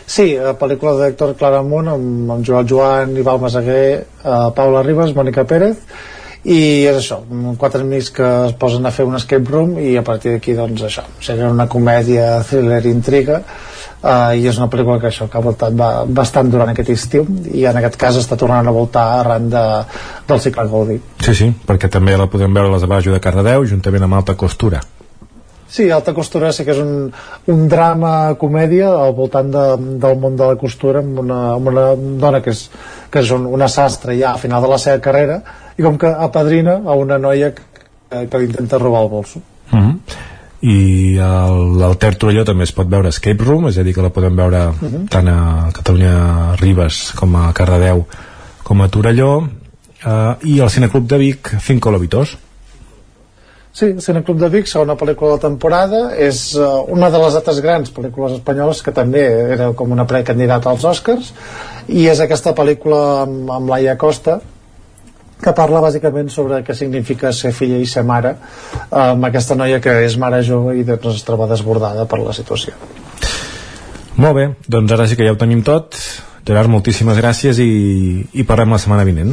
Sí, la pel·lícula de Héctor Claramunt amb, amb Joan Joan, Ival Masaguer, uh, Paula Ribas, Mònica Pérez i és això, quatre amics que es posen a fer un escape room i a partir d'aquí doncs això, seria una comèdia thriller intriga uh, i és una pel·lícula que això que ha voltat va, bastant durant aquest estiu i en aquest cas està tornant a voltar arran de, del cicle Gaudí. Sí, sí, perquè també la podem veure a les Abajo de Cardedeu juntament amb Alta Costura. Sí, Alta Costura sí que és un, un drama comèdia al voltant de, del món de la costura amb una, amb una dona que és, que és un, una sastre ja al final de la seva carrera i com que apadrina a una noia que, que li intenta robar el bolso uh -huh. i al Torelló també es pot veure Escape Room, és a dir que la podem veure uh -huh. tant a Catalunya Ribes com a Cardedeu com a Torelló uh, i al Cineclub de Vic Cinco Lobitos Sí, el Cineclub de Vic, segona pel·lícula de la temporada, és uh, una de les altres grans pel·lícules espanyoles que també era com una precandidata als Oscars i és aquesta pel·lícula amb, amb Laia Costa que parla bàsicament sobre què significa ser filla i ser mare amb aquesta noia que és mare jove i doncs es troba desbordada per la situació. Molt bé, doncs ara sí que ja ho tenim tot. Gerard, moltíssimes gràcies i, i parlem la setmana vinent.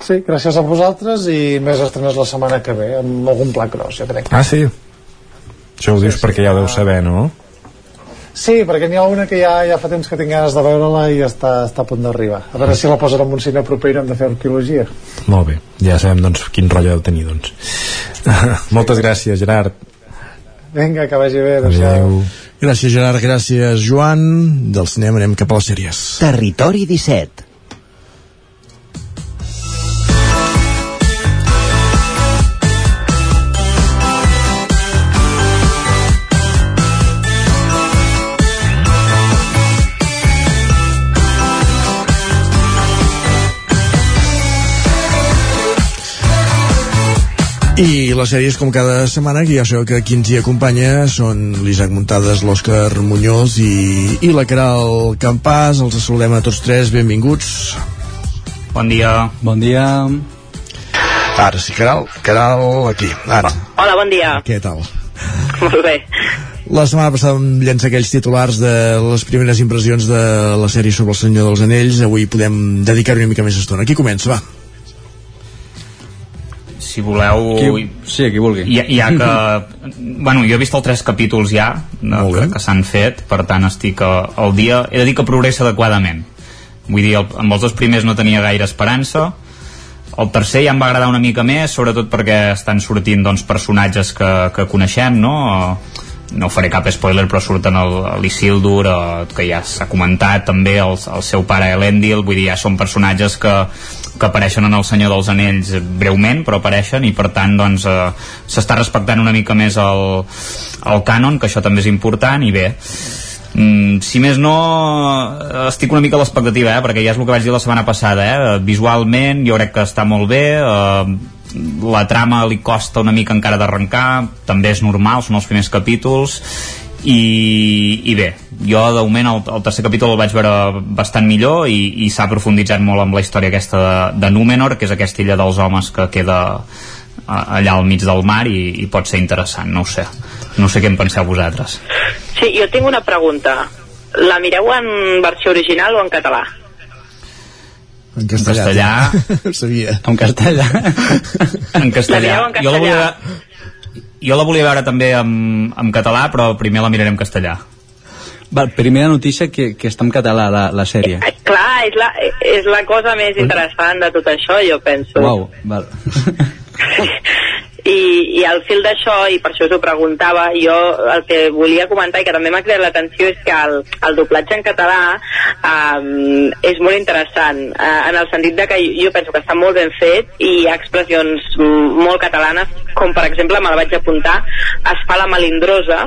Sí, gràcies a vosaltres i més estrenes la setmana que ve amb algun pla gros, jo crec. Ah, sí? Això ho dius sí, perquè sí, ja ho deu saber, no? Sí, perquè n'hi ha una que ja, ja fa temps que tinc ganes de veure-la i està, està a punt d'arribar. A veure si la posen en un cine proper i hem de fer arqueologia. Molt bé, ja sabem doncs, quin rotllo deu tenir, doncs. Moltes gràcies, Gerard. Vinga, que vagi bé. Adéu. Gràcies, Gerard. Gràcies, Joan. Del cinema anem cap a les sèries. Territori 17. I les sèries, com cada setmana, que ja sabeu que qui ens hi acompanya són l'Isaac Muntades, l'Òscar Muñoz i, i la Caral Campàs. Els saludem a tots tres, benvinguts. Bon dia. Bon dia. Ara sí, Caral, Caral, aquí, ara. Hola, bon dia. Què tal? Molt bé. La setmana passada vam llençar aquells titulars de les primeres impressions de la sèrie sobre el Senyor dels Anells. Avui podem dedicar-hi una mica més estona. Qui comença, va? Si voleu... Qui, sí, qui vulgui. Ja, ja que... bueno, jo he vist els tres capítols ja de, que, que s'han fet, per tant estic a, al dia... He de dir que progressa adequadament. Vull dir, el, amb els dos primers no tenia gaire esperança, el tercer ja em va agradar una mica més, sobretot perquè estan sortint doncs, personatges que, que coneixem, no? no faré cap spoiler però surten l'Isildur eh, que ja s'ha comentat també el, el seu pare Elendil vull dir ja són personatges que, que apareixen en el Senyor dels Anells breument però apareixen i per tant doncs eh, s'està respectant una mica més el, el cànon que això també és important i bé Mm, si més no estic una mica a l'expectativa eh, perquè ja és el que vaig dir la setmana passada eh, visualment jo crec que està molt bé eh, la trama li costa una mica encara d'arrencar també és normal, són els primers capítols i, i bé jo de moment el, el tercer capítol el vaig veure bastant millor i, i s'ha profunditzat molt amb la història aquesta de, de Númenor que és aquesta illa dels homes que queda allà al mig del mar i, i pot ser interessant, no ho sé no sé què en penseu vosaltres Sí, jo tinc una pregunta la mireu en versió original o en català? En castellà. En castellà. Ho sabia. En castellà. en castellà. La mireu en Jo la volia, castellà? Jo la volia veure també en, en català, però primer la miraré en castellà. Val, primera notícia que, que està en català la, la sèrie. Clar, és la, és la cosa més interessant de tot això, jo penso. Uau, val. I, i al fil d'això, i per això us ho preguntava, jo el que volia comentar i que també m'ha cridat l'atenció és que el, el doblatge en català um, és molt interessant, uh, en el sentit de que jo penso que està molt ben fet i hi ha expressions molt catalanes, com per exemple, me la vaig apuntar, es fa la melindrosa,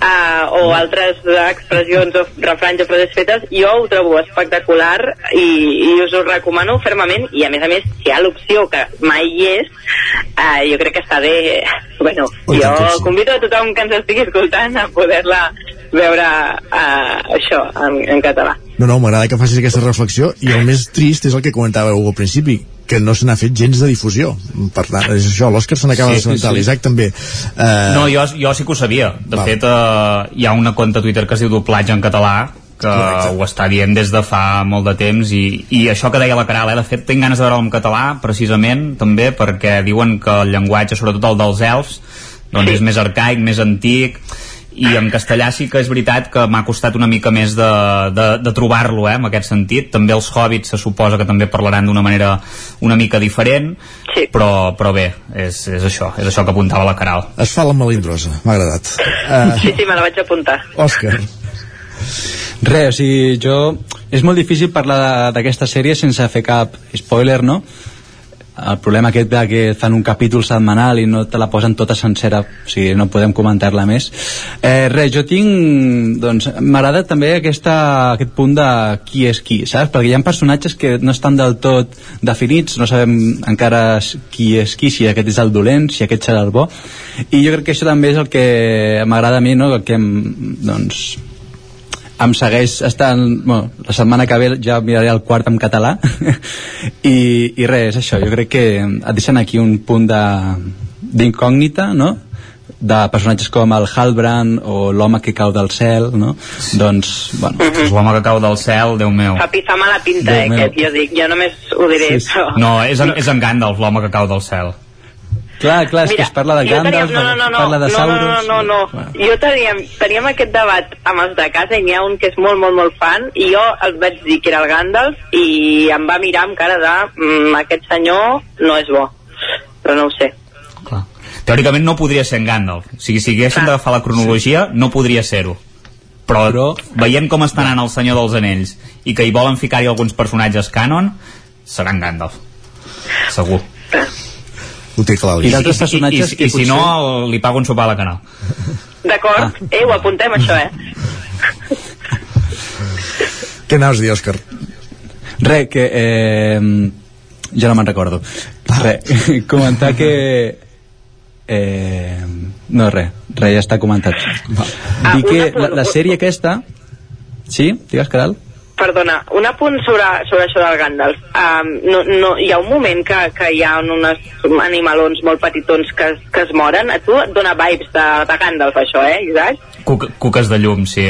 uh, o altres expressions o refranys o frases fetes, jo ho trobo espectacular i, i us ho recomano fermament i a més a més si hi ha l'opció que mai hi és uh, jo crec que està bé bueno, Ui, jo sí. convido a tothom que ens estigui escoltant a poder-la veure uh, això en, en català No, no, m'agrada que facis aquesta reflexió i el més trist és el que comentàveu al principi que no se n'ha fet gens de difusió per tant, és això, l'Òscar se n'acaba Sí, de assabentar sí, sí. l'Isaac també uh, No, jo, jo sí que ho sabia. De Val. fet, eh, hi ha una conta a Twitter que es diu Doblatge en català que Correcte. ho està dient des de fa molt de temps i, i això que deia la Caral, eh, de fet tinc ganes de veure en català precisament també perquè diuen que el llenguatge, sobretot el dels elfs doncs és més arcaic, més antic i en castellà sí que és veritat que m'ha costat una mica més de, de, de trobar-lo eh, en aquest sentit, també els hobbits se suposa que també parlaran d'una manera una mica diferent, sí. però, però bé és, és això, és això que apuntava la Caral. Es fa la melindrosa, m'ha agradat. Uh, sí, sí, me la vaig apuntar. Òscar. Res, o sigui, jo... És molt difícil parlar d'aquesta sèrie sense fer cap spoiler, no? El problema aquest de que fan un capítol setmanal i no te la posen tota sencera, o sigui, no podem comentar-la més. Eh, res, jo tinc... Doncs m'agrada també aquesta, aquest punt de qui és qui, saps? Perquè hi ha personatges que no estan del tot definits, no sabem encara qui és qui, si aquest és el dolent, si aquest serà el bo. I jo crec que això també és el que m'agrada a mi, no? El que doncs, em segueix estant... Bueno, la setmana que ve ja miraré el quart en català i, i res, és això, jo crec que et deixen aquí un punt de d'incògnita, no? de personatges com el Halbrand o l'home que cau del cel no? doncs, bueno És l'home que cau del cel, Déu meu. fa pizza mala pinta, Déu eh, meu. aquest, jo dic, jo només ho diré, Sí, sí. però... No, és en, és en Gandalf, l'home que cau del cel. Clar, clar, és que es parla de Gandalf, teníem, no, no, no, parla de no, Sauros... No, no, no, no. Jo teníem, teníem aquest debat amb els de casa i n'hi ha un que és molt, molt, molt fan i jo els vaig dir que era el Gandalf i em va mirar amb cara de mm, aquest senyor no és bo, però no ho sé. Teòricament no podria ser en Gandalf. O sigui, si haguéssim d'agafar la cronologia, no podria ser-ho. Però, Però veient com estan anant el Senyor dels Anells i que hi volen ficar-hi alguns personatges canon, serà en Gandalf. Segur. Ho té clar. I d'altres personatges I, i, que i, si potser- no, li pago un sopar a la canal. D'acord? Ah. Eh, ho apuntem això, eh? Què anaves a dir, Òscar? Re, que... Eh, ja no me'n recordo. Re, comentar que... Eh, no, res, res, ja està comentat. Ah, Dir que la, la sèrie aquesta... Sí? Digues, Caral? Perdona, un apunt sobre, sobre això del Gandalf. Um, no, no, hi ha un moment que, que hi ha unes animalons molt petitons que, que es moren. A tu et dona vibes de, de Gandalf, això, eh, Isaac? Cuc, cuques de llum, sí.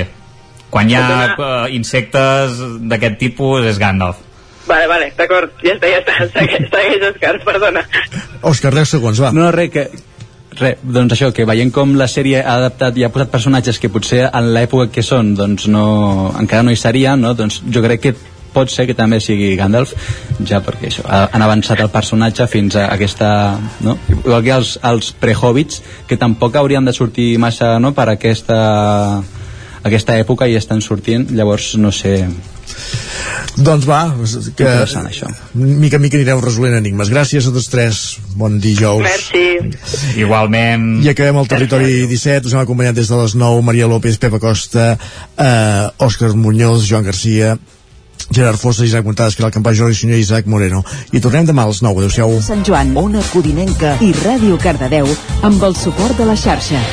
Quan hi ha uh, insectes d'aquest tipus és Gandalf. Vale, vale, d'acord, ja està, ja està. Segueix, segueix Òscar, perdona. Òscar, 10 segons, va. No, no, res, que... Re, doncs això, que veient com la sèrie ha adaptat i ha posat personatges que potser en l'època que són doncs no, encara no hi serien, no? doncs jo crec que pot ser que també sigui Gandalf ja perquè això, ha- han avançat el personatge fins a aquesta no? igual que els, els pre-hobbits que tampoc haurien de sortir massa no? per aquesta aquesta època i estan sortint llavors no sé Doncs va, que Interessant, això. mica en mica anirem resolent enigmes. Gràcies a tots tres. Bon dijous. Merci. Igualment. I acabem el territori 17. Us hem acompanyat des de les 9. Maria López, Pepa Costa, eh, Òscar Muñoz, Joan Garcia, Gerard Fossa, Isaac Montades, Caral Campà, Jordi Sunyer i Isaac Moreno. I tornem demà a les 9. Adéu-siau. Sant Joan, Ona Codinenca i Ràdio Cardedeu amb el suport de la xarxa.